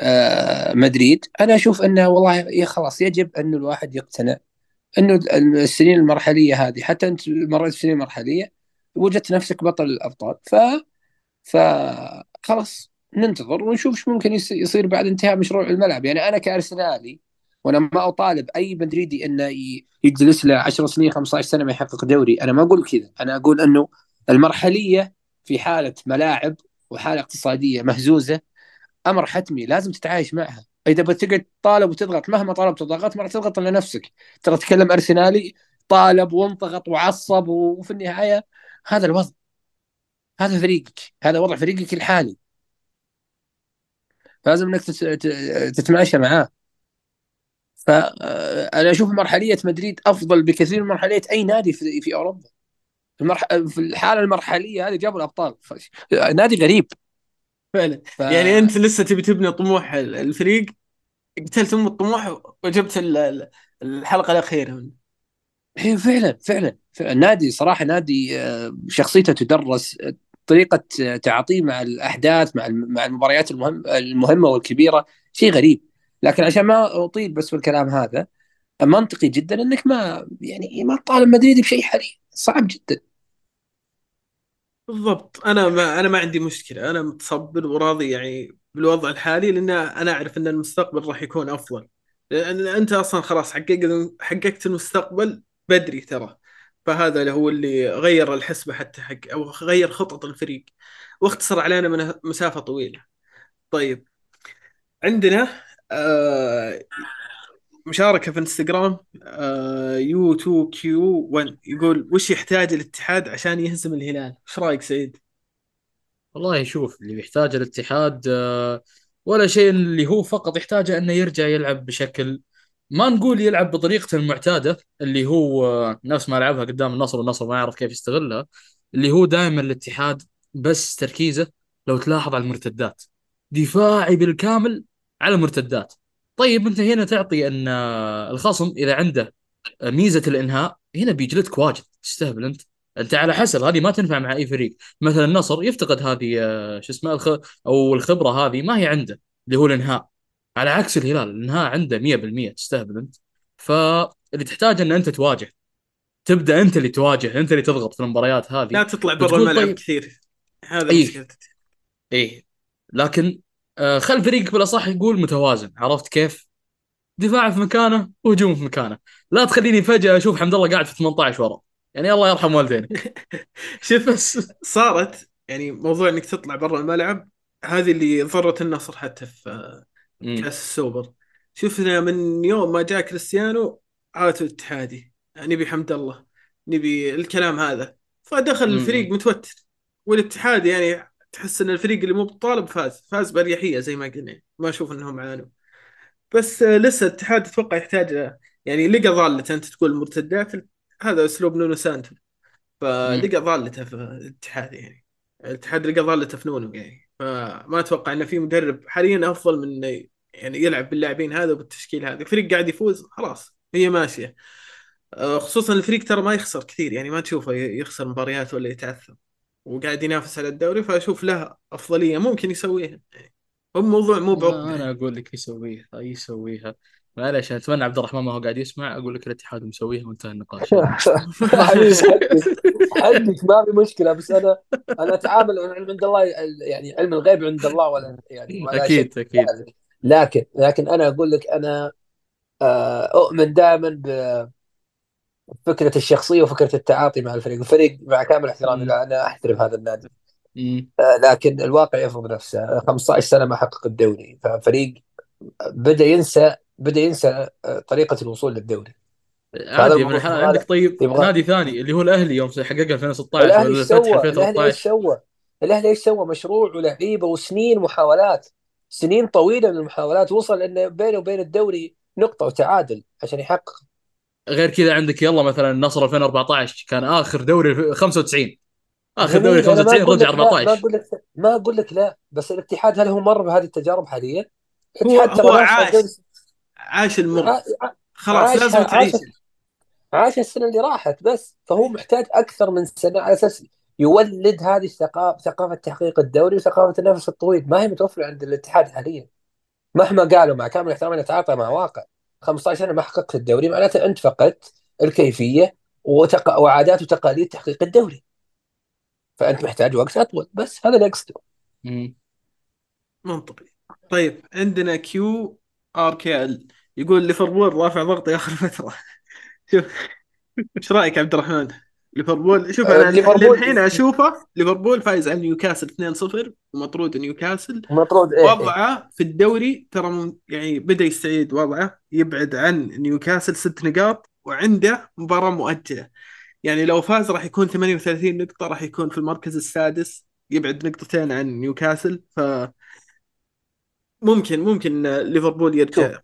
آه، مدريد. أنا أشوف إنه والله خلاص يجب انه الواحد يقتنع إنه السنين المرحلية هذه حتى أنت مريت سنين مرحليه وجدت نفسك بطل الأبطال. ف ف خلاص ننتظر ونشوف إيش ممكن يصير بعد انتهاء مشروع الملعب. يعني أنا كأرسنالي وأنا ما أطالب أي مدريدي إنه يجلس له 10 سنين 15 سنة ما يحقق دوري. أنا ما أقول كذا. أنا أقول إنه المرحلية في حالة ملاعب وحالة اقتصادية مهزوزة أمر حتمي لازم تتعايش معها. إذا بتقعد تطالب وتضغط مهما طالبت وضغطت ما راح تضغط الا نفسك. ترى تكلم أرسنالي طالب وانضغط وعصب وفي النهاية هذا الوضع. هذا فريقك. هذا وضع فريقك الحالي. لازم إنك تتماشى معاه. فانا أشوف مرحلية مدريد أفضل بكثير من مرحلية أي نادي في, في أوروبا. في, المرح... في الحالة المرحلية هذه جابوا الأبطال. ف... نادي غريب. فعلا. ف... يعني أنت لسه تبي تبني طموح الفريق. قتلت أم الطموح وجبت الحلقة الأخيرة. منه إيه فعلا فعلا فعلا. نادي صراحة نادي آه، شخصيته تدرس طريقة تعاطيه مع الأحداث مع مع المباريات المهم المهمة والكبيرة شيء غريب. لكن عشان ما أطيل بس في الكلام هذا منطقي جدا إنك ما يعني ما تطالب مدريد بشيء حالي صعب جدا. بالضبط. أنا ما أنا ما عندي مشكلة. أنا متصبر وراضي يعني بالوضع الحالي لأن أنا أعرف إن المستقبل راح يكون أفضل. لأن أنت أصلا خلاص حققت حققت المستقبل بدري ترى. فهذا هو اللي غير الحسبة حتى حق أو غير خطط الفريق. واختصر علينا من مسافة طويلة. طيب. عندنا آه مشاركة في انستغرام آه U 2 Q 1 يقول وش يحتاج الاتحاد عشان يهزم الهلال؟ إيش رأيك سعيد؟ والله شوف اللي بيحتاج الاتحاد آه ولا شيء اللي هو فقط يحتاجه إنه يرجع يلعب بشكل ما نقول يلعب بطريقته المعتادة اللي هو نفس ما لعبها قدام النصر والنصر ما يعرف كيف يستغلها اللي هو دائما الاتحاد بس تركيزه لو تلاحظ على المرتدات. دفاعي بالكامل على المرتدات طيب أنت هنا تعطي أن الخصم إذا عنده ميزة الإنهاء هنا بيجلدك واجد. تستهبل أنت. أنت على حسب هذه ما تنفع مع أي فريق. مثلا النصر يفتقد هذه آه، شو اسمه. أو الخبرة هذه ما هي عنده اللي هو الإنهاء. على عكس الهلال الانهاء عنده 100% تستهبل أنت. فاللي تحتاج إن أنت تواجه تبدأ أنت اللي تواجه أنت اللي تضغط في المباريات هذه. لا تطلع برا الملعب طيب... كثير. هذا أيه. مشكلتك إيه. لكن آه خل فريقك بالاصح يقول متوازن. عرفت كيف؟ دفاع في مكانه وهجوم في مكانه. لا تخليني فجأة أشوف حمد الله قاعد في 18 ورا. يعني الله يرحم والديني شوف بس. صارت يعني موضوع إنك تطلع برا الملعب هذه اللي ضرت النصر حتى في كاس السوبر. شفنا من يوم ما جاء كريستيانو عادوا الاتحادي. نبي حمد الله. نبي الكلام هذا. فدخل. الفريق متوتر. والاتحاد يعني تحس إن الفريق اللي مو بطالب فاز. فاز بأريحية زي ما قلنا. ما أشوف إنهم عانوا. بس لسه الاتحاد أتوقع يحتاج يعني لقى ضالته أنت تقول مرتدات هذا أسلوب نونو سانتو. فلقى ضالته في الاتحاد يعني. الاتحاد لقى ضالته في نونو يعني. فما أتوقع انه في مدرب حاليا أفضل من يعني يلعب باللاعبين هذا وبالتشكيل هذا. فريق قاعد يفوز خلاص هي ماشية. آه، خصوصا الفريق ترى ما يخسر كثير يعني ما تشوفه يخسر مباريات ولا يتعثر. وقاعد ينافس على الدوري فأشوف له أفضلية. ممكن يسويها. هو موضوع مو بعقده أنا أقول لك يسويها يسويها. معلش أتمنى عبد الرحمن ما هو قاعد يسمع أقول لك الاتحاد مسويها وانتهى النقاش. حدك ما في مشكلة بس أنا أنا أتعامل عند الله يعني علم الغيب عند الله ولا يعني ولا أكيد أكيد. لكن لكن أنا أقول لك أنا آه، أؤمن دائما بفكره الشخصية وفكرة التعاطي مع الفريق، الفريق مع كامل احترامي أنا أحترم هذا النادي. آه، لكن الواقع يفرض نفسه 15 سنة ما حقق الدوري ففريق بدا ينسى بدأ ينسى آه، طريقة الوصول للدوري. عادي من عندك طيب يبغى... نادي ثاني اللي هو الأهلي يوم حقق 2016 ولا الفتح 2013 الأهلي إيش سوى؟ الأهلي إيش سوى؟ مشروع ولعيبة وسنين محاولات. سنين طويلة من المحاولات. وصل انه بينه وبين الدوري نقطة وتعادل عشان يحقق. غير كذا عندك يلا مثلا النصر 2014 كان آخر دوري 95 آخر دوري 95 رجع 14 ما أقول لك ما أقول لك لا. بس الاتحاد هل هو مر بهذه التجارب حاليا؟ الاتحاد هو, هو عاش. عاش المر خلاص عاش لازم تعيش. عاش السنة اللي راحت بس. فهو محتاج أكثر من سنة على أساس يولد هذه الثقافه ثقافة تحقيق الدوري وثقافة النفس الطويل. ما هي متوفرة عند الاتحاد حاليا. مهما قالوا مع كامل احترامي نتعاطى مع واقع. 15 سنة ما حققت الدوري معناته أنت فقدت الكيفية وتق... وعادات وتقاليد تحقيق الدوري. فأنت محتاج وقت أطول. بس هذا اللي أقصده. منطقي. طيب عندنا QRKL يقول ليفربول رافع ضغطي اخر فتره شوف. إيش رأيك عبد الرحمن؟ ليفربول شوف أنا ليفربول الحين أشوفه ليفربول فايز على نيوكاسل 2-0 ومطرود نيوكاسل. مطرود إيه وضعه في الدوري ترى يعني بدأ يستعيد وضعه يبعد عن نيوكاسل ست نقاط وعنده مباراة مؤجلة. يعني لو فاز راح يكون 38 نقطة راح يكون في المركز السادس يبعد نقطتين عن نيوكاسل ف ممكن ممكن ليفربول يرجع.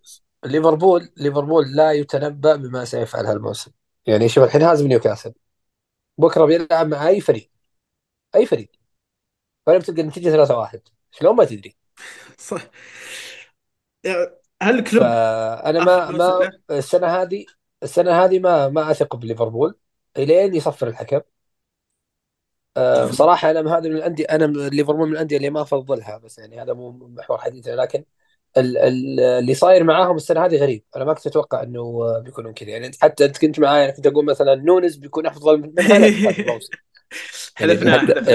ليفربول ليفربول لا يتنبأ بما سيفعل هالموسم. يعني شوف الحين هازم نيوكاسل بكرة بيلعب مع أي فريق؟ أي فريق. فلما تلقى النتيجة 3 1 شلون ما تدري. صح. هل كلوب فأنا ما ما؟ السنة هذه السنة هذه ما ما أثق بليفربول. إلين يصفر الحكم. أه بصراحه أنا هذا من الأندية أنا ليفربول من الأندية اللي ما أفضلها بس يعني هذا مو محور حديثنا لكن اللي صاير معاهم السنة هذه غريب. أنا ما كنت أتوقع إنه بيكونون كذا. يعني أنت حتى أنت كنت معايا أنا كنت أقول مثلا نونز بيكون أفضل من يعني حلفنا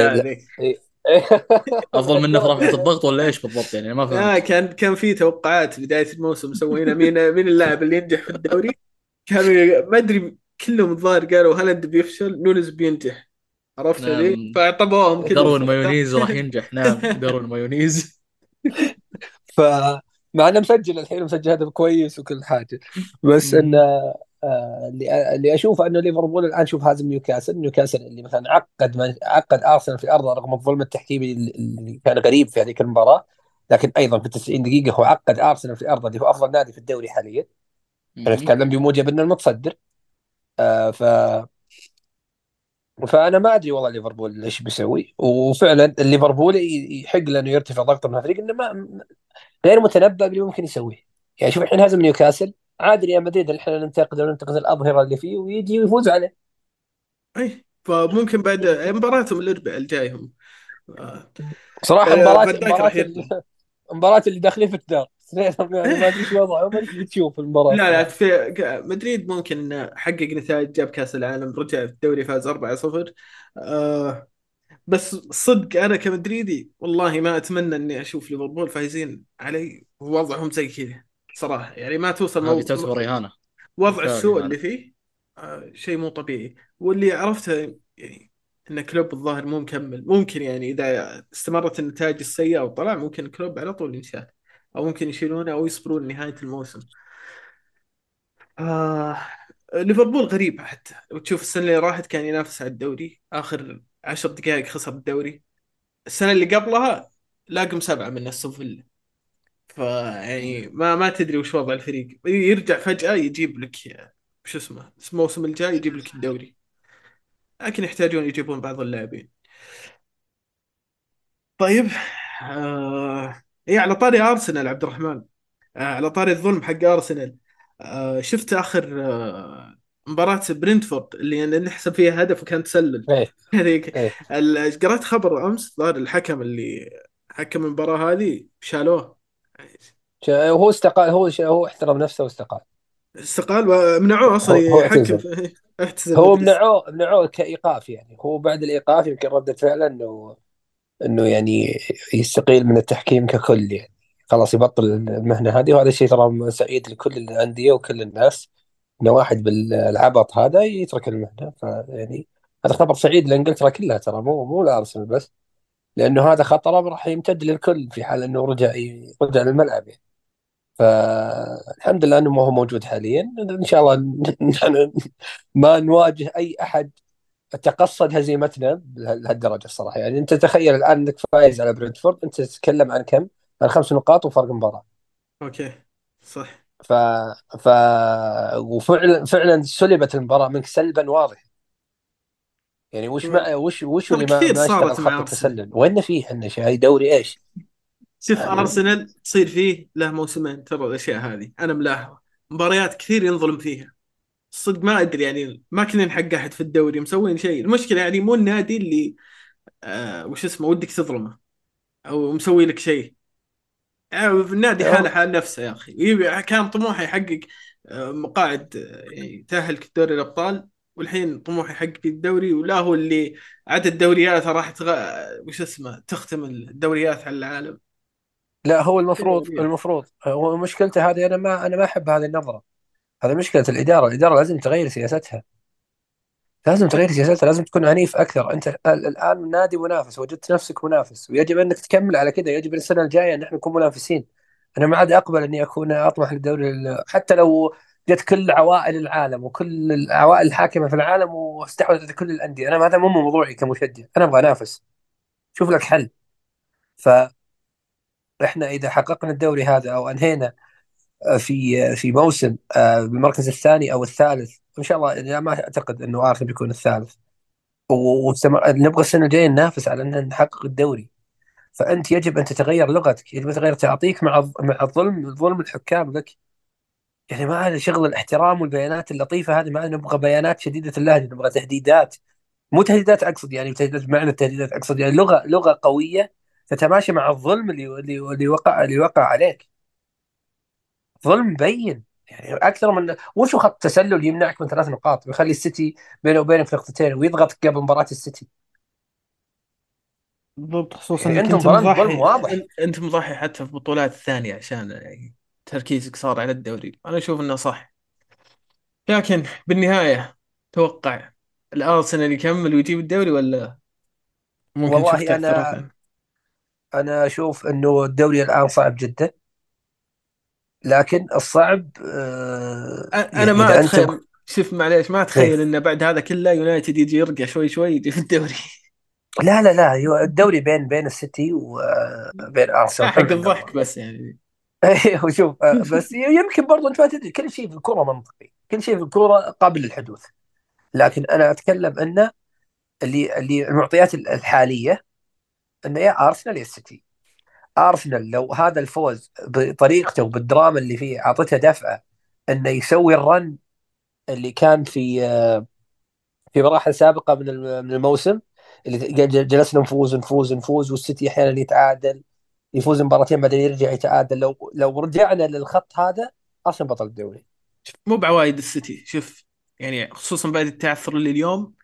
إيه. أفضل منه في رفعه الضغط ولا إيش بالضبط؟ يعني ما آه فهمت كان كان في توقعات بداية الموسم مسوينها. مين مين اللاعب اللي ينجح في الدوري؟ كانوا ما أدري كلهم الظاهر قالوا هالاند بيفشل نونز بينجح. عرفت نعم. لي؟ فاعطبوهم كلهم داروين نونيز راح ينجح. نعم داروين نونيز. فمع إنه مسجل الحين مسجل هدف كويس وكل حاجة. بس. انه آه، اللي اللي أشوفه إنه ليفربول الآن شوف هازم نيوكاسل. نيوكاسل اللي مثلا عقد ما عقد أرسنال في ارضه رغم الظلم التحكيمي اللي كان غريب في هذيك المباراه لكن أيضا في 90 دقيقة هو عقد أرسنال في ارضه اللي هو أفضل نادي في الدوري حاليا. أنا اتكلم بموجب إنه المتصدر. آه ف فأنا ما أدري والله ليفربول إيش بيسوي. وفعلا ليفربول يحق له إنه يرتفع ضغطه من الفريق إنه ما غير متنبأ باللي ممكن يسويه. يعني شوف الحين هزم نيوكاسل عادي ريال مدريد اللي إحنا ننتقد وننتقد الأظهرة اللي فيه ويجي ويفوز عليه. اي فممكن بعد مباراتهم الأربعاء الجاي هم. صراحة آه، مباراه مباراة اللي داخلين في الدار. ما أدري وضعهم ما أدري إيش بتشوف المباراة. لا لا في مدريد ممكن حقق نتائج جاب كأس العالم رجع في الدوري فاز 4-0 آه بس صدق أنا كمدريدي والله ما أتمنى إني أشوف ليفربول فايزين علي ووضعهم زي كذا صراحة. يعني ما توصل هذه تعتبر إهانة. وضع السوء اللي فيه آه، شيء مو طبيعي. واللي عرفته يعني إن كلوب الظاهر مو مكمل. ممكن يعني إذا استمرت النتائج السيئة وطلع ممكن كلوب على طول ينشال. أو ممكن يشيلونه أو يصبرون نهايه الموسم. آه ليفربول غريبه حتى. وتشوف السنة اللي راحت كان ينافس على الدوري. آخر عشر دقائق خسر الدوري. السنة اللي قبلها لاقم سبعة من السفل فيلا فيعني ما ما تدري وش وضع الفريق. يرجع فجأة يجيب لك شو اسمه الموسم الجاي يجيب لك الدوري. لكن يحتاجون يجيبون بعض اللاعبين. طيب آه... إيه على طاري أرسنال عبد الرحمن. آه على طاري الظلم حق أرسنال. آه شفت آخر آه مباراة برنتفورد اللي نحسب فيها هدف وكان تسلل. إيه. هذيك. ال- قرأت خبر أمس ظهر الحكم اللي حكم المباراة هذه شالوه. شا- هو استقال هو هو احترم نفسه واستقال. استقال ومنعوه هو يحكم. اعتزل. هو. منعوه منعوه كإيقاف يعني. هو بعد الإيقاف يمكن رده فعله انه إنه يعني يستقيل من التحكيم ككل يعني. خلاص يبطل المهنة هذه وهذا الشيء ترى سعيد لكل الأندية وكل الناس. إنه واحد بالعبط هذا يترك المهنة. فيعني هذا خبر سعيد لانجلترا كلها ترى مو مو لارسنال بس لأنه هذا خطره راح يمتد للكل في حال إنه رجع رجع للملعب يعني. فالحمد لله إنه ما هو موجود حاليا. إن شاء الله ما نواجه أي أحد تقصد هزيمتنا لهالدرجه الصراحة. يعني أنت تخيل الآن إنك فايز على برنتفورد أنت تتكلم عن كم؟ عن خمس نقاط وفرق مباراة. okay صح. ف ف وفعلا فعلا سلبت المباراة منك سلبا واضحا يعني وش مع وش وش ترى اللي ما ما صارت مع. التسلل؟ وين فيه إحنا شيء؟ دوري إيش؟ شوف يعني- أرسنال تصير فيه له موسمين ترى الأشياء هذه أنا ملاحظة مباريات كثير ينظلم فيها. صدق ما أدري يعني ما كنا نحق أحد في الدوري مسوين شيء. المشكلة يعني مو النادي اللي آه وش اسمه ودك تظلمه أو مسوي لك شيء. يعني النادي أيوه. حاله حال نفسه يا يبي- كان طموحه يحقق آه، مقاعد آه، يعني تأهل دوري الأبطال والحين طموحه يحقق الدوري ولا هو اللي عدد دورياته راح تغ... وش اسمه تختم الدوريات على العالم لا هو المفروض. المفروض هو مشكلته هذه أنا ما أنا ما أحب هذه النظرة هذه مشكلة الإدارة الإدارة لازم تغير سياستها لازم تغير سياستها لازم تكون عنيف أكثر. أنت ال- الآن نادي منافس وجدت نفسك منافس ويجب أنك تكمل على كذا يجب السنة الجاية أن إحنا نكون منافسين. أنا ما عاد أقبل أني أكون أطمح للدوري حتى لو جت كل عوائل العالم وكل العوائل الحاكمة في العالم واستحوذت كل الأندية. أنا هذا مو موضوعي كمشجع. أنا أبغى أنافس. شوف لك حل. فاحنا إذا حققنا الدوري هذا أو أنهينا في في موسم آه، بالمركز الثاني أو الثالث إن شاء الله يعني ما أعتقد إنه ارسنال بيكون الثالث. ونبغى السنة الجاية ننافس على إن نحقق الدوري. فأنت يجب أن تتغير لغتك يجب أن تتغير تعاطيك مع مع الظلم ظلم الحكام لك. يعني ما هذا شغل الاحترام والبيانات اللطيفة هذه ما نبغى بيانات شديدة اللهجه نبغى تهديدات. مو تهديدات أقصد يعني تهديدات بمعنى التهديدات أقصد يعني لغة لغة قوية تتماشى مع الظلم اللي اللي وقع اللي وقع عليك. ظلم مبين يعني أكثر من وشو خط تسلل يمنعك من ثلاث نقاط؟ ويخلي السيتي بينه وبينك نقطتين ويضغطك قبل مباراة السيتي. بالضبط خصوصا يعني أنت ظلم مضحي. واضح أنت مضحي حتى في البطولات الثانية عشان يعني تركيزك صار على الدوري. أنا أشوف إنه صح. لكن بالنهاية توقع الأرسنال يكمل ويجيب الدوري ولا ممكن والله أنا أنا أشوف إنه الدوري الآن صعب جدا. لكن الصعب آه، أنا ما أتخيل. شوف معليش ما إيه. اتخيل انه بعد هذا كله يونايتد يجي يرقى شوي شوي يجي في الدوري. لا لا لا الدوري بين بين السيتي وبين لا أرسنال. حق الضحك بس يعني. أيوه شوف آه، بس يمكن برضو أنت ما تدري كل شيء في الكورة منطقي. كل شيء في الكورة قابل للحدوث. لكن أنا أتكلم إنه اللي اللي المعطيات الحالية إنه يا أرسنال يا السيتي. أرسنال لو هذا الفوز بطريقته وبالدراما اللي فيه أعطته دفعة إنه يسوي الرن اللي كان في آه، في مراحل سابقة من من الموسم اللي جلسنا نفوز نفوز نفوز والسيتي أحيانا يتعادل يفوز مباراتين بعدين يرجع يتعادل. لو لو رجعنا للخط هذا أرسنال بطل الدوري. مو بعوايد السيتي. شوف يعني خصوصا بعد التعثر اللي اليوم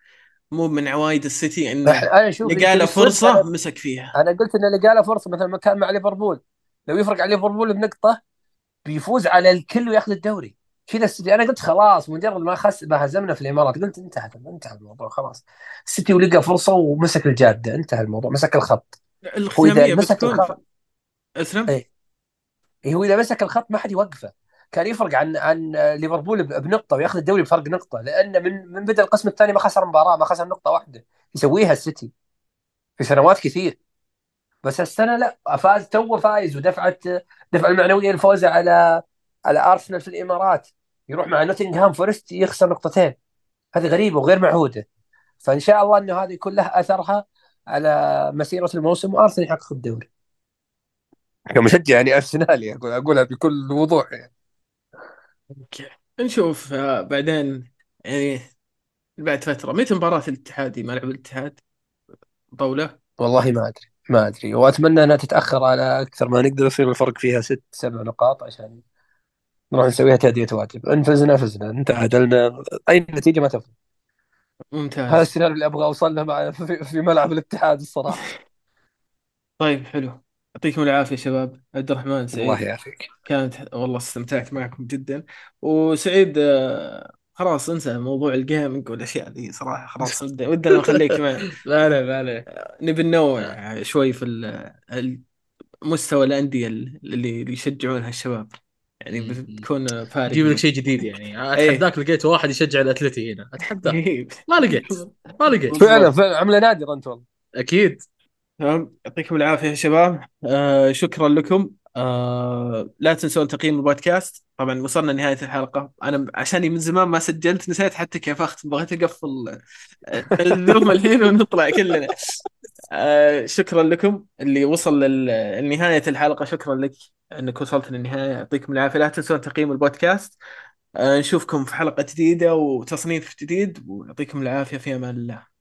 مو من عوايد السيتي انه أنا أشوف لقى له فرصة أنا مسك فيها. أنا قلت انه لقى له فرصة مثلا ما كان مع ليفربول. لو يفرق على ليفربول بنقطة بيفوز على الكل وياخذ الدوري. كذا السيتي أنا قلت خلاص مجرد ما خس ما هزمنا في الإمارات قلت انتهى انتهى الموضوع خلاص. السيتي ولقى فرصة ومسك الجادة انتهى الموضوع مسك الخط. هو إذا الختاميه مسك الخط أسلم؟ اي هو إذا مسك الخط ما حد يوقفه. كان يفرق عن عن ليفربول بنقطة وياخذ الدوري بفرق نقطة لأن من من بدا القسم الثاني ما خسر مباراة ما خسر نقطة واحدة يسويها السيتي في سنوات كثير. بس السنة لا فاز تو فايز ودفعه دفعه المعنويه الفوز على على ارسنال في الإمارات. يروح مع نوتنغهام فورست يخسر نقطتين. هذه غريبة وغير معهودة. فإن شاء الله إنه هذه يكون لها أثرها على مسيرة الموسم وأرسنال يحقق الدوري. كمشجع يعني أرسنالي أقول أقولها بكل وضوح يعني. okay. نشوف آه، بعدين يعني بعد فترة. متى مباراة الاتحاد ملعب الاتحاد؟ طوله والله ما أدري ما أدري. وأتمنى إنها تتأخر على أكثر ما نقدر يصير الفرق فيها ست سبع نقاط عشان نروح نسويها تأدية واجب. ان فزنا. فزنا ان تعادلنا أي نتيجة ما تفرق هذا ممتاز السيناريو اللي أبغى أوصل له مع في, في ملعب الاتحاد الصراحة. طيب حلو. يعطيكم العافية شباب. عبد الرحمن الله سعيد يعافيك كانت والله استمتعت معكم جدا. وسعيد آه، خلاص انسى موضوع الجيمنج والأشياء ذي صراحة. خلاص ود- ودنا نخليك مع لا لا ما عليه نبي ننوع شوي في ال- مستوى الأندية اللي اللي يشجعونها الشباب. يعني. بتكون فارق. أجيب لك شيء جديد يعني. إيه. اتحداك لقيت واحد يشجع الأتلتي هنا. اتحداك إيه. ما لقيت. ما لقيت. فعلا فعلا. عملة نادرة أنت والله. أكيد. تمام؟ يعطيكم العافية يا شباب. آه شكرا لكم. آه لا تنسون تقييم البودكاست. طبعا وصلنا نهايه الحلقة. أنا عشاني من زمان ما سجلت نسيت حتى كيف أختم. بغيت أقفل الذوم الحين ونطلع كلنا. آه شكرا لكم. اللي وصل لنهاية الحلقة شكرا لك إنك وصلت للنهاية. يعطيكم العافية. لا تنسون تقييم البودكاست. آه نشوفكم في حلقة جديدة وتصنيف جديد. ويعطيكم العافية في أمان الله.